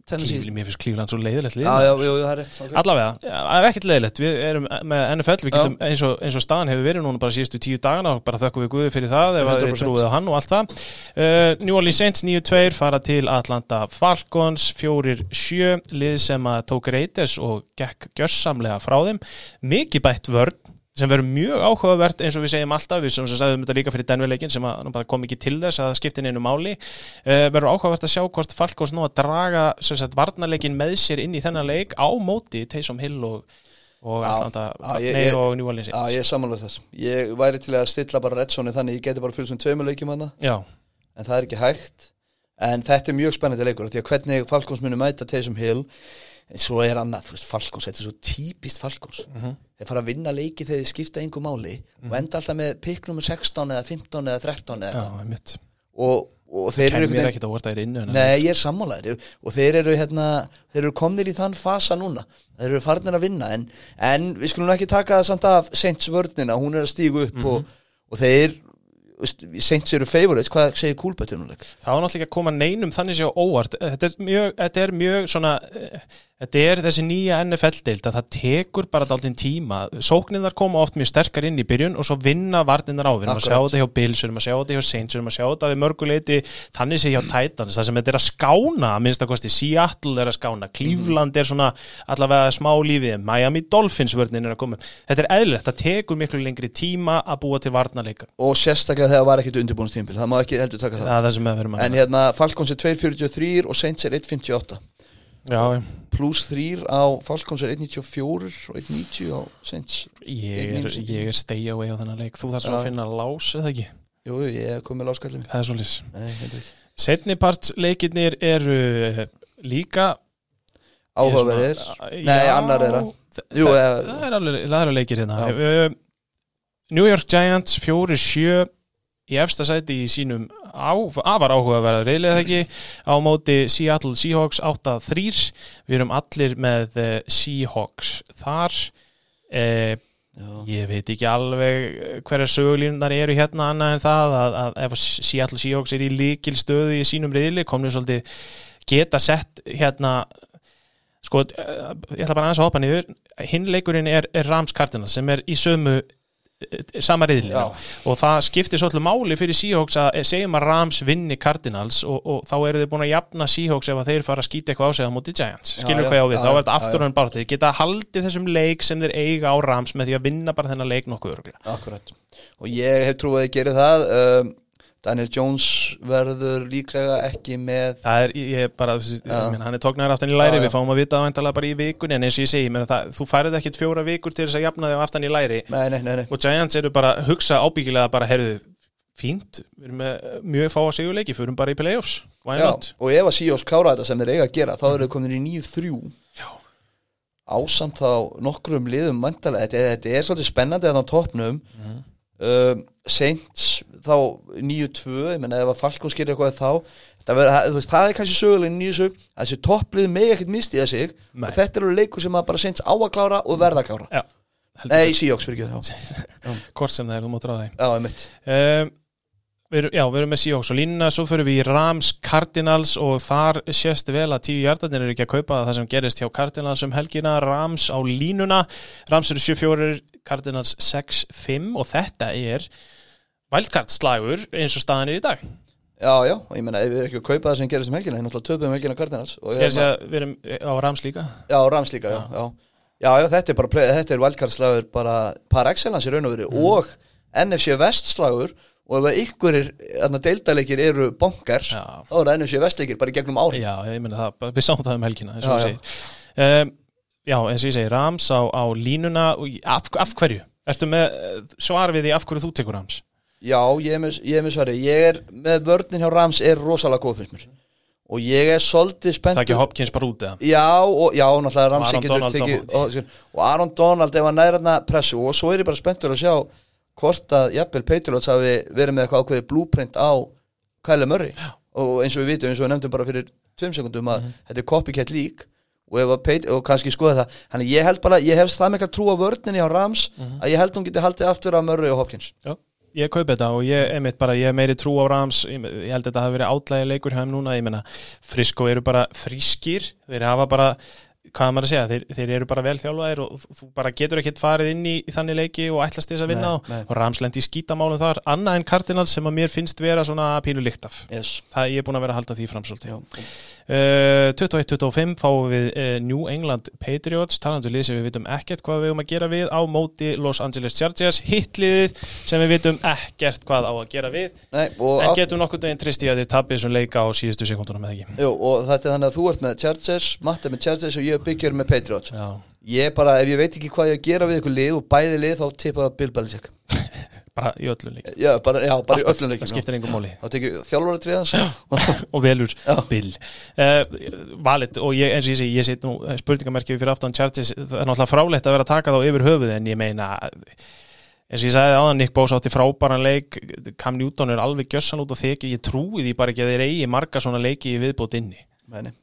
Tennessee? Klífli, mér finnst Klífland svo leiðilegt lið. Allavega, það er ekkert leiðilegt Við erum með NFL, við getum eins og, eins og staðan hefur verið núna bara síðustu tíu dagana og bara þökkum við Guði fyrir það ef 100%. trúið á hann og allt það uh, New Orleans Saints 9-2 fara til Atlanta Falcons 4-7 lið sem að tók reytes og gekk gjörsamlega frá þeim mikið bætt vörn sem verður mjög áhugavert eins og við segjum alltaf við sem sagðum þetta líka fyrir Denverleikin sem að, kom ekki til þess að skipta inn einu máli uh, verður áhugavert að sjá hvort Falkos nú að draga sagt, varnarleikin með sér inn í þennan leik á móti Taysom Hill og, og og New Orleans Já, ég er samanlega þess. Ég væri til að stilla bara Redssoni þannig ég geti bara fylgst með tveimur leikjum hana Já, en það er ekki hægt. En þetta er mjög spennandi leikur því að hvernig Falkons muni mæta Taysom Hill en svo er annað, þú veist, Falkons þetta er svo típist Falkons Mhm. þeir fara að vinna leiki þegar þeir skipta einhver máli og enda alltaf með pikk nummer 16 eða 15 eða 13 eða eitthvað. og, og þeir eru einhvern Nei, ég er sammálaður og þeir eru hérna, þeir eru komnir í þann fasa núna. Þeir eru farnir að vinna en, en við skulum ekki taka það samt af Saints vörnina, hún er að stígu upp og, og þeir Saints eru favorites, hvað segir Kúlbættur núna? Það var náttúrulega að koma neinum þannig sér óvart. Þetta er mjög, þetta er mjög svona eh, þetta er þessi nýja NFL-deild að það tekur bara daldinn tíma. Sóknirnar koma oft mjög sterkar inn í byrjun og svo vinna varnirnar á, við erum að sjá þetta hjá Bills, við erum að sjá þetta hjá Saints, við erum að sjá þetta við mörguleiti, þannig sé hjá Titans. Það sem þetta er að skána, minnst að kosti Seattle er að skána, Cleveland er svona allavega smá lífið, Miami Dolphins vörnin er að koma, þetta er eðlilegt það tekur miklu lengri tíma að búa til varnarleika, og sérstaklega þegar var það má pluss 3 á Falcons er 1.94 og 1.90 á Saints. Ég er, er stay away á þennan leik. Þú þarf svo að finna lás eða ekki? Jú, ég hef komið láskallið mér Það er svolítið Nei, heldur ekki. Setniparts leikirnir eru eh, líka áhugaverðir. Er Nei, annar þeirra. þa- Jú, það, það er alveg það leikir hérna. Já. uh, New York Giants 4-7 í efsta sæti í sínum á, afar áhugaverðar reyðlega ekki á móti Seattle Seahawks 8-3 við erum allir með uh, Seahawks þar. Já. Ég veit ekki alveg hverja sögulínunar eru hérna annað en það að, að ef Seattle Seahawks er í líkil stöðu í sínum riðli komnum svolítið geta sett hérna sko, eh, ég ætla bara aðeins að hoppa niður. Hinn leikurinn er, er Rams Cardinals sem er í sömu eh, sama riðli og það skiptir svolítið máli fyrir Seahawks að eh, segjum að Rams vinni Cardinals og, og þá eru þeir búin að jafna Seahawks ef þeir fara að skýta eitthvað á sig á móti Giants. Skilur hvað ég á við, já, þá er þetta já, aftur en bara þeir geta haldið þessum leik sem þeir eiga á Rams með því að vinna bara þennan leik nokkuð örgulega Akkurat. Og ég hef trúið að ég geri það um, Daniel Jones verður líklega ekki með það er, ég er bara, ég meina, hann er tóknar aftan í læri, já. við fáum að vita það væntalega bara í vikunni, en eins og ég segi, meina, það, þú færið ekkit fjóra vikur til þess að jafna þig aftan í læri Nei, nei, nei, nei. og Giants eru bara hugsa ábyggilega bara, heyrðu, fínt við erum með mjög fá að sigurleiki, fyrir bara í playoffs why Já? Og ef að Seahawks klára þetta sem þeir eiga að gera þá eru þeir komin í 9-3 Já. Ásamt þá nokkrum liðum mæntalega þetta, þetta er svolítið spennandi að á topnum Mhm. Um, Saints þá 9-2 ég menna ef að Falkons gerir eitthvað þá það, ver, það, veist, það er kannski sögulegin þessu að þessi topplið megi ekkert mistiða sig Nei. og þetta eru leikur sem að bara Saints á að klára og verða að klára. Nei, Seahawks fyrir ekki þá. [LAUGHS] Hvort sem það er, þú mátt ráða því. Já, einmitt. Um, við, Já, við erum með Seahawks og línuna, svo fyrir við í Rams Cardinals og þar sést vel að tíu hjartarnir eru ekki að kaupa það sem gerist hjá Cardinals um helgina, Rams á línuna. Rams eru 7-4, Cardinals 6-5 og þetta er wildcard slagur eins og staðan er í dag. Já, já, og ég menna ef við erum ekki að kaupa það sem gerist um helgina ég náttúrulega töpum helgina Cardinals og Ég er að segja, við erum á Rams líka. Já, Rams líka, já, já. Já, já, þetta er bara, þetta er wildcard-slagur bara par excellence í raun og veru og NFC Vest-slagur og ef einhverjir þarna deildaleikir eru bonkers, Já. þá er það NFC Vest-leikir bara í gegnum ári. Já, ég meina það, við sáum það um helgina eins og Já, segir um, Já, eins og ég segi, Rams á, á línuna og af, af hverju? Ertu með svar við því af hverju þú tekur Rams? Já, ég er með, með svari. Ég er með vörnin hjá Rams er rosalega góð finnst mér. Og ég er svolítið spennt. Það ekki Hopkins bara út eða? Já, og, já, náttúrulega Ramsey Aaron getur Donald móti. og, og Aaron Donald ef hann næra þarna pressu og svo er ég bara spenntur að sjá hvort að jafnvel Patriots hafi verið með eitthvað ákveðið blúprint á Kyle Murray. Já. og eins og við vitum, eins og við nefndum bara fyrir 5 sekundum að Mhm. þetta er copycat lík og, Pat- og kannski skoða það. Þannig ég held bara, ég hef það með ekki að trúa vörninni á Rams Mhm. að ég held hún geti haldið aftur af Murray og Hopkins. Já, ég kaupi þetta og ég, einmitt bara, ég er meiri trú á Rams, ég, held að þetta hafi verið átlægi leikur hjá þeim núna, ég menna Frisko eru bara frískir, þeir hafa bara hvað maður að segja, þeir, þeir eru bara vel þjálfaðir og þú bara getur ekkert farið inn í, í þannig leiki og ætlast þess að vinna Nei, þá nei. og Rams lendi í skítamálum þar, annað en Cardinals sem að mér finnst vera svona pínu líkt af yes. það ég er búin að vera að halda því fram svolítið 21-25 fáum við uh, New England Patriots. Talandu lið sem við vitum ekkert hvað við um að gera við á móti Los Angeles Chargers. Hitliðið sem við vitum ekkert hvað á að gera við. Nei, en getum nokkur daginn trist í að þeir tapir þessum leika á síðustu sekundunum eða ekki? Jú, og þetta er þannig að þú ert með Chargers Matt er með Chargers og ég byggjur með Patriots. Já, Ég bara, ef ég veit ekki hvað ég að gera við ykkur lið og bæði lið þá tippa það Bill Belichick bara í öllu leik Já, bara, já, bara í öllum það leikum skiptir engum máli. Þá tekið þjálfara tríðans [LAUGHS] og velur Já. Bill. Uh, Valit og ég, eins og ég segi, ég set nú spurningamerkið fyrir aftan Chargers, það er náttúrulega fráleitt að vera að taka þá yfir höfuð en ég meina eins og ég sagði áðan, Nick Bosa átti frábæran leik Cam Newton er alveg gjössan út og þykju, ég trúi því bara ekki að þeir eigi marga svona leiki í viðbót inni. Meni.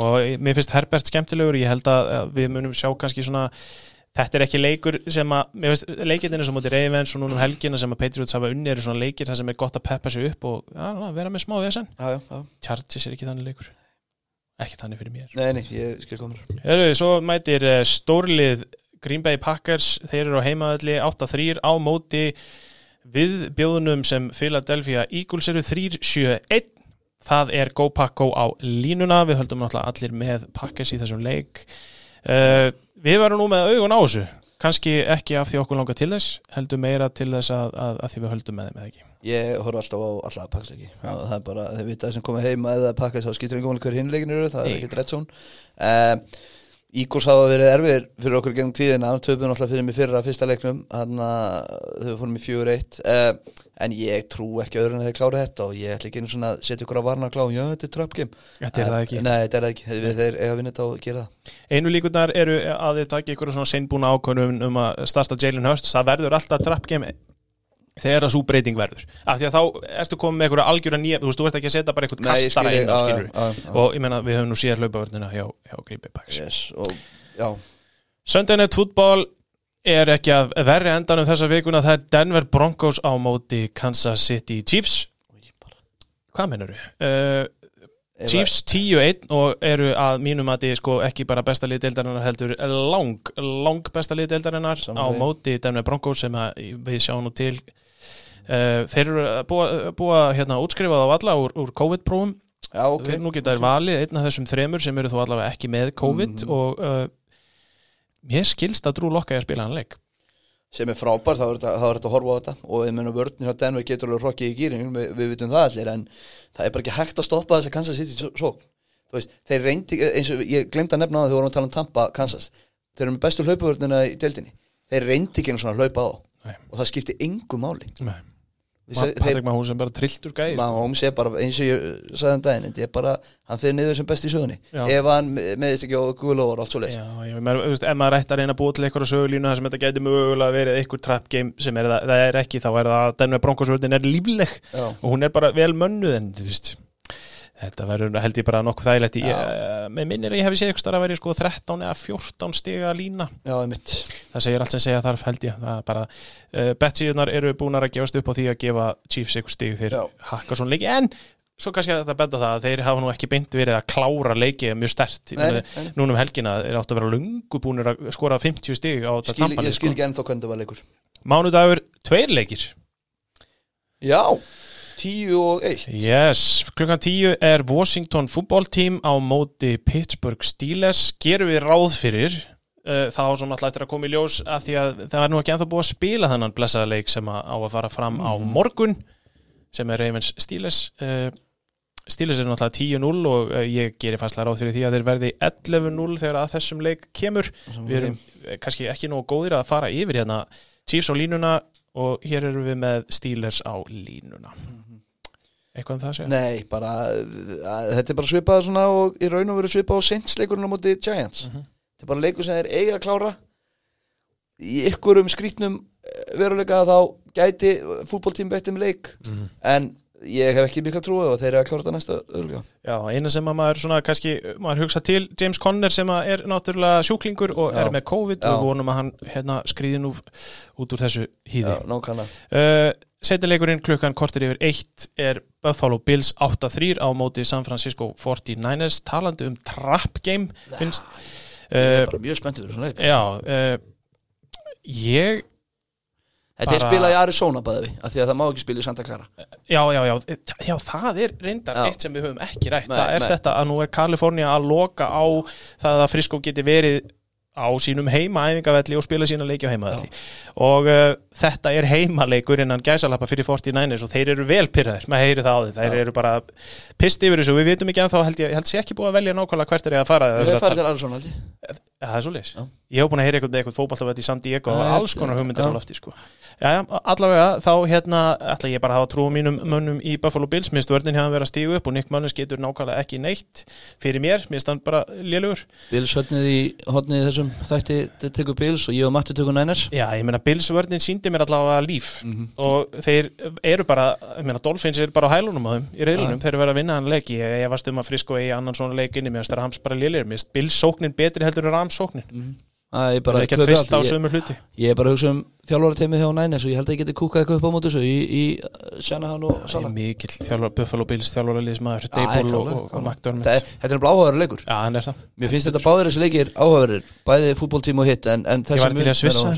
og mér finnst Herbert skemmtilegur ég held að að við munum sjá kannski svona þetta er ekki leikur sem að leikirnir sem mútið Ravens og núna um helgina sem að Patriots hafa unni eru svona leikir þar sem er gott að peppa sig upp og ja, na, vera með smá vesen. Já, já, já. Chargers er ekki þannig leikur. Ekki þannig fyrir mér. Nei, nei, ég skil komur Heru, svo mætir uh, stórlið Green Bay Packers, þeir eru á heimaðalli 8-3 á móti við bjóðunum sem Philadelphia Eagles eru 3-7-1 það er Go Pack Go á línuna. Við höldum allir með Packers í þessum leik uh, við varum nú með augun á þessu. Kannski ekki af því okkur langar til þess heldur meira til þess að, að, að því við höldum með þeim eða ekki? Ég horf alltaf á alltaf að pakka ekki og það er bara, þeir vita að sem komið heima eða pakka þá skýtur einhvern veginn hver hinleikin eru það er ekki drett són uh, Ígors hafa verið erfir fyrir okkur gengum tíðina, töfum alltaf fyrir mig fyrra fyrsta leiknum, þannig að þau fórum í fjögur eitt. Uh, en ég trú ekki öðru en að þeir klára þetta og ég ætla ekki einu svona að setja ykkur að varna klá já, þetta er game. Þetta er það ekki. Nei, þetta er það ekki, þeir, þeir eiga að vinna þetta og gera það. Einu líkundar eru að þið takja ykkur svona seinbúna ákvörðum um að starta Jalen Hurts. Það verður alltaf game þegar að svo breyting verður. Af því að þá ertu komið með einhverja algjöra nýja þú veist, þú ert ekki að setja bara einhvern kastara inn og ég meina við höfum nú síðan hlaupavörnina hjá, hjá Bay Packers yes, Night Football er ekki að verri endanum þessa vikuna. Það er Denver Broncos á móti Kansas City Chiefs. Hvað mennur við? Uh, ef Chiefs 10-1 og eru að mínum að þið sko ekki bara besta lið deildarinnar heldur lang, lang besta lið deildarinnar Sammála á móti Denver Broncos sem við sjáum nú til þeir eru að búa, búa hérna útskrifað á alla úr, úr COVID-prófum Já, ok nú geta þær valið einn af þessum þremur sem eru þó allavega ekki með COVID Mhm. og uh, mér skilst að Drú Lokka að spila hann leik sem er frábær, þá er þetta er að horfa á þetta og ég meina vörnir hjá Denver getur alveg hrokkið í gýring, við, við vitum það allir en það er bara ekki hægt að stoppa þess að Kansas City svo, svo. þú veist, þeir reyndi eins og ég glemd að nefna það þegar við vorum að tala um Tampa, Kansas þeir eru með bestu hlaupavörnina í deildinni þeir reyndi ekki einu svona hlaupa á Nei. og það skipti engu máli Nei. Patrik Mahús sem bara trilltur gæði Mahomes er bara, eins og ég sagði um daginn þetta er bara, hann fyrir niður sem best í sögunni Já. ef hann meðist ekki á Guðlóður og allt svo veist, ef maður ætti að reyna að búa til eitthvað sögulínu þar sem þetta gæti mögulega verið eitthvað trap game sem er það er ekki, þá er það að Denver Broncos völdin er lífleg Já. og hún er bara vel mönnuð en þú veist þetta verður held ég bara nokkuð þægilegt ég, Já. með minnir ég hefði séð eitthvað að vera sko 13 eða 14 stiga lína. Já, það segir allt sem segja þarf held ég. Það er bara, uh, bettsíðunar eru búinar að gefast upp á því að gefa Chiefs eitthvað stig. Þeir Já. hakka svona leiki en svo kannski að þetta benda það að þeir hafa nú ekki beint verið að klára leiki mjög stert Nei, nei, nei. núna um helgina er átt að vera lungu búinir að skora 50 stig á þetta Skil, tampanið Ég skil sko. ekki ennþá hvernig það var leikur. Mánudagur, tveir leikir. Já, tíu og eitt. Yes, klukkan 10 er Washington fútbóltím á móti Pittsburgh Steelers. Gerum við ráð fyrir uh, þá sem alltaf eftir að koma í ljós af því að það er nú ekki ennþá búið að spila þennan blessaða leik sem á að fara fram á morgun sem er Ravens Steelers. Uh, Steelers er náttúrulega 10-0 og uh, ég gerir fastlega ráð fyrir því að þeir verði 11-0 þegar að þessum leik kemur. Við erum eh, kannski ekki nógu góðir að fara yfir hérna Chiefs á línuna og hér erum við með Steelers á línuna eitthvað um það að segja? Nei, bara að, Þetta er bara svipað svona og í raun og veru svipað á Saints-leikurinn á móti Giants Mhm. Þetta er bara leikur sem þeir eiga að klára Í ykkurum skrítnum eh, veruleika þá gæti fútboltím beitt um leik Mhm. En ég hef ekki mikla trúið og þeir eru að klára þetta næsta öðrulega Já, eina sem að maður svona kannski, maður hugsa til James Conner sem að er náttúrulega sjúklingur og Já. er með COVID Já. og vonum að hann hérna skrýði nú út úr þessu hýði. nákvæmlega Uh, Setileikurinn klukkan kortir yfir 1 er Buffalo Bills 8-3 á móti San Francisco 49ers talandi um trap game finnst Ég er bara mjög spenntið fyrir svona leik Já uh, Ég Þetta er spilað í Arizona bæði við af Því að það má ekki spila í Santa Clara Já, já, já, já, það er reyndar Já. eitt sem við höfum ekki rætt Nei, Það er nei. þetta að nú er Kalifornía að loka á það að Frisco geti verið á sínum heimaæfingavelli og spila sína leiki á heimavelli og uh, þetta er heimaleikur innan gæsalappa fyrir 49ers og þeir eru vel pyrraðir, maður heyri það á því þeir Já. eru bara pist yfir þessu og við vitum ekki að þá held ég, held sé ekki búið að velja nákvæmlega hvert er ég að fara Við erum farið til Arizona held ég. Það er svo leis. Já. Ég hef búin að heyra eitthvað, eitthvað fótballtafætt í Sandíego og Já, alls konar hugmyndir á lofti sko. Já, allavega þá hérna ætla ég bara að hafa trú á mínum mönnum í Buffalo Bills, minnst vörðin hefði verið að stígu upp og Nick Munnins getur nákvæmlega ekki neitt fyrir mér, minnst hann bara lélugur Bills höfnið í hodnið í þessum þætti tekur Bills og ég og Matti tekur Niners. Já, ég meina Bills vörðin síndi mér allavega líf. Mhm. og þeir eru bara ég meina Dolphins er bara á hælunum á þeim í reilunum, þeir eru verið að vinna hann leik. Ég, ég varst um að Frisco eigi annan svona leik inni er hams bara er ekki að trista á ég, sömu hluti? Ég er bara að hugsa um þjálfara teimið hjá Niners og ég held að ég geti kúkað eitthvað upp á þessu í, í uh, Shanahan og er Salah. mikill þjálfur, Buffalo Bills þjálfur liðsmaður, Já, Dable og, og, og er- Þetta er bara áhugaður leikur. Er það. Mér finnst þetta báðir þessi leikir áhugaður Bæði fútboltím og hitt en, en Ég var til að svissa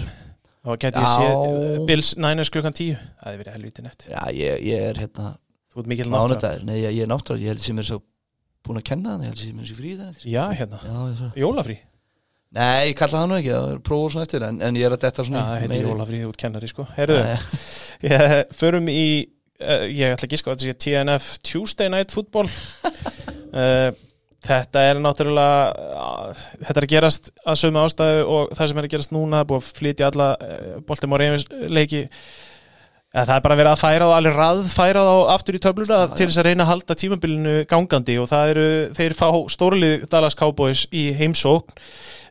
og geti ég séð uh, Bills Niners klukkan 10 Það hefði verið helviti nett. Ég, ég er hérna Þú ert mikill náttúrulega nei, ég, að kalla það nú ekki, það er prófur svona eftir en, en ég er að detta svona það í heiti meiri- jólafrí þú ert kennari sko. Herðu, ég, förum í uh, Ég ætla að gíska á þetta sé TNF Tuesday Night Football. Uh, [LAUGHS] Þetta er náttúrulega uh, Þetta er að gerast að sömu ástæðu og það sem er að gerast núna það búið að flytja alla Baltimore leiki Ja, það er bara verið að færa þá alveg raðfæra þá aftur í töfluna Já, til þess að reyna að halda tímabilinu gangandi og það eru, þeir fá stórlið Dallas Cowboys í heimsókn.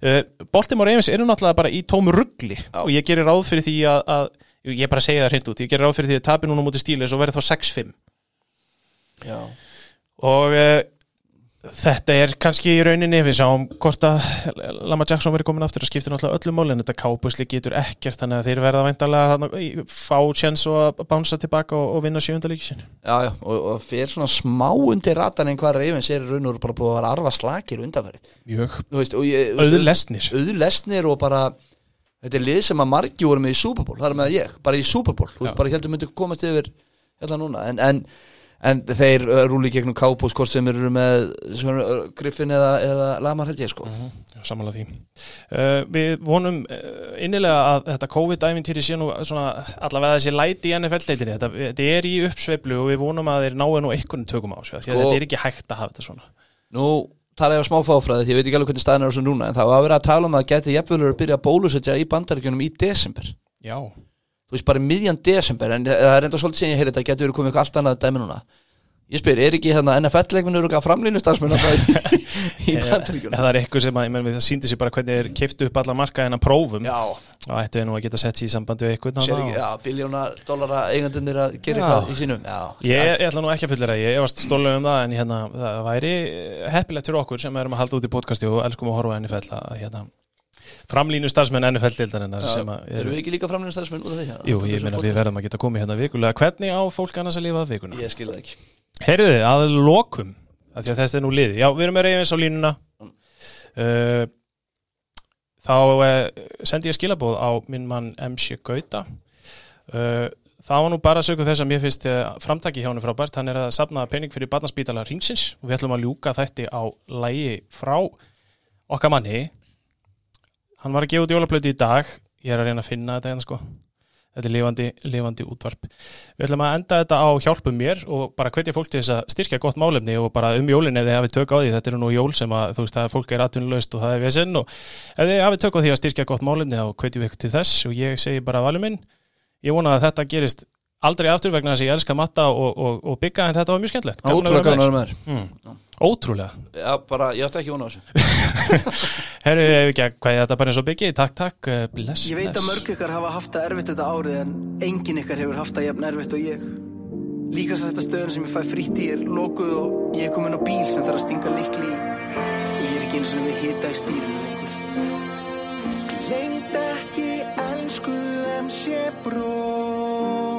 Uh, Baltimore Ravens eru náttúrulega bara í tómu ruggli og ég gerir ráð fyrir því að, að ég bara segja það hreint út, ég gerir ráð fyrir því að tapi núna mútið stílis og verði þá 6-5 Já, og uh, þetta er kannski í rauninni við sáum hvort að Lama Jackson verið komin aftur og skiptir náttúrulega öllu mál en þetta kápusli getur ekkert þannig að þeir verða í- fá tjens og að bánsa tilbaka og, og vinna sjöndalíki sinni já, já og, og fyrir svona smá undir ratan en hvað Ravens er raun og bara búið að vera arfa slakir og ég þú veist, auðlesnir auðlesnir og bara þetta er lið sem að margi voru með í Super Bowl það er með ég, bara í Super Bowl þú Já. veist, bara heldur myndi komast yfir hérna núna en, en, en þeir uh, rúli gegnum Cowboys hvort sem eru með uh, Griffin eða, eða Lamar held ég sko Samanlega því. Uh, við vonum uh, innilega að þetta COVID-æfintýri sé nú svona allavega þessi læti í NFL-deildinni. Þetta, þetta er í uppsveiflu og við vonum að þeir náu nú einhvern tökum á Sko- þetta er ekki hægt að hafa þetta svona. Nú tala ég á smá fáfræði því ég veit ekki alveg hvernig staðin er þessu núna en það var að vera að tala um að geti jafnvelur að byrja að bólusetja í bandaríkjunum í desember Já. Þú veist bara miðjan desember en það er enda svolítið sem ég heyri þetta getur verið komið eitthvað allt annað dæmi núna. Ég spyr, er ekki hérna NFL-leikminu eru framlínu starfsmenn í, [LAUGHS] í bandaríkjunum? Það er eitthvað sem að, ég menn við það síndi sér bara hvernig þeir keiftu upp alla markaðina prófum. Já, og ættu við nú að geta sett sér í sambandi við eitthvað. sér ekki, já, biljóna dollara eigandunir að gera Já. eitthvað í sínum. Já, Ég, ég ætla nú ekki að fullera, ég efast stólega um það en hérna, það væri heppilegt fyrir okkur sem erum að halda út í podcasti og elskum að horfa NFL að hérna, framlínu starfsmenn NFL-deildarinnar sem að Eru við ekki líka framlínu starfsmenn af því? Jú, ég meina við verðum að geta komið hérna vikulega. Hvernig á fólk annars að lifa vikuna? Ég skil það ekki. Heyrðu þið, að lokum að þetta er nú liði Já, við erum með reyfins á línuna. Uh, Þá uh, sendi ég skilabóð á minn mann MC Gauta. Uh, Það var nú bara sögur þess að mér finnst uh, framtaki hjá hann frábært. Hann er að safna pening fyrir barnaspítala ringsins og við ætlum að ljúka þætti á lægi frá okkar manni Hann var að gefa út jólaplötu í dag. Ég er að reyna að finna þetta hérna sko. Þetta er lifandi, lifandi útvarp. Við ætlum að enda þetta á hjálpum mér og bara hvetja fólk til þess að styrkja gott málefni og bara um jólin ef þið hafið tök á því. Þetta eru nú jól sem að þú veist að fólk er atvinnulegst og það er vesinn og þið hafið tök á því að styrkja gott málefni þá hvetjum við ykkur til þess og ég segi bara valið minn. Ég vona að þetta gerist aldrei aftur vegna þess að ég elska matta og, og, og bygga en þetta var mjög að Ótrúlega. Já, bara, ég átti ekki vona á þessu. [LAUGHS] Herru, ef ekki að hvað þetta bara eins og byggi Takk, takk, uh, bless, Ég veit að mörg ykkar hafa haft það erfitt þetta árið en enginn ykkar hefur haft það jafn erfitt og ég. Líka svo þetta stöðun sem ég fæ frýtt í er lokuð og ég er komin á bíl sem þarf að stinga likli í. Og ég er ekki eins og við hita í stýrinu lengur. Gleymd ekki elsku MC bróður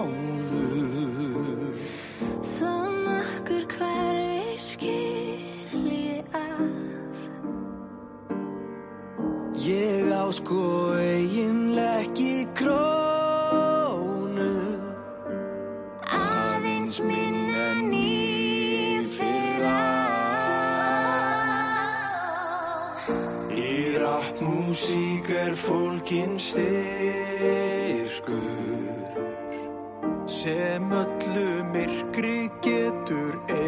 Ég ásko eiginlega ekki krónu. Aðeins minna nýfyrra Í rappmúsík er fólkin styrkur Sem öllu myrkri getur eða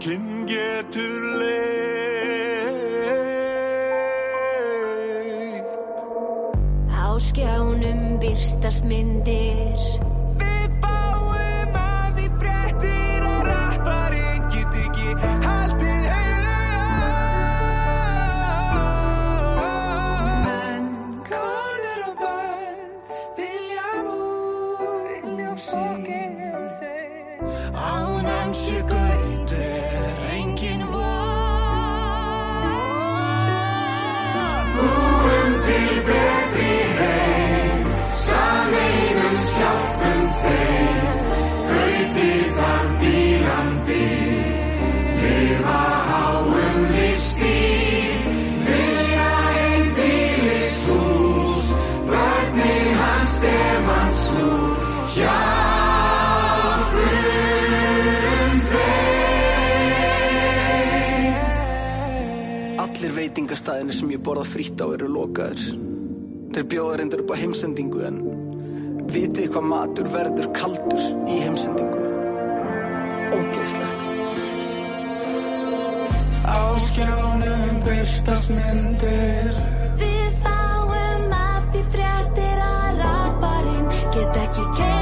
kyn getur leitt Á skjánum byrstast myndir. staðinni sem ég borða frýtt á eru lokaður. Þeir bjóða reyndur upp á heimsendingu en vitið hvað matur verður kaldur í heimsendingu. Ógeðslegt. Á skjánum byrstast myndir Við fáum af því fréttir að raparinn get ekki kemur